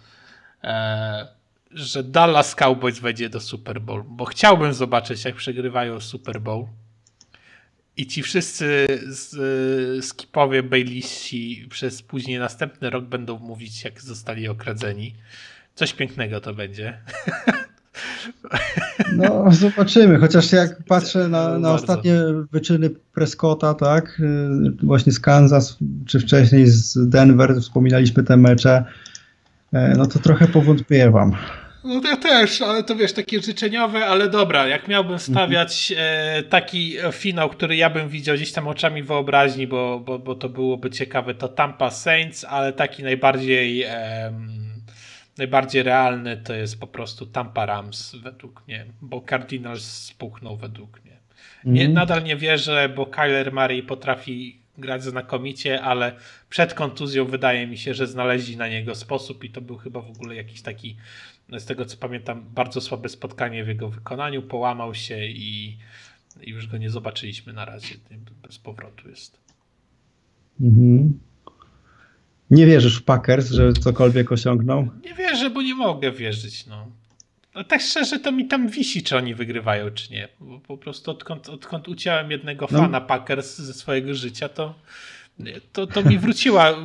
E, że Dallas Cowboys wejdzie do Super Bowl, bo chciałbym zobaczyć, jak przegrywają Super Bowl. I ci wszyscy z, skipowie Baylisi przez później następny rok będą mówić, jak zostali okradzeni. Coś pięknego to będzie. No, zobaczymy. Chociaż jak patrzę na, na ostatnie wyczyny Prescotta, tak, właśnie z Kansas, czy wcześniej z Denver, wspominaliśmy te mecze, e, no to trochę powątpiewam. No ja też, ale to wiesz, takie życzeniowe, ale dobra, jak miałbym stawiać e, taki finał, który ja bym widział gdzieś tam oczami wyobraźni, bo, bo, bo to byłoby ciekawe, to Tampa Saints, ale taki najbardziej e, najbardziej realny to jest po prostu Tampa Rams według mnie, bo Cardinals spuchnął według mnie. Nie, mm. Nadal nie wierzę, bo Kyler Murray potrafi grać znakomicie, ale przed kontuzją wydaje mi się, że znaleźli na niego sposób i to był chyba w ogóle jakiś taki, z tego co pamiętam, bardzo słabe spotkanie w jego wykonaniu, połamał się i, i już go nie zobaczyliśmy na razie, bez powrotu jest. Mhm. Nie wierzysz w Packers, że cokolwiek osiągną? Nie wierzę, bo nie mogę wierzyć. No. no tak szczerze, to mi tam wisi, czy oni wygrywają, czy nie. Bo po prostu odkąd, odkąd uciąłem jednego no. fana Packers ze swojego życia, to, to, to mi wróciła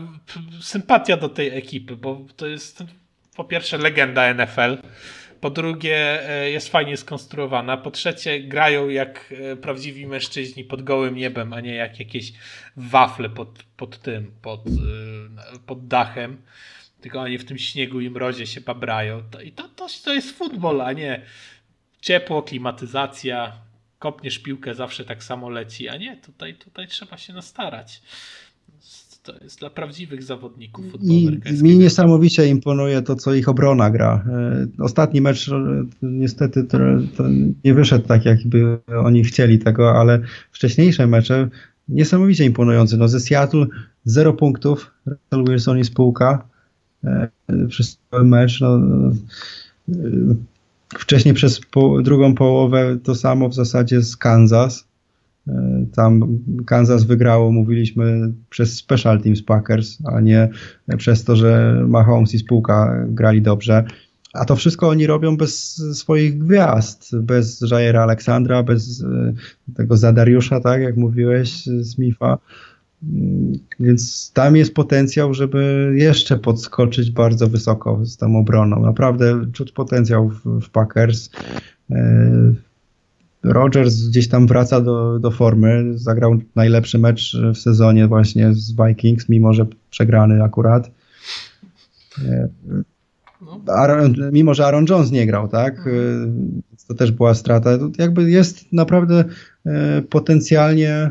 sympatia do tej ekipy, bo to jest po pierwsze legenda NFL. Po drugie, e, jest fajnie skonstruowana. Po trzecie, grają jak e, prawdziwi mężczyźni pod gołym niebem, a nie jak jakieś wafle pod, pod tym, pod, e, pod dachem. Tylko oni w tym śniegu i mrozie się babrają. To, I to, to, to jest futbol, a nie ciepło, klimatyzacja, kopniesz piłkę, zawsze tak samo leci, a nie, tutaj, tutaj trzeba się nastarać to jest dla prawdziwych zawodników futbolu I mi niesamowicie imponuje to, co ich obrona gra. E, ostatni mecz e, niestety nie wyszedł tak, jakby oni chcieli tego, ale wcześniejsze mecze niesamowicie imponujące. No ze Seattle 0 punktów, Russell Wilson i spółka e, przez cały mecz. No, wcześniej przez po, drugą połowę to samo w zasadzie z Kansas E, tam Kansas wygrało, mówiliśmy, przez Special Teams Packers, a nie przez to, że Mahomes i spółka grali dobrze. A to wszystko oni robią bez swoich gwiazd, bez Jaira Aleksandra, bez e, tego Zadariusza, tak jak mówiłeś, Smitha. Mm, więc tam jest potencjał, żeby jeszcze podskoczyć bardzo wysoko z tą obroną. Naprawdę czuć potencjał w, w Packers. Rodgers gdzieś tam wraca do, do formy. Zagrał najlepszy mecz w sezonie właśnie z Vikings, mimo że przegrany akurat. Aaron, mimo, że Aaron Jones nie grał, tak? Mhm. To też była strata. Jakby jest naprawdę e, potencjalnie e,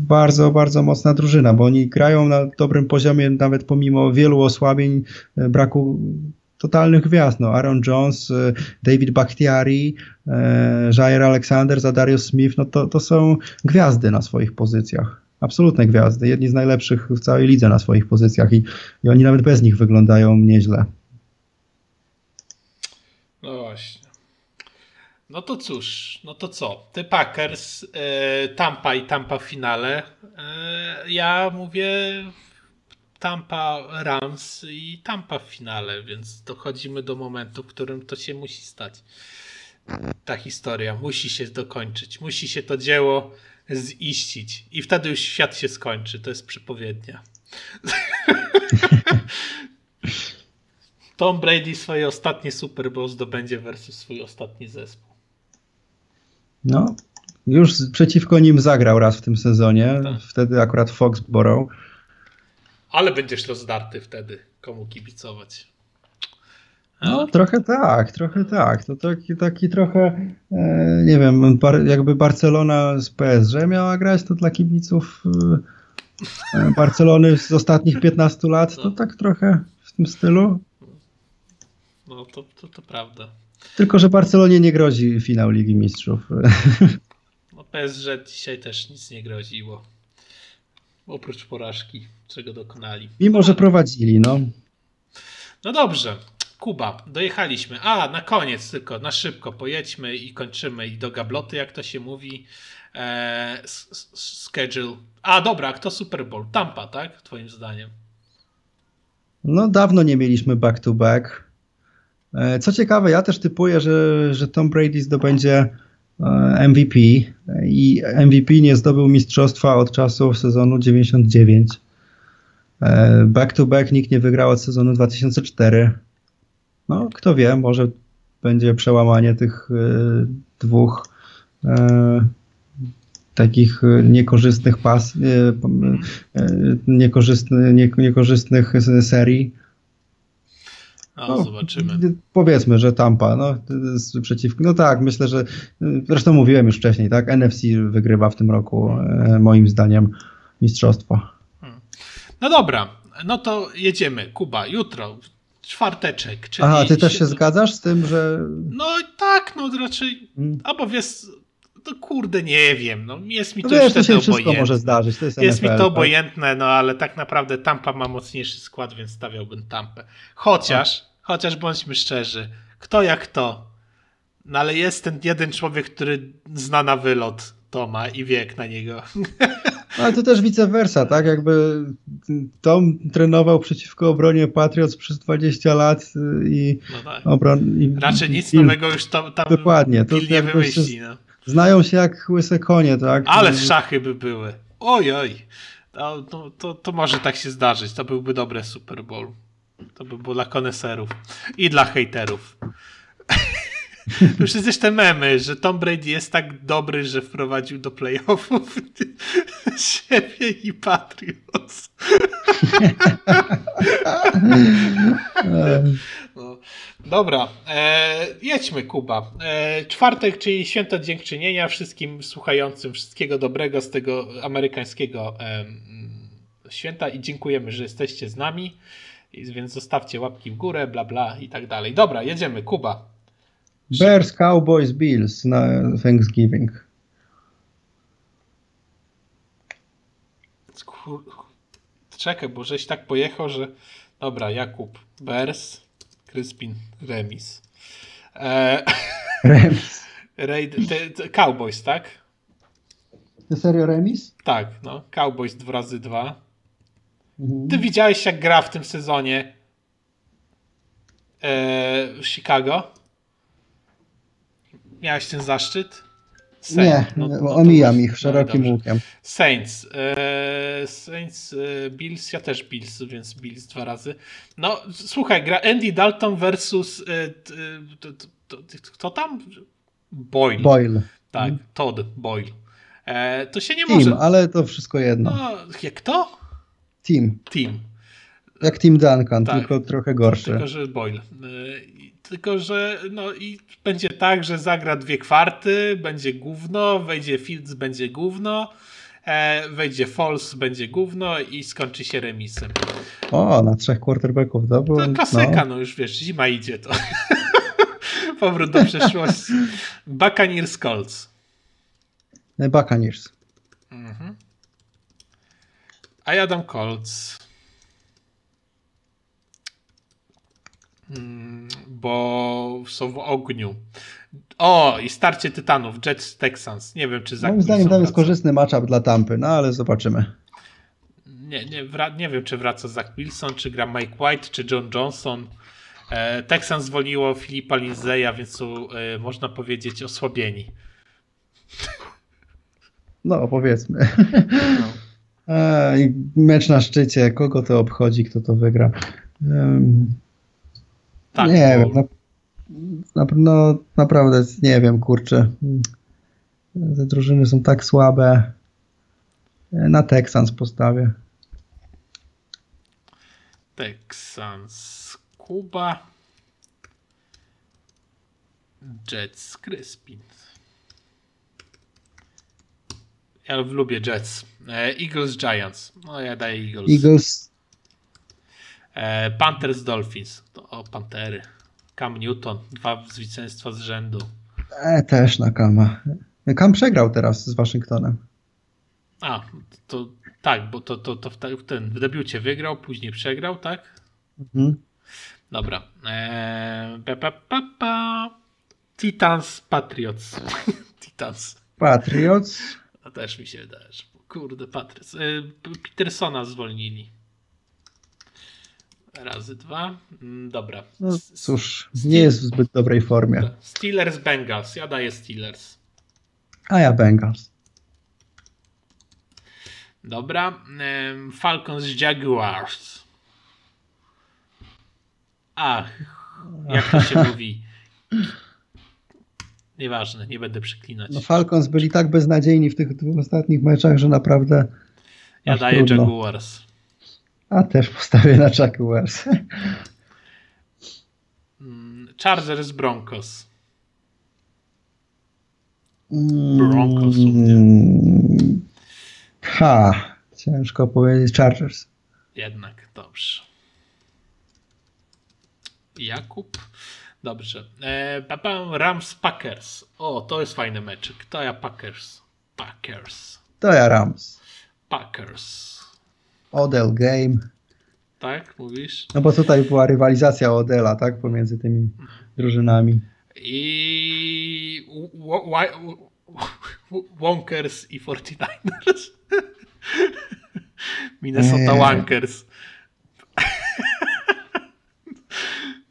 bardzo, bardzo mocna drużyna, bo oni grają na dobrym poziomie, nawet pomimo wielu osłabień, e, braku totalnych gwiazd. No, Aaron Jones, y, David Bakhtiari, y, Jair Alexander, Zadarius Smith, no to, to są gwiazdy na swoich pozycjach. Absolutne gwiazdy. Jedni z najlepszych w całej lidze na swoich pozycjach i, i oni nawet bez nich wyglądają nieźle. No właśnie. No to cóż, no to co? Ty Packers, y, Tampa i Tampa w finale. ja mówię Tampa Rams i Tampa w finale, więc dochodzimy do momentu, w którym to się musi stać. Ta historia musi się dokończyć, musi się to dzieło ziścić i wtedy już świat się skończy. To jest przepowiednia. Tom Brady swoje ostatnie Super Bowl zdobędzie versus swój ostatni zespół. No, już przeciwko nim zagrał raz w tym sezonie. Tak. Wtedy akurat Foxborough. Ale będziesz rozdarty wtedy, komu kibicować. No, trochę tak, trochę tak. To taki, taki trochę, e, nie wiem, bar, jakby Barcelona z PSG miała grać, to dla kibiców e, Barcelony z ostatnich 15 lat, to no. tak trochę w tym stylu. No, to, to, to prawda. Tylko, że Barcelonie nie grozi finał Ligi Mistrzów. No PSG dzisiaj też nic nie groziło. Oprócz porażki, czego dokonali. Mimo, że prowadzili, no. No dobrze. Kuba, dojechaliśmy. A, na koniec tylko, na szybko pojedźmy i kończymy i do gabloty, jak to się mówi. Eee, schedule. A, dobra, kto Super Bowl? Tampa, tak? Twoim zdaniem. No, dawno nie mieliśmy back-to-back. E, co ciekawe, ja też typuję, że, że Tom Brady zdobędzie MVP i MVP nie zdobył mistrzostwa od czasu sezonu 99. E, back to back nikt nie wygrał od sezonu 2004. No, kto wie, może będzie przełamanie tych dwóch takich niekorzystnych pas, niekorzystnych, niekorzystnych serii no, zobaczymy. Powiedzmy, że Tampa, no, przeciwko. No tak, myślę, że zresztą mówiłem już wcześniej, tak? NFC wygrywa w tym roku, e, moim zdaniem, mistrzostwo. Hmm. No dobra, no to jedziemy. Kuba, jutro, czwarteczek. Czyli Aha, ty też się zgadzasz z tym, że. No tak, no raczej. Hmm. Albo wiesz, to kurde nie wiem, no jest mi to no wiesz, to się wszystko może zdarzyć, to jest, jest NFL, mi to tak? obojętne, no ale tak naprawdę Tampa ma mocniejszy skład, więc stawiałbym Tampę. Chociaż, o. chociaż bądźmy szczerzy, kto jak to, no ale jest ten jeden człowiek, który zna na wylot Toma i wiek na niego. No, ale to też vice versa, tak? Jakby Tom trenował przeciwko obronie Patriots przez 20 lat i no tak. obron... I, Raczej nic i, nowego już tam, tam dokładnie, to nie wymyśli. No. Znają się jak łyse konie, tak? Ale szachy by były. Oj, oj. To, to, to, może tak się zdarzyć. To byłby dobre Super Bowl. To by było dla koneserów i dla hejterów. Już jest te memy, że Tom Brady jest tak dobry, że wprowadził do playoffów siebie i Patriots. Dobra, e, jedźmy Kuba. E, czwartek, czyli święto dziękczynienia wszystkim słuchającym wszystkiego dobrego z tego amerykańskiego e, święta i dziękujemy, że jesteście z nami. Więc zostawcie łapki w górę, bla bla i tak dalej. Dobra, jedziemy, Kuba. Bears, Cowboys, Bills na Thanksgiving. Czekaj, bo żeś tak pojechał, że. Dobra, Jakub. Bears, Kryspin, remis. E... Remis. Raid, te, te Cowboys, tak? To serio remis? Tak, no. Cowboys 2 razy 2. Mhm. Ty widziałeś, jak gra w tym sezonie e, Chicago? Miałeś ten zaszczyt? Saints. Nie, no, no, omijam ich szerokim no, łukiem. Saints. E, Saints, e, Bills, ja też Bills, więc Bills dwa razy. No, słuchaj, gra Andy Dalton versus e, kto tam? Boyle. Boyle. Tak, hmm. Todd Boyle. E, to się nie Team, może... ale to wszystko jedno. No, jak kto? Team. Team. Jak Team Duncan, tak, tylko trochę gorszy. Tylko, że Boyle. Tylko, że no i będzie tak, że zagra dwie kwarty, będzie gówno, wejdzie Fields, będzie gówno, e, wejdzie Falls, będzie gówno i skończy się remisem. O, na trzech quarterbacków, to było... To klasyka, no. no już wiesz, zima idzie to. Powrót do przeszłości. Buccaneers Colts. Buccaneers. Mhm. A ja dam Colts. Bo są w ogniu. O, i starcie Tytanów, Jets Texans. Nie wiem, czy za Moim zdaniem tam jest korzystny matchup dla Tampy, no ale zobaczymy. nie, nie, nie wiem, czy wraca Zach Wilson, czy gra Mike White, czy John Johnson. E, Texans zwolniło Filipa Lindsaya, więc są, e, można powiedzieć, osłabieni. No, powiedzmy. No. E, mecz na szczycie, kogo to obchodzi, kto to wygra. Um, tak, nie bo... wiem. Na, na, no, naprawdę nie wiem, kurczę. Te drużyny są tak słabe. Na Texans postawię. Texans, Kuba, Jets, Crispin. Ja lubię Jets. E, Eagles, Giants. No ja daję Eagles. Eagles. E, Panthers, Dolphins. o, Pantery. Cam Newton. Dwa zwycięstwa z rzędu. E, też na Kama. Cam przegrał teraz z Waszyngtonem. A, to tak, bo to, to, to w, ten, w debiucie wygrał, później przegrał, tak? Mhm. Dobra. Eee, pa, pa, pa, pa. Titans Patriots. Titans. Patriots. To też mi się wydaje, że kurde, Patriots. Eee, Petersona zwolnili. Razy dwa. Mm, dobra. No, cóż, nie jest w zbyt dobrej formie. Steelers Bengals. Ja daję Steelers. A ja Bengals. Dobra. Falcons Jaguars. Ach, jak to się mówi? Nieważne, nie będę przeklinać. No Falcons byli tak beznadziejni w tych dwóch ostatnich meczach, że naprawdę. Ja daję trudno. Jaguars. A też postawię na Jaguars. Mm, Chargers Broncos. Broncos. Mm, ha, ciężko powiedzieć Chargers. Jednak, dobrze. Jakub. Dobrze. E, Rams Packers. O, to jest fajny meczek. To ja Packers. Packers. To ja Rams. Packers. Odell Game. Tak, mówisz? No bo tutaj była rywalizacja Odela, tak? Pomiędzy tymi drużynami. I Wonkers i 49ers. Minnesota Wankers.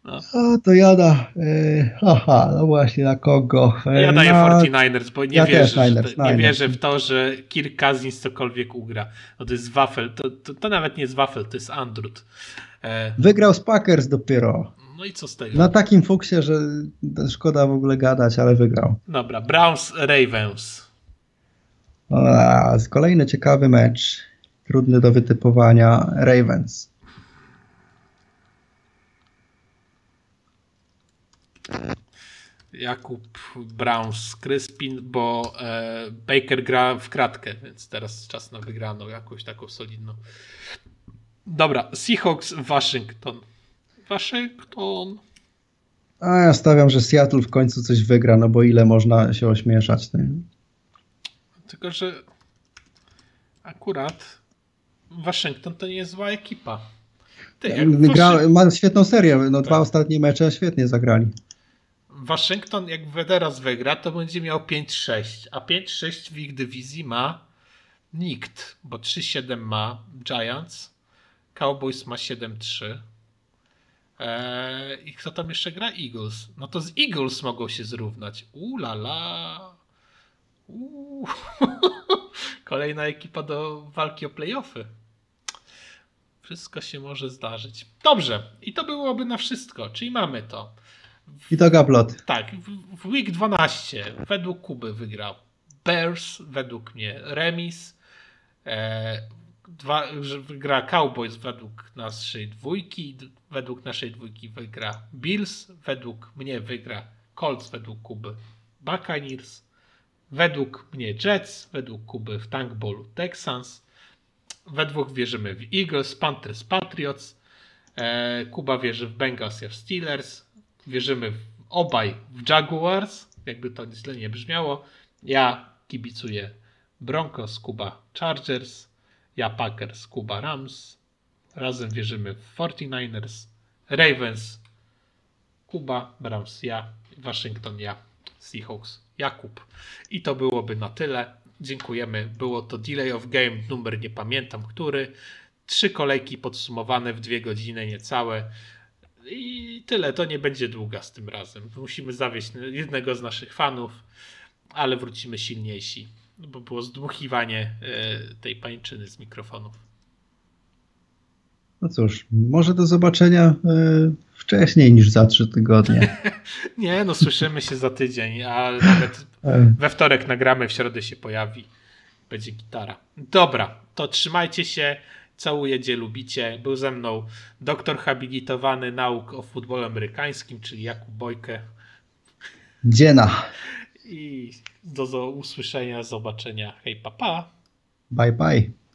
No. A, to jada. E, aha, no właśnie, na kogo? E, ja daję na... 49ers, bo nie, ja wierzę, Niners, nie wierzę w to, że Kirk Cousins cokolwiek ugra. No to jest wafel, to, to, to nawet nie jest wafel, to jest Andrut. E... Wygrał z Packers dopiero. No i co z tego? Na takim fuksie, że szkoda w ogóle gadać, ale wygrał. Dobra, Browns Ravens. A, kolejny ciekawy mecz. Trudny do wytypowania. Ravens. Jakub Browns Crispin, bo e, Baker gra w kratkę, więc teraz czas na wygraną, jakąś taką solidną. Dobra, Seahawks Waszyngton. Waszyngton. A ja stawiam, że Seattle w końcu coś wygra, no bo ile można się ośmieszać tym. Tylko, że akurat Waszyngton to nie jest zła ekipa. Ty, Gra, ma świetną serię, no tak. dwa ostatnie mecze świetnie zagrali. Waszyngton jak teraz wygra, to będzie miał 5-6, a 5-6 w ich dywizji ma nikt, bo 3-7 ma Giants, Cowboys ma 7-3. Eee, I kto tam jeszcze gra? Eagles. No to z Eagles mogą się zrównać. Ulala. Uuu. Kolejna ekipa do walki o playoffy. Wszystko się może zdarzyć. Dobrze. I to byłoby na wszystko. Czyli mamy to. I to gablot. Tak, w, week 12 według Kuby wygrał Bears, według mnie remis. E, dwa, wygra Cowboys według naszej dwójki, według naszej dwójki wygra Bills, według mnie wygra Colts, według Kuby Buccaneers, według mnie Jets, według Kuby w Tankballu Texans, we dwóch wierzymy w Eagles, Panthers, Patriots, e, Kuba wierzy w Bengals, w Steelers, wierzymy obaj w Jaguars, jakby to źle nie brzmiało. Ja kibicuję Broncos, Kuba Chargers, ja Packers, Kuba Rams. Razem wierzymy w 49ers, Ravens, Kuba, Browns, ja, Waszyngton, ja, Seahawks, Jakub. I to byłoby na tyle. Dziękujemy. Było to Delay of Game, numer nie pamiętam który. trzy kolejki podsumowane w dwie godziny niecałe. I tyle, to nie będzie długa z tym razem. Musimy zawieść jednego z naszych fanów, ale wrócimy silniejsi, bo było zdmuchiwanie e, tej pańczyny z mikrofonów. No cóż, może do zobaczenia e, wcześniej niż za trzy tygodnie. nie, no słyszymy się za tydzień, a nawet e. we wtorek nagramy, w środę się pojawi. Będzie gitara. Dobra, to trzymajcie się. Całuję, gdzie lubicie. Był ze mną doktor habilitowany nauk o futbolu amerykańskim, czyli Jakub Bojkę. Dziena. I do, do usłyszenia, zobaczenia. Hej, papa. Bye, bye.